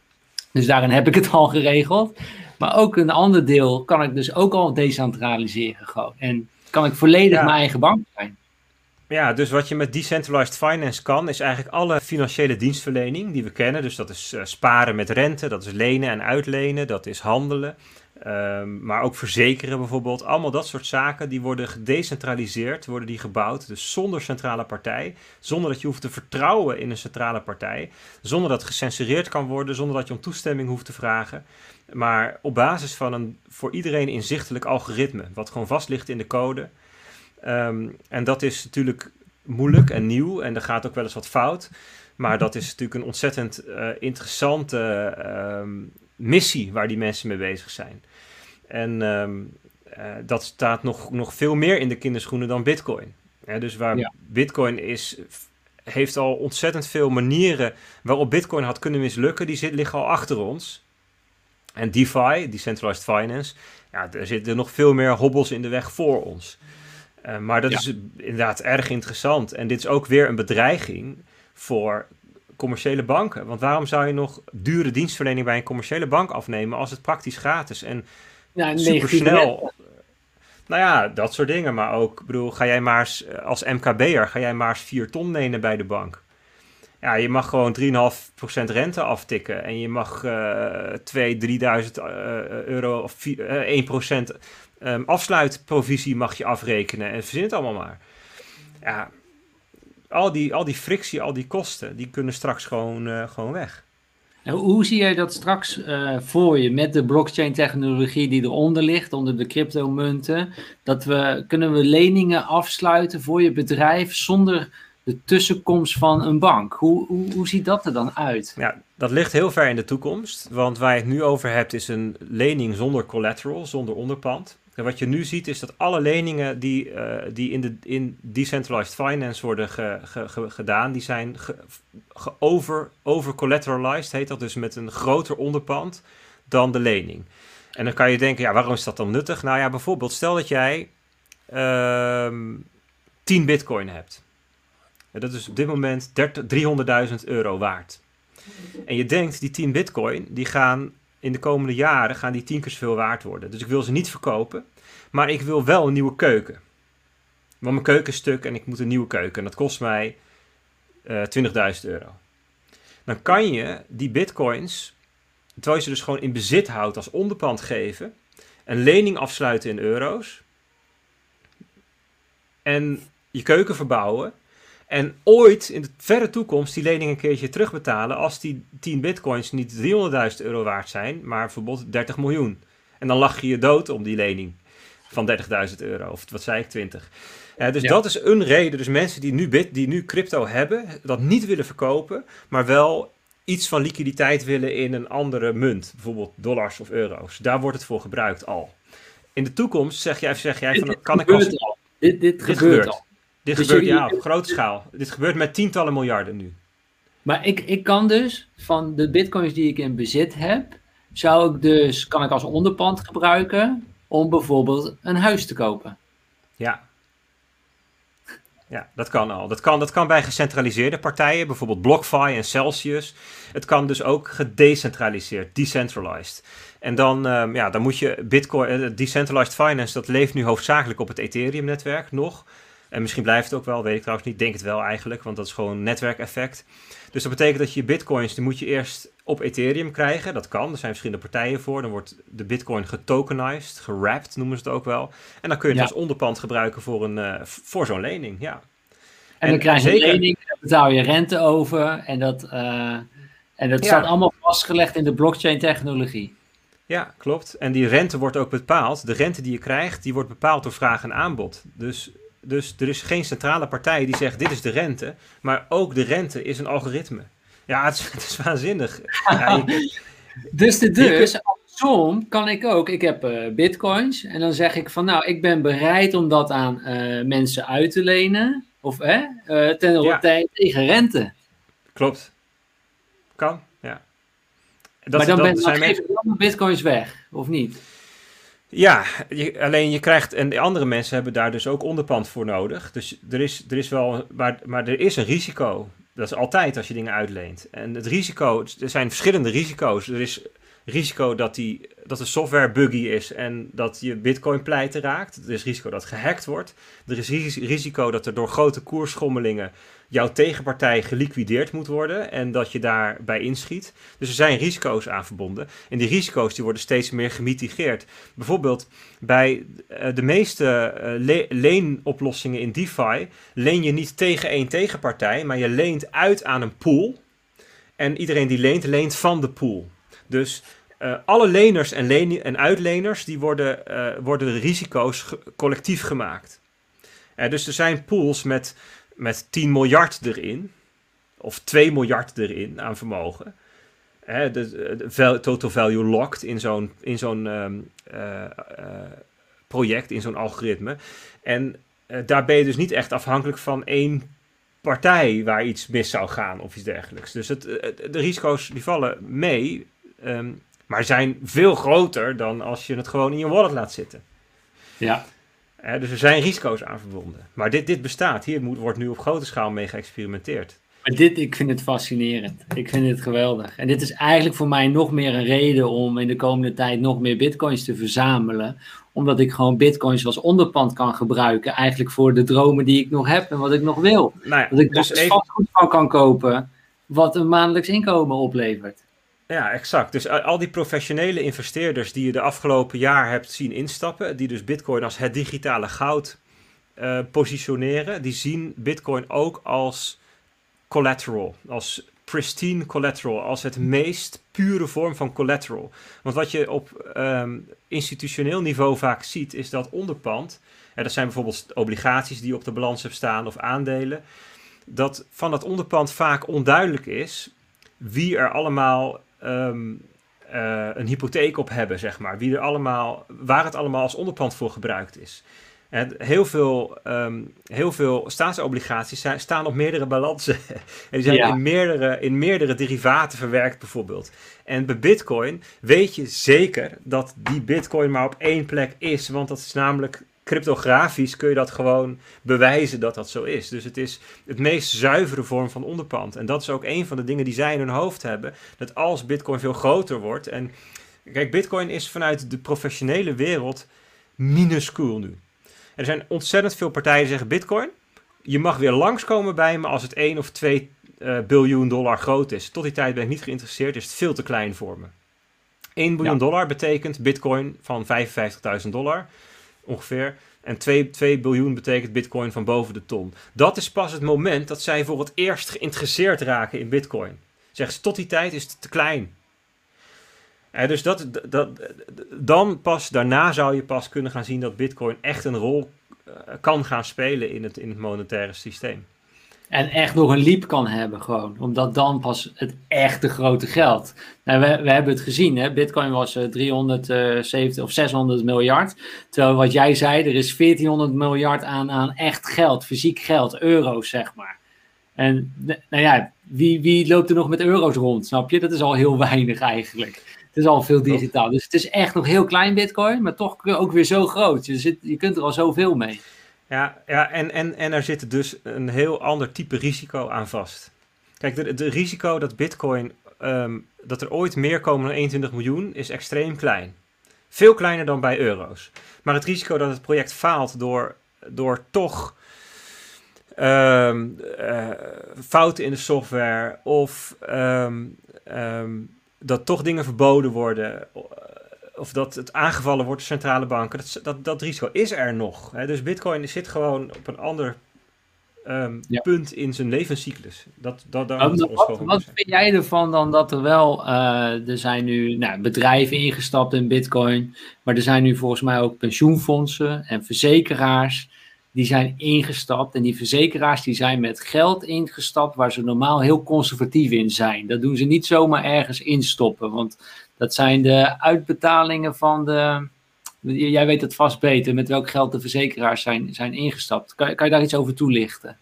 Dus daarin heb ik het al geregeld. Maar ook een ander deel kan ik dus ook al decentraliseren gewoon. En kan ik volledig ja. mijn eigen bank zijn. Ja, dus wat je met decentralized finance kan, is eigenlijk alle financiële dienstverlening die we kennen. Dus dat is uh, sparen met rente, dat is lenen en uitlenen, dat is handelen. Um, maar ook verzekeren bijvoorbeeld. Allemaal dat soort zaken die worden gedecentraliseerd, worden die gebouwd. Dus zonder centrale partij. Zonder dat je hoeft te vertrouwen in een centrale partij. Zonder dat gecensureerd kan worden. Zonder dat je om toestemming hoeft te vragen. Maar op basis van een voor iedereen inzichtelijk algoritme. Wat gewoon vast ligt in de code. Um, en dat is natuurlijk moeilijk en nieuw en er gaat ook wel eens wat fout. Maar dat is natuurlijk een ontzettend uh, interessante um, missie waar die mensen mee bezig zijn. En um, uh, dat staat nog, nog veel meer in de kinderschoenen dan Bitcoin. Ja, dus waar ja. Bitcoin is, heeft al ontzettend veel manieren waarop Bitcoin had kunnen mislukken, die zit, liggen al achter ons. En DeFi, Decentralized Finance, ja, er zitten nog veel meer hobbels in de weg voor ons. Uh, maar dat ja. is inderdaad erg interessant. En dit is ook weer een bedreiging voor commerciële banken. Want waarom zou je nog dure dienstverlening bij een commerciële bank afnemen als het praktisch gratis en ja, supersnel... Nou ja, dat soort dingen. Maar ook, bedoel, ga jij maar eens, eh, als MKB'er, ga jij maar eens 4 ton lenen bij de bank. Ja, je mag gewoon 3,5% rente aftikken. En je mag uh, 2, 3000 uh, euro of 4, uh, 1% um, afsluitprovisie mag je afrekenen. En verzin het allemaal maar. Ja, al die, al die frictie, al die kosten, die kunnen straks gewoon, uh, gewoon weg. En hoe zie jij dat straks uh, voor je met de blockchain technologie die eronder ligt, onder de cryptomunten? Dat we, kunnen we leningen afsluiten voor je bedrijf zonder de tussenkomst van een bank. Hoe, hoe, hoe ziet dat er dan uit? Ja, dat ligt heel ver in de toekomst. Want waar je het nu over hebt is een lening zonder collateral, zonder onderpand. En wat je nu ziet is dat alle leningen die, uh, die in, de, in decentralized finance worden ge, ge, ge, gedaan, die zijn over, over collateralized, heet dat dus met een groter onderpand dan de lening. En dan kan je denken, ja, waarom is dat dan nuttig? Nou ja, bijvoorbeeld, stel dat jij uh, 10 bitcoin hebt. En dat is op dit moment 300.000 euro waard. En je denkt, die 10 bitcoin, die gaan in de komende jaren gaan die tien keer zoveel waard worden. Dus ik wil ze niet verkopen, maar ik wil wel een nieuwe keuken. Want mijn keuken is stuk en ik moet een nieuwe keuken. En dat kost mij uh, eh, 20.000 euro. Dan kan je die bitcoins, terwijl je ze dus gewoon in bezit houdt als onderpand geven, een lening afsluiten in euro's. En je keuken verbouwen. En ooit in de verre toekomst die lening een keertje terugbetalen als die 10 bitcoins niet 300.000 euro waard zijn, maar bijvoorbeeld 30 miljoen. En dan lach je je dood om die lening van 30.000 euro, of wat zei ik, 20. Uh, dus ja. dat is een reden. Dus mensen die nu, bit, die nu crypto hebben, dat niet willen verkopen, maar wel iets van liquiditeit willen in een andere munt, bijvoorbeeld dollars of euro's. Daar wordt het voor gebruikt al. In de toekomst zeg jij, zeg jij van, kan ik als... Dit, dit, dit gebeurt, gebeurt al. Dit dus gebeurt ja, op grote schaal. Dit gebeurt met tientallen miljarden nu. Maar ik, ik kan dus van de bitcoins die ik in bezit heb, zou ik dus, kan ik als onderpand gebruiken om bijvoorbeeld een huis te kopen. Ja. Ja, dat kan al. Dat kan, dat kan bij gecentraliseerde partijen, bijvoorbeeld BlockFi en Celsius. Het kan dus ook gedecentraliseerd, decentralized. En dan, um, ja, dan moet je Bitcoin, uh, decentralized finance, dat leeft nu hoofdzakelijk op het Ethereum-netwerk nog. En misschien blijft het ook wel, weet ik trouwens niet. Denk het wel eigenlijk, want dat is gewoon netwerkeffect. Dus dat betekent dat je bitcoins, die moet je eerst op Ethereum krijgen. Dat kan, er zijn verschillende partijen voor. Dan wordt de bitcoin getokenized, gerapt noemen ze het ook wel. En dan kun je het ja. als onderpand gebruiken voor, een, uh, voor zo'n lening, ja. En, dan krijg je zeker... een lening, daar betaal je rente over. En dat, uh, en dat ja. staat allemaal vastgelegd in de blockchain technologie. Ja, klopt. En die rente wordt ook bepaald. De rente die je krijgt, die wordt bepaald door vraag en aanbod. Dus dus er is geen centrale partij die zegt dit is de rente, maar ook de rente is een algoritme. Ja, het is, het is waanzinnig. Ja, je, dus de dus, andersom kan ik ook, ik heb uh, bitcoins en dan zeg ik van nou, ik ben bereid om dat aan uh, mensen uit te lenen, of uh, ten ja. tegen rente. Klopt. Kan, ja. Dat, maar dan, dat, ben, dan zijn geef ik dan bitcoins weg, of niet? Ja, alleen je krijgt, en de andere mensen hebben daar dus ook onderpand voor nodig. Dus er is, er is wel, maar, maar er is een risico. Dat is altijd als je dingen uitleent. En het risico, er zijn verschillende risico's. Er is risico dat, die, dat de software buggy is en dat je bitcoin pleiten raakt. Er is risico dat gehackt wordt. Er is risico dat er door grote koersschommelingen jouw tegenpartij geliquideerd moet worden en dat je daarbij inschiet. Dus er zijn risico's aan verbonden. En die risico's die worden steeds meer gemitigeerd. Bijvoorbeeld bij uh, de meeste le leenoplossingen in DeFi leen je niet tegen één tegenpartij, maar je leent uit aan een pool. En iedereen die leent, leent van de pool. Dus uh, alle leners en, leen en uitleners die worden, worden de risico's collectief gemaakt. dus er zijn pools met met 10 miljard erin, of 2 miljard erin aan vermogen. De, de, total value locked in zo'n in zo'n uh, project, in zo'n algoritme. En daar ben je dus niet echt afhankelijk van één partij waar iets mis zou gaan of iets dergelijks. Dus het, de risico's die vallen mee, um, maar zijn veel groter dan als je het gewoon in je wallet laat zitten. Ja, dus er zijn risico's aan verbonden. Maar dit, dit bestaat. Hier moet, wordt nu op grote schaal mee geëxperimenteerd. Maar dit, ik vind het fascinerend. Ik vind het geweldig. En dit is eigenlijk voor mij nog meer een reden om in de komende tijd nog meer bitcoins te verzamelen. Omdat ik gewoon bitcoins als onderpand kan gebruiken. Eigenlijk voor de dromen die ik nog heb en wat ik nog wil. Nou ja, dat ik dus even- vastgoed van kan kopen. Wat een maandelijks inkomen oplevert. Ja, exact. Dus al al die professionele investeerders die je de afgelopen jaar hebt zien instappen, die dus Bitcoin als het digitale goud eh, positioneren, die zien Bitcoin ook als collateral, als pristine collateral, als het meest pure vorm van collateral. Want wat je op ehm, institutioneel niveau vaak ziet, is dat onderpand, en dat zijn bijvoorbeeld obligaties die op de balans hebt staan of aandelen, dat van dat onderpand vaak onduidelijk is wie er allemaal ehm, eh, een hypotheek op hebben, zeg maar. Wie er allemaal, waar het allemaal als onderpand voor gebruikt is. En heel, veel, ehm, heel veel staatsobligaties zijn, staan op meerdere balansen. en die zijn Ja. in, meerdere, in meerdere derivaten verwerkt, bijvoorbeeld. En bij Bitcoin weet je zeker dat die Bitcoin maar op één plek is. Want dat is namelijk cryptografisch kun je dat gewoon bewijzen dat dat zo is. Dus het is het meest zuivere vorm van onderpand. En dat is ook een van de dingen die zij in hun hoofd hebben. Dat als Bitcoin veel groter wordt. En kijk, Bitcoin is vanuit de professionele wereld minuscuul nu. Er zijn ontzettend veel partijen die zeggen: Bitcoin, je mag weer langskomen bij me als het 1 of 2 eh, biljoen dollar groot is. Tot die tijd ben ik niet geïnteresseerd, is het veel te klein voor me. 1 biljoen Ja. dollar betekent Bitcoin van 55.000 dollar ongeveer. En 2, 2 biljoen betekent Bitcoin van boven de ton. Dat is pas het moment dat zij voor het eerst geïnteresseerd raken in Bitcoin. Zeggen ze: tot die tijd is het te klein. Eh, dus dat, dat, dan pas, daarna zou je pas kunnen gaan zien dat Bitcoin echt een rol eh, kan gaan spelen in het, in het monetaire systeem. En echt nog een liep kan hebben gewoon. Omdat dan pas het echte grote geld. Nou, we, we hebben het gezien. Hè? Bitcoin was eh, 370 of 600 miljard. Terwijl wat jij zei, er is 1400 miljard aan, aan echt geld. Fysiek geld. Euro's zeg maar. En nou ja, wie, wie loopt er nog met euro's rond? Snap je? Dat is al heel weinig eigenlijk. Het is al veel digitaal. Dus het is echt nog heel klein bitcoin. Maar toch ook weer zo groot. Je, zit, je kunt er al zoveel mee. Ja, ja en, en, en er zit dus een heel ander type risico aan vast. Kijk, de risico dat Bitcoin, ehm, dat er ooit meer komen dan 21 miljoen, is extreem klein. Veel kleiner dan bij euro's. Maar het risico dat het project faalt door, door toch ehm, eh, fouten in de software of ehm, dat toch dingen verboden worden of dat het aangevallen wordt door centrale banken, dat, dat, dat risico is er nog. Hè? Dus Bitcoin zit gewoon op een ander ehm, Ja. punt in zijn levenscyclus. Dat, dat, daar Wat, wat, wat vind jij ervan dan dat er wel, eh, er zijn nu nou, bedrijven ingestapt in bitcoin, maar er zijn nu volgens mij ook pensioenfondsen en verzekeraars die zijn ingestapt. En die verzekeraars die zijn met geld ingestapt waar ze normaal heel conservatief in zijn. Dat doen ze niet zomaar ergens instoppen, want dat zijn de uitbetalingen van de... Jij weet het vast beter met welk geld de verzekeraars zijn, zijn ingestapt. Kan, kan je daar iets over toelichten?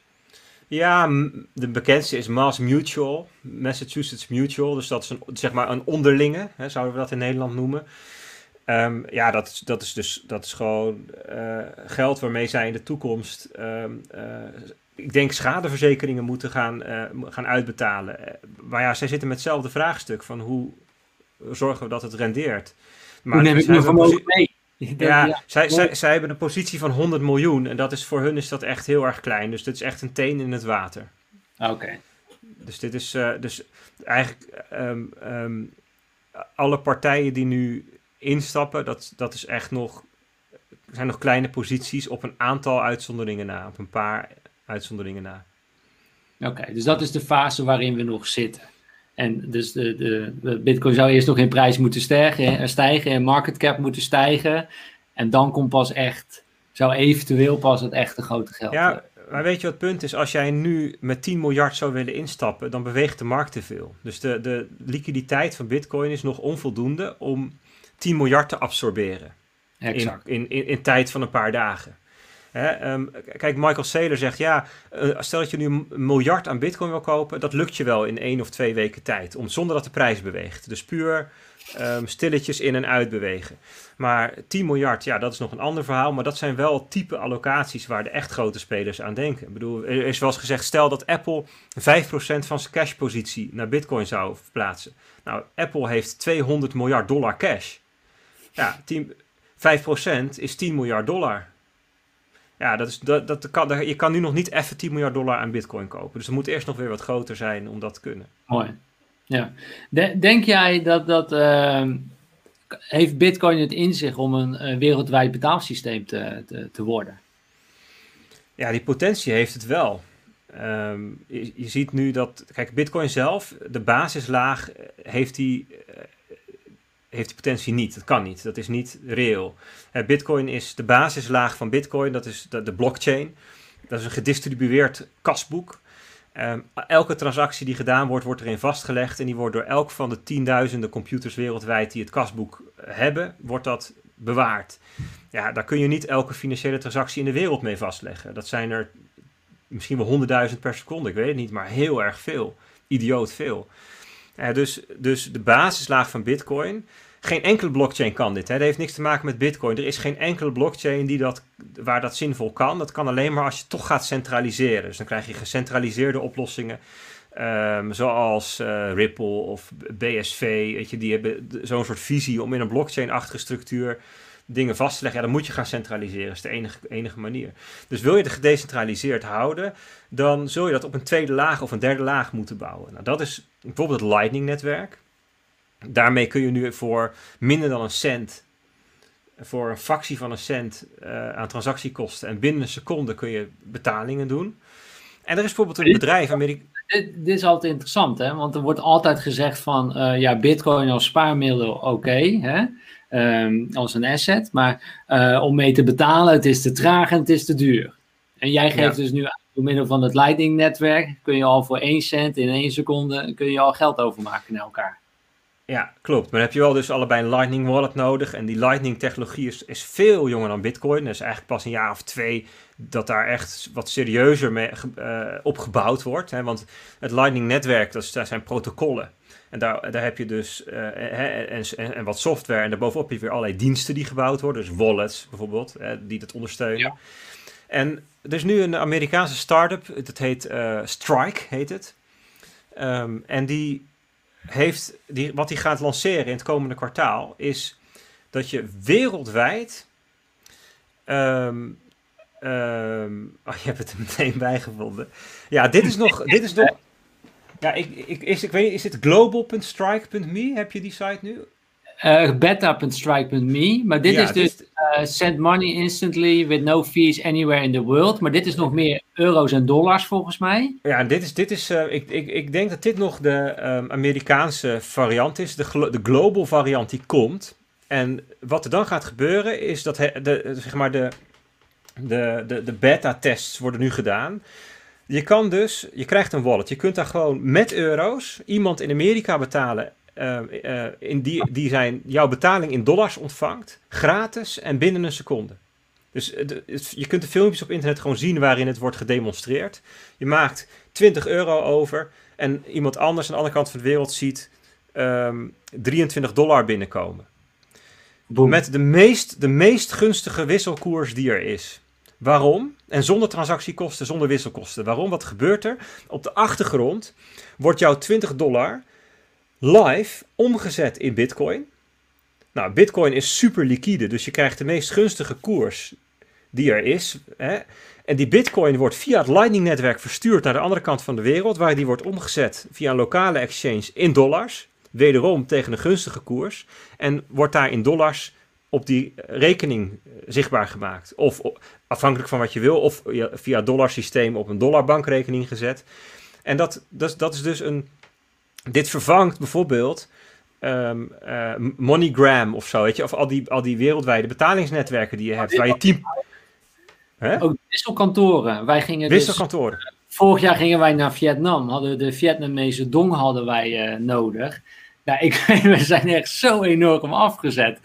Ja, de bekendste is Mass Mutual, Massachusetts Mutual. Dus dat is een, zeg maar een onderlinge, hè, zouden we dat in Nederland noemen. Ehm, ja, dat, dat is dus dat is gewoon eh, geld waarmee zij in de toekomst, ehm, eh, ik denk, schadeverzekeringen moeten gaan, eh, gaan uitbetalen. Maar ja, zij zitten met hetzelfde vraagstuk van hoe zorgen we dat het rendeert. Hoe neem ik mijn een vermogen mee? ja, Ja, Zij, zij, zij hebben een positie van 100 miljoen en dat is, voor hun is dat echt heel erg klein. Dus dit is echt een teen in het water. Oké. Dus dit is eh, dus eigenlijk ehm, ehm, alle partijen die nu instappen, dat, dat is echt nog, zijn nog kleine posities op een aantal uitzonderingen na, op een paar uitzonderingen na. Oké, dus dat is de fase waarin we nog zitten. En dus de, de, de Bitcoin zou eerst nog in prijs moeten stijgen, stijgen en market cap moeten stijgen. En dan komt pas echt, zou eventueel pas het echte grote geld. Ja, eh, maar weet je wat het punt is? Als jij nu met 10 miljard zou willen instappen, dan beweegt de markt te veel. Dus de, de liquiditeit van Bitcoin is nog onvoldoende om 10 miljard te absorberen. in, exact. in, in, in tijd van een paar dagen. Ehm, kijk, Michael Saylor zegt, ja, uh, stel dat je nu een miljard aan bitcoin wil kopen, dat lukt je wel in één of twee weken tijd, om, zonder dat de prijs beweegt. Dus puur um, stilletjes in en uit bewegen. Maar 10 miljard, ja, dat is nog een ander verhaal. Maar dat zijn wel type allocaties waar de echt grote spelers aan denken. Ik bedoel, er is wel eens gezegd, stel dat Apple 5% van zijn cashpositie naar bitcoin zou verplaatsen. Nou, Apple heeft 200 miljard dollar cash. Ja, 10, 5% is 10 miljard dollar. Ja, dat is, dat, dat kan, je kan nu nog niet even 10 miljard dollar aan bitcoin kopen. Dus er moet eerst nog weer wat groter zijn om dat te kunnen. Mooi. Ja. denk jij dat dat. Ehm, heeft Bitcoin het in zich om een uh, wereldwijd betaalsysteem te, te, te, worden? Ja, die potentie heeft het wel. Ehm, je, je, ziet nu dat. Kijk, Bitcoin zelf, de basislaag, eh, heeft die. Heeft die potentie niet. Dat kan niet. Dat is niet reëel. Bitcoin is de basislaag van Bitcoin. Dat is de, de blockchain. Dat is een gedistribueerd kasboek. Um, elke transactie die gedaan wordt, wordt erin vastgelegd en die wordt door elk van de tienduizenden computers wereldwijd die het kasboek hebben, wordt dat bewaard. Ja, daar kun je niet elke financiële transactie in de wereld mee vastleggen. Dat zijn er misschien wel honderdduizend per seconde, ik weet het niet, maar heel erg veel. Idioot veel. Uh, dus, dus de basislaag van Bitcoin geen enkele blockchain kan dit. Hè. Dat heeft niks te maken met Bitcoin. Er is geen enkele blockchain die dat, waar dat zinvol kan. Dat kan alleen maar als je toch gaat centraliseren. Dus dan krijg je gecentraliseerde oplossingen. Um, zoals uh, Ripple of BSV. Weet je, die hebben zo'n soort visie om in een blockchain-achtige structuur dingen vast te leggen. Ja, dan moet je gaan centraliseren. Dat is de enige, enige manier. Dus wil je het gedecentraliseerd houden, dan zul je dat op een tweede laag of een derde laag moeten bouwen. Nou, dat is bijvoorbeeld het Lightning-netwerk. Daarmee kun je nu voor minder dan een cent, voor een fractie van een cent uh, aan transactiekosten en binnen een seconde kun je betalingen doen. En er is bijvoorbeeld een bedrijf, Amerika dit, dit, is altijd interessant, hè? want er wordt altijd gezegd van uh, ja, bitcoin als spaarmiddel oké, hè? Um, als een asset, maar uh, om mee te betalen, het is te traag en het is te duur. En jij geeft dus nu door middel van het Lightning-netwerk, kun je al voor 1 cent in 1 seconde, kun je al geld overmaken naar elkaar. Ja, klopt. Maar dan heb je wel dus allebei een Lightning wallet nodig. En die Lightning technologie is, is veel jonger dan Bitcoin. Dat is eigenlijk pas een jaar of twee dat daar echt wat serieuzer mee uh, opgebouwd wordt. Hè? Want het Lightning netwerk, dat, dat zijn protocollen. En daar, daar heb je dus uh, hè, en, en, wat software. En daarbovenop heb je weer allerlei diensten die gebouwd worden. Dus wallets bijvoorbeeld, hè, die dat ondersteunen. Ja. En er is nu een Amerikaanse start-up, dat heet uh, Strike, heet het. Um, en die heeft die, wat hij gaat lanceren in het komende kwartaal, is dat je wereldwijd. Um, um, oh, je hebt het er meteen bijgevonden. Ja, dit is nog. dit is nog ja, ik, ik, is, ik weet niet, is het global.strike.me? Heb je die site nu? Uh, beta.strike.me. Maar dit is dus uh, send money instantly with no fees anywhere in the world. Maar dit is nog meer euro's en dollars volgens mij. Ja, dit is, dit is uh, ik, ik, ik denk dat dit nog de um, Amerikaanse variant is. De, de global variant die komt. En wat er dan gaat gebeuren is dat he, de, zeg maar de, de, de, de beta-tests worden nu gedaan. Je kan dus, je krijgt een wallet. Je kunt daar gewoon met euro's iemand in Amerika betalen uh, uh, in die, die zijn, jouw betaling in dollars ontvangt, gratis en binnen een seconde. Dus uh, je kunt de filmpjes op internet gewoon zien waarin het wordt gedemonstreerd. Je maakt 20 euro over en iemand anders aan de andere kant van de wereld ziet um, ehm, 23 dollar binnenkomen. Boom. Met de meest, de meest gunstige wisselkoers die er is. Waarom? En zonder transactiekosten, zonder wisselkosten. Waarom? Wat gebeurt er? Op de achtergrond wordt jouw 20 dollar live omgezet in Bitcoin. Nou, Bitcoin is super liquide, dus je krijgt de meest gunstige koers die er is. Hè? En die Bitcoin wordt via het Lightning-netwerk verstuurd naar de andere kant van de wereld, waar die wordt omgezet via een lokale exchange in dollars. Wederom tegen een gunstige koers. En wordt daar in dollars op die rekening eh, zichtbaar gemaakt. Of afhankelijk van wat je wil, of via dollarsysteem op een dollarbankrekening gezet. En dat, dat, dat is dus een dit vervangt bijvoorbeeld um, uh, MoneyGram of zo, weet je, of al die, al die wereldwijde betalingsnetwerken die je hebt, waar je team... Hè? Ook wisselkantoren. Wij gingen dus- wisselkantoren. Dus, vorig jaar gingen wij naar Vietnam, hadden de Vietnamese dong hadden wij uh, nodig. Nou, ik, we zijn echt zo enorm afgezet.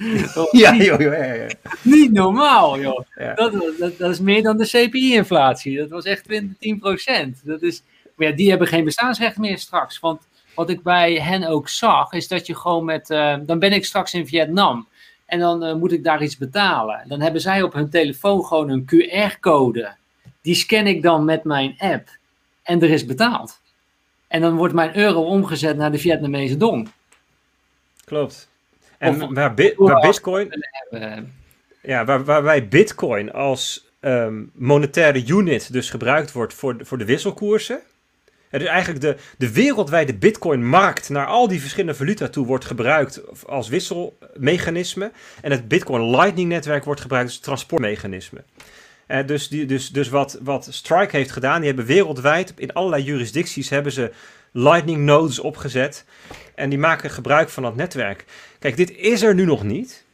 ja, joh, joh, ja, ja. Niet normaal, joh. Dat, dat, dat, is meer dan de CPI-inflatie. Dat was echt 20, 10%. Dat is, maar ja, die hebben geen bestaansrecht meer straks. Want wat ik bij hen ook zag, is dat je gewoon met. Uh, dan ben ik straks in Vietnam. En dan uh, moet ik daar iets betalen. Dan hebben zij op hun telefoon gewoon een QR-code. Die scan ik dan met mijn app. En er is betaald. En dan wordt mijn euro omgezet naar de Vietnamese dong. Klopt. En of, waar, bi waar Bitcoin. Ja, waar, waar wij Bitcoin als um, monetaire unit dus gebruikt wordt voor de, voor de wisselkoersen. Het is eigenlijk de, de wereldwijde Bitcoin-markt naar al die verschillende valuta toe wordt gebruikt als wisselmechanisme. En het Bitcoin Lightning-netwerk wordt gebruikt als transportmechanisme. Uh, dus die, dus, dus wat, wat Strike heeft gedaan, die hebben wereldwijd in allerlei jurisdicties hebben ze Lightning nodes opgezet. En die maken gebruik van dat netwerk. Kijk, dit is er nu nog niet.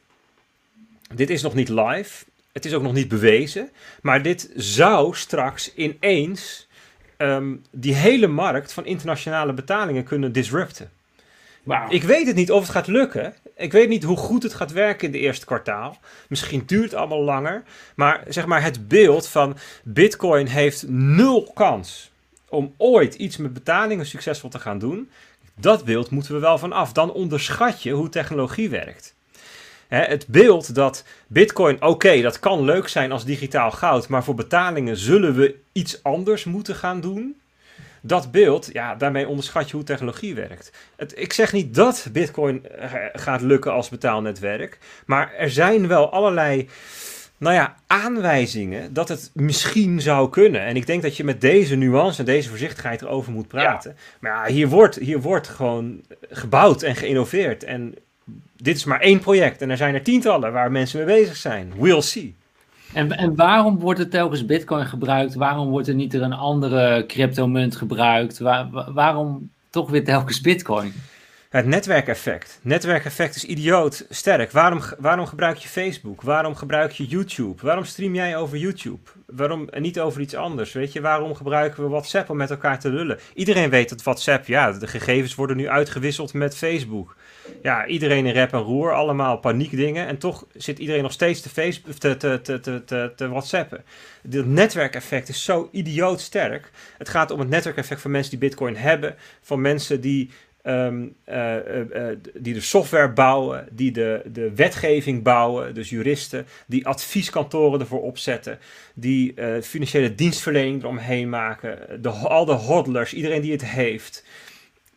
Dit is nog niet live. Het is ook nog niet bewezen. Maar dit zou straks ineens Ehm, die hele markt van internationale betalingen kunnen disrupten. Wow. Ik weet het niet of het gaat lukken. Ik weet niet hoe goed het gaat werken in de eerste kwartaal. Misschien duurt het allemaal langer. Maar zeg maar het beeld van Bitcoin heeft nul kans om ooit iets met betalingen succesvol te gaan doen. Dat beeld moeten we wel van af. Dan onderschat je hoe technologie werkt. het beeld dat Bitcoin, oké, dat kan leuk zijn als digitaal goud, maar voor betalingen zullen we iets anders moeten gaan doen. Dat beeld, ja, daarmee onderschat je hoe technologie werkt. Het, ik zeg niet dat Bitcoin eh, gaat lukken als betaalnetwerk, maar er zijn wel allerlei nou ja, aanwijzingen dat het misschien zou kunnen. En ik denk dat je met deze nuance en deze voorzichtigheid erover moet praten. Maar ja, hier wordt, hier wordt gewoon gebouwd en geïnnoveerd. En dit is maar één project en er zijn er tientallen waar mensen mee bezig zijn. We'll see. En, en waarom wordt er telkens Bitcoin gebruikt? Waarom wordt er niet er een andere cryptomunt gebruikt? waarom toch weer telkens Bitcoin? Het netwerkeffect. Netwerkeffect is idioot sterk. Waarom, waarom gebruik je Facebook? Waarom gebruik je YouTube? Waarom stream jij over YouTube? Waarom en niet over iets anders? Weet je, waarom gebruiken we WhatsApp om met elkaar te lullen? Iedereen weet dat WhatsApp, ja, de gegevens worden nu uitgewisseld met Facebook. Ja, iedereen in rep en roer, allemaal paniekdingen. En toch zit iedereen nog steeds te, Facebook, te, te, te, te, te WhatsAppen. Het netwerkeffect is zo idioot sterk. Het gaat om het netwerkeffect van mensen die Bitcoin hebben, van mensen die Um, die de software bouwen, die de, de wetgeving bouwen, dus juristen, die advieskantoren ervoor opzetten, die financiële dienstverlening eromheen maken, de, al de hodlers, iedereen die het heeft.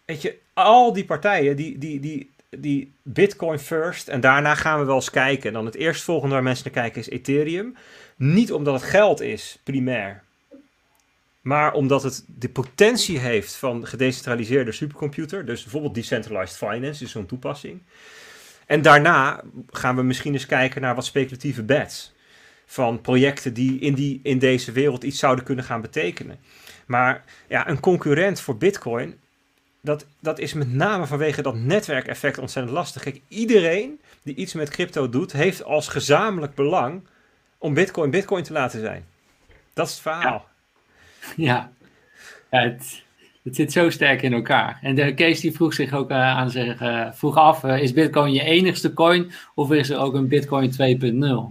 Weet je, al die partijen die, die, die, die Bitcoin first en daarna gaan we wel eens kijken. En dan het eerstvolgende waar mensen naar kijken is Ethereum. Niet omdat het geld is, primair. Maar omdat het de potentie heeft van gedecentraliseerde supercomputer. Dus bijvoorbeeld decentralized finance is zo'n toepassing. En daarna gaan we misschien eens kijken naar wat speculatieve bets. Van projecten die in, die in deze wereld iets zouden kunnen gaan betekenen. Maar ja, een concurrent voor Bitcoin, dat, dat is met name vanwege dat netwerkeffect ontzettend lastig. Kijk, iedereen die iets met crypto doet, heeft als gezamenlijk belang om Bitcoin Bitcoin te laten zijn. Dat is het verhaal. Ja, ja het, het, zit zo sterk in elkaar. En de Kees die vroeg zich ook uh, aan zich, uh, vroeg af, uh, is Bitcoin je enigste coin of is er ook een Bitcoin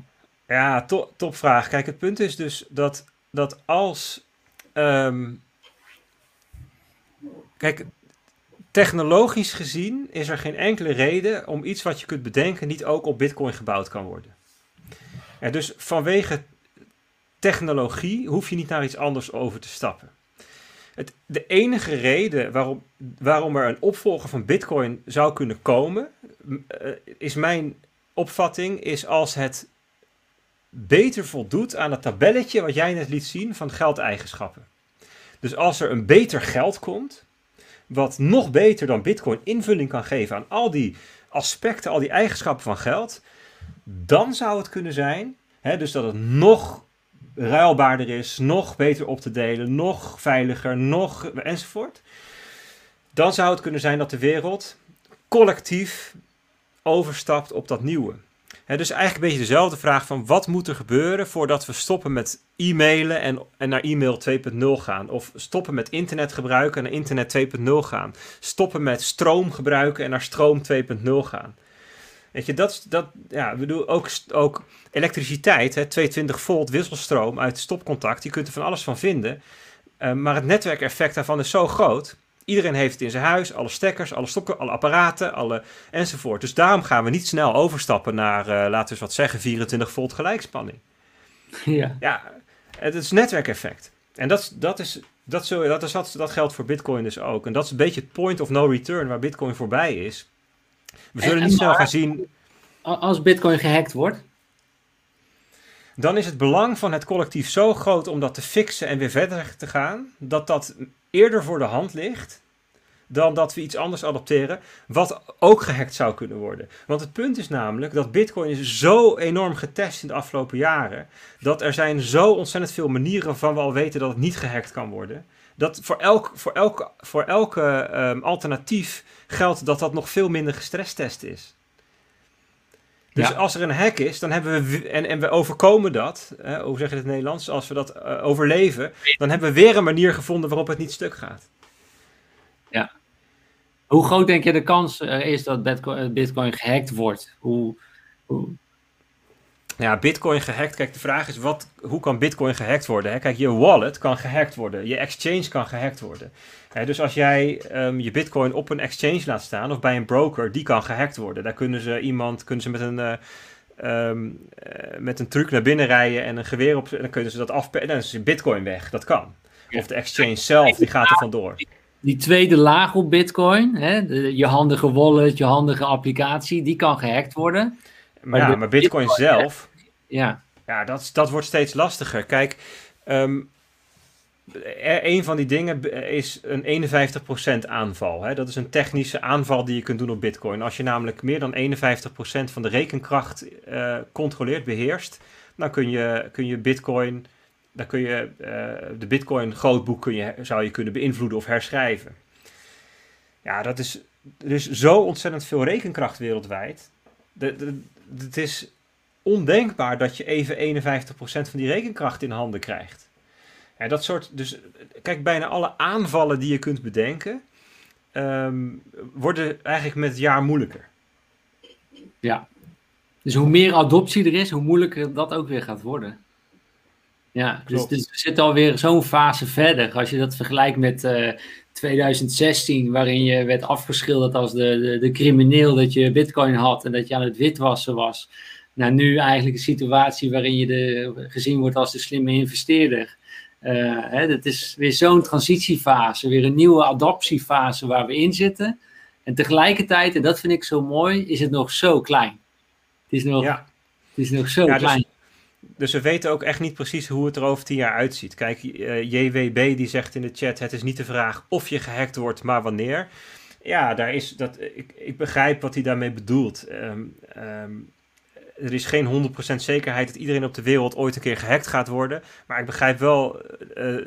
2.0? Ja, to topvraag. Kijk, het punt is dus dat, dat als... Um, kijk, technologisch gezien is er geen enkele reden om iets wat je kunt bedenken niet ook op Bitcoin gebouwd kan worden. En dus vanwege technologie hoef je niet naar iets anders over te stappen. Het, de enige reden waarom, waarom er een opvolger van Bitcoin zou kunnen komen, eh, is mijn opvatting, is als het beter voldoet aan het tabelletje wat jij net liet zien van geldeigenschappen. Dus als er een beter geld komt, wat nog beter dan Bitcoin invulling kan geven aan al die aspecten, al die eigenschappen van geld, dan zou het kunnen zijn, hè, dus dat het nog ruilbaarder is, nog beter op te delen, nog veiliger, nog enzovoort. Dan zou het kunnen zijn dat de wereld collectief overstapt op dat nieuwe. dus eigenlijk een beetje dezelfde vraag van wat moet er gebeuren voordat we stoppen met e-mailen en, en naar e-mail 2.0 gaan. Of stoppen met internet gebruiken en naar internet 2.0 gaan. Stoppen met stroom gebruiken en naar stroom 2.0 gaan. Weet je, dat, dat ja, we doen ook, ook elektriciteit, hè, 220 volt wisselstroom uit stopcontact. Je kunt er van alles van vinden. Uh, maar het netwerkeffect daarvan is zo groot Iedereen heeft het in zijn huis, alle stekkers, alle stokken, alle apparaten, alle enzovoort. Dus daarom gaan we niet snel overstappen naar, uh, laten we eens wat zeggen, 24 volt gelijkspanning. Ja. Ja, het is netwerkeffect. En dat, dat, is, dat, zul, dat, is, dat, dat geldt voor Bitcoin dus ook. En dat is een beetje het point of no return waar Bitcoin voorbij is. We zullen niet snel gaan zien. Als Bitcoin gehackt wordt? Dan is het belang van het collectief zo groot om dat te fixen en weer verder te gaan, dat dat eerder voor de hand ligt dan dat we iets anders adopteren, wat ook gehackt zou kunnen worden. Want het punt is namelijk dat Bitcoin is zo enorm getest in de afgelopen jaren, dat er zijn zo ontzettend veel manieren waarvan we al weten dat het niet gehackt kan worden. Dat voor elk, voor elk, voor elke um, alternatief geldt dat dat nog veel minder gestresstest is. Dus als er een hack is, dan hebben we, en, en we overkomen dat, hè, hoe zeg je het in het Nederlands, als we dat uh, overleven, dan hebben we weer een manier gevonden waarop het niet stuk gaat. Ja. Hoe groot denk je de kans uh, is dat Bitcoin, eh, Bitcoin gehackt wordt? Hoe, hoe, ja, Bitcoin gehackt. Kijk, de vraag is: wat, hoe kan Bitcoin gehackt worden? Hè? Kijk, je wallet kan gehackt worden. Je exchange kan gehackt worden. Hè, dus als jij um, je Bitcoin op een exchange laat staan of bij een broker, die kan gehackt worden. Daar kunnen ze iemand, kunnen ze met een. Uh, um, uh, met een truc naar binnen rijden en een geweer op. En dan kunnen ze dat afpennen. Dan is je Bitcoin weg. Dat kan. Of de exchange zelf, die gaat er vandoor. Die tweede laag op Bitcoin, hè, de, je handige wallet, je handige applicatie, die kan gehackt worden. Maar, ja, maar Bitcoin, Bitcoin zelf ja, ja dat, dat wordt steeds lastiger. Kijk, um, een van die dingen is een 51% aanval. Hè? Dat is een technische aanval die je kunt doen op Bitcoin. Als je namelijk meer dan 51% van de rekenkracht uh, controleert, beheerst, dan kun je, kun je Bitcoin, dan kun je uh, de Bitcoin grootboek kun je, zou je kunnen beïnvloeden of herschrijven. Ja, dat is dus zo ontzettend veel rekenkracht wereldwijd. Het is ondenkbaar dat je even 51% van die rekenkracht in handen krijgt. Ja, dat soort, dus kijk, bijna alle aanvallen die je kunt bedenken, um, worden eigenlijk met het jaar moeilijker. Ja, dus hoe meer adoptie er is, hoe moeilijker dat ook weer gaat worden. Ja, dus, dus we zitten alweer zo'n fase verder. Als je dat vergelijkt met uh, eh, 2016, waarin je werd afgeschilderd als de, de, de crimineel dat je bitcoin had en dat je aan het witwassen was naar nu eigenlijk een situatie waarin je de, gezien wordt als de slimme investeerder. Uh, hè, dat is weer zo'n transitiefase, weer een nieuwe adoptiefase waar we in zitten. En tegelijkertijd, en dat vind ik zo mooi, is het nog zo klein. Het is nog, ja. het is nog zo ja, dus- klein. Dus, dus, we weten ook echt niet precies hoe het er over tien jaar uitziet. Kijk, uh, JWB die zegt in de chat: het is niet de vraag of je gehackt wordt, maar wanneer. Ja, daar is dat, ik, ik begrijp wat hij daarmee bedoelt. Um, um, er is geen 100% zekerheid dat iedereen op de wereld ooit een keer gehackt gaat worden. Maar ik begrijp wel uh,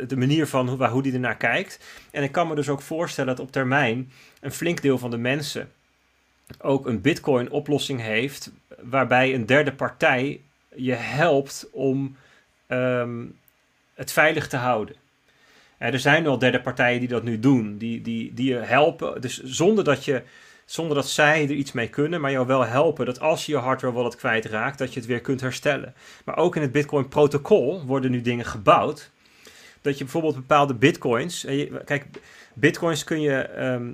de manier van hoe, hoe die ernaar kijkt. En ik kan me dus ook voorstellen dat op termijn een flink deel van de mensen ook een Bitcoin-oplossing heeft. Waarbij een derde partij je helpt om um, het veilig te houden. er zijn wel derde partijen die dat nu doen, die, die, die je helpen. Dus zonder dat je zonder dat zij er iets mee kunnen, maar jou wel helpen dat als je je hardware wallet kwijtraakt, dat je het weer kunt herstellen. Maar ook in het Bitcoin protocol worden nu dingen gebouwd. Dat je bijvoorbeeld bepaalde bitcoins. kijk, bitcoins kun je ehm,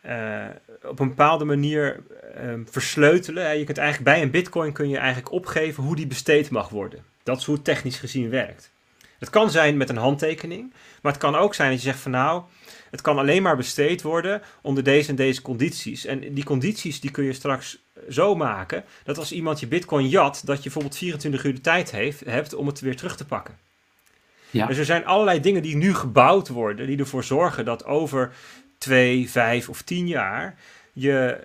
eh, op een bepaalde manier um, versleutelen. Je kunt eigenlijk bij een bitcoin kun je eigenlijk opgeven hoe die besteed mag worden. Dat is hoe het technisch gezien werkt. Het kan zijn met een handtekening, maar het kan ook zijn dat je zegt van nou, het kan alleen maar besteed worden onder deze en deze condities. En die condities die kun je straks zo maken dat als iemand je bitcoin jat, dat je bijvoorbeeld 24 uur de tijd heeft, hebt om het weer terug te pakken. Ja. Dus er zijn allerlei dingen die nu gebouwd worden, die ervoor zorgen dat over twee, vijf of tien jaar je,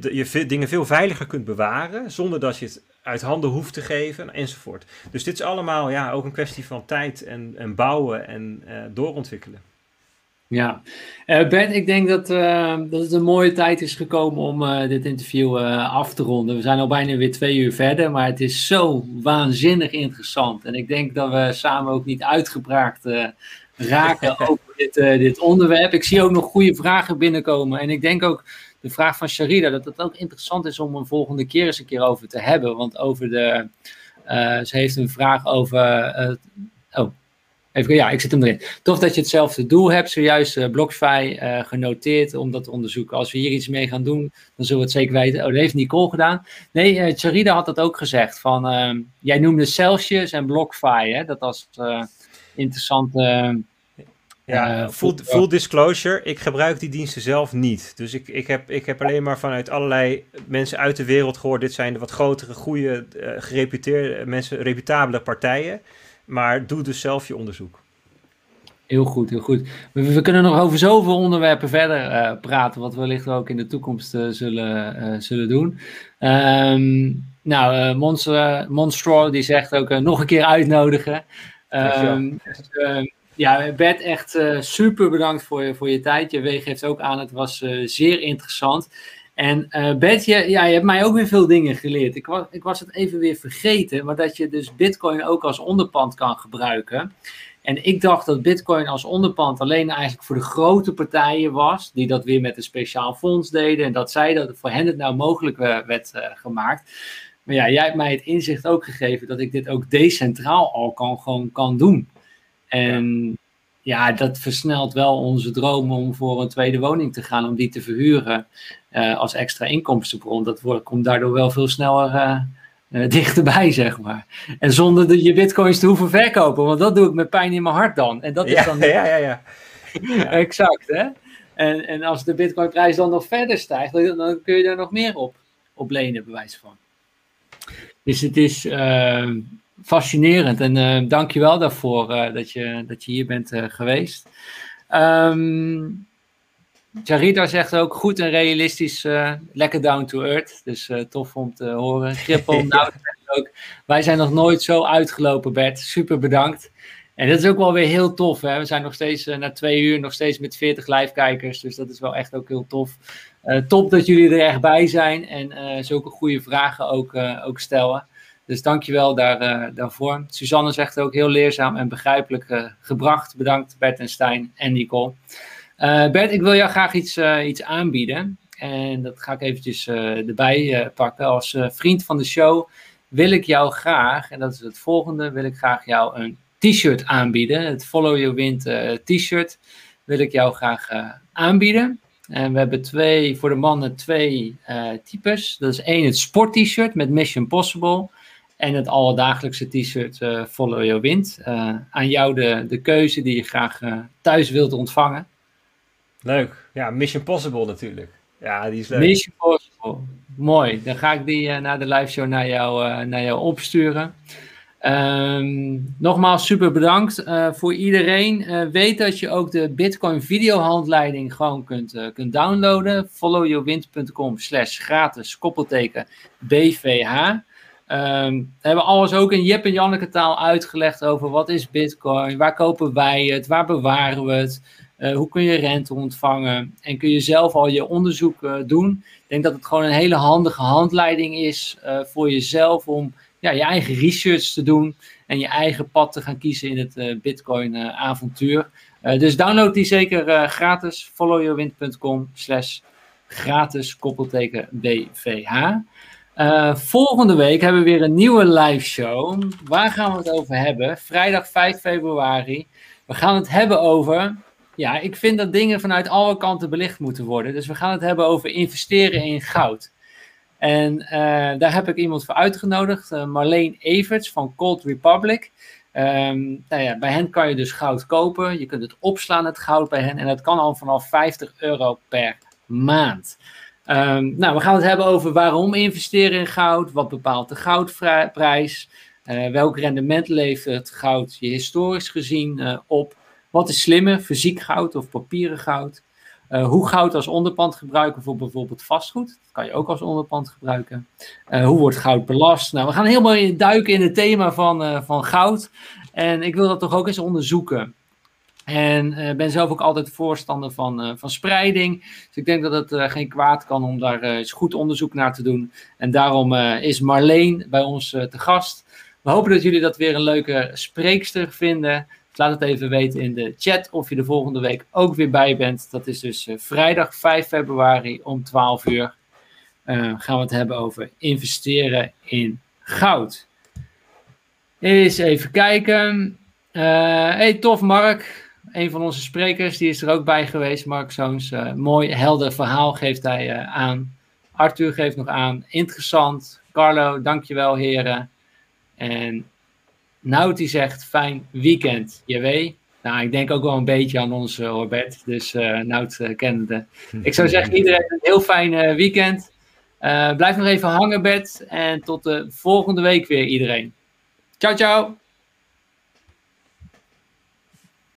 je dingen veel veiliger kunt bewaren, zonder dat je het uit handen hoeft te geven, enzovoort. Dus dit is allemaal ja, ook een kwestie van tijd en, en bouwen en uh, doorontwikkelen. Ja, uh, Bert, ik denk dat, uh, dat het een mooie tijd is gekomen om uh, dit interview af te ronden. We zijn al bijna weer twee uur verder, maar het is zo waanzinnig interessant. En ik denk dat we samen ook niet uitgebraakt raken over dit, dit onderwerp. Ik zie ook nog goede vragen binnenkomen. En ik denk ook de vraag van Sharida, dat het ook interessant is om een volgende keer eens een keer over te hebben. Want over de, ze heeft een vraag over, oh, Even, ja, ik zit hem erin. Tof dat je hetzelfde doel hebt, zojuist uh, BlockFi uh, genoteerd om dat te onderzoeken. Als we hier iets mee gaan doen, dan zullen we het zeker weten. Oh, dat heeft Nicole gedaan. Nee, uh, Charida had dat ook gezegd. Van, ehm, jij noemde Celsius en BlockFi, hè? dat was interessante... ja, full, full, disclosure, ik gebruik die diensten zelf niet. Dus ik, ik, heb, ik heb alleen maar vanuit allerlei mensen uit de wereld gehoord. Dit zijn de wat grotere, goede, gereputeerde mensen, reputabele partijen. Maar doe dus zelf je onderzoek. Heel goed, heel goed. We, kunnen nog over zoveel onderwerpen verder uh, praten, wat we wellicht ook in de toekomst uh, zullen, uh, zullen doen. Um, nou, Monster, Monstro die zegt ook nog een keer uitnodigen. Um, dus, ja, Bert, echt super bedankt voor je, voor je tijd. Je weeg geeft ook aan, het was zeer interessant. En uh, Bert, je, ja, je hebt mij ook weer veel dingen geleerd. Ik was, ik was het even weer vergeten, maar dat je dus Bitcoin ook als onderpand kan gebruiken. En ik dacht dat Bitcoin als onderpand alleen eigenlijk voor de grote partijen was, die dat weer met een speciaal fonds deden. En dat zij dat voor hen het nou mogelijk werd uh, gemaakt. Maar ja, jij hebt mij het inzicht ook gegeven dat ik dit ook decentraal al kan, gewoon kan doen. En dat versnelt wel onze droom om voor een tweede woning te gaan, om die te verhuren uh, als extra inkomstenbron. Dat wordt, komt daardoor wel veel sneller uh, uh, dichterbij, zeg maar. En zonder de, je bitcoins te hoeven verkopen, want dat doe ik met pijn in mijn hart dan. En dat is ja, dan. Ja, ja, ja. exact, hè? En, en als de bitcoinprijs dan nog verder stijgt, dan, dan kun je daar nog meer op, op lenen, bewijs van. Dus het is fascinerend. En uh, dank je wel daarvoor uh, dat, je, dat je hier bent uh, geweest. Um, Jarita zegt ook goed en realistisch, lekker down to earth. Dus tof om te horen. Grippel, nou ook. Wij zijn nog nooit zo uitgelopen, Bert. Super bedankt. En dat is ook wel weer heel tof. Hè? We zijn nog steeds na twee uur nog steeds met 40 live-kijkers. Dus dat is wel echt ook heel tof. top dat jullie er echt bij zijn en zulke goede vragen ook, ook stellen. Dus dankjewel daar, uh, daarvoor. Suzanne zegt ook heel leerzaam en begrijpelijk uh, gebracht. Bedankt Bert en Stijn en Nicole. Uh, Bert, ik wil jou graag iets, iets aanbieden. En dat ga ik eventjes erbij pakken. Als vriend van de show wil ik jou graag, en dat is het volgende, wil ik graag jou een t-shirt aanbieden. Het Follow Your Wind t-shirt wil ik jou graag aanbieden. En we hebben twee, voor de mannen twee types. Dat is één het sport t-shirt met Mission Possible. En het alledagelijkse t-shirt uh, Follow Your Wind. Uh, aan jou de, de keuze die je graag uh, thuis wilt ontvangen. Leuk. Ja, Mission Possible natuurlijk. Ja, die is leuk. Mission Possible. Mooi. Dan ga ik die na de live show naar jou, naar jou opsturen. Um, nogmaals super bedankt voor iedereen. weet dat je ook de Bitcoin videohandleiding gewoon kunt, kunt downloaden. followyourwind.com slash gratis koppelteken BVH. Um, we hebben alles ook in Jip en Janneke taal uitgelegd over wat is Bitcoin, waar kopen wij het, waar bewaren we het, uh, hoe kun je rente ontvangen en kun je zelf al je onderzoek uh, doen. Ik denk dat het gewoon een hele handige handleiding is uh, voor jezelf om ja, je eigen research te doen en je eigen pad te gaan kiezen in het Bitcoin avontuur. dus download die zeker gratis, followyourwind.com slash gratis koppelteken BVH. Uh, volgende week hebben we weer een nieuwe live show. Waar gaan we het over hebben? Vrijdag 5 februari. We gaan het hebben over. Ja, ik vind dat dingen vanuit alle kanten belicht moeten worden. Dus we gaan het hebben over investeren in goud. En uh, daar heb ik iemand voor uitgenodigd, uh, Marleen Everts van Cold Republic. Um, nou ja, bij hen kan je dus goud kopen. Je kunt het opslaan, het goud bij hen. En dat kan al vanaf 50 euro per maand. Um, nou, we gaan het hebben over waarom investeren in goud, wat bepaalt de goudprijs, uh, welk rendement levert goud je historisch gezien uh, op, wat is slimmer, fysiek goud of papieren goud, uh, hoe goud als onderpand gebruiken voor bijvoorbeeld vastgoed, dat kan je ook als onderpand gebruiken, hoe wordt goud belast. Nou, we gaan helemaal duiken in het thema van, van goud en ik wil dat toch ook eens onderzoeken. En uh, ben zelf ook altijd voorstander van, uh, van spreiding. Dus ik denk dat het uh, geen kwaad kan om daar eens goed onderzoek naar te doen. En daarom is Marleen bij ons te gast. We hopen dat jullie dat weer een leuke spreekster vinden. Laat het even weten in de chat of je de volgende week ook weer bij bent. Dat is dus vrijdag 5 februari om 12 uur. gaan we het hebben over investeren in goud. Eens even kijken. hey, tof Mark een van onze sprekers, die is er ook bij geweest. Mark Zoons, uh, mooi, helder verhaal geeft hij uh, aan. Arthur geeft nog aan, interessant. Carlo, dankjewel heren. En Nout die zegt, fijn weekend, weet. Nou, ik denk ook wel een beetje aan ons, Robert. Dus uh, Nout uh, kennende. Ik zou zeggen, iedereen een heel fijn weekend. blijf nog even hangen, Bert. En tot de volgende week weer, iedereen. Ciao, ciao.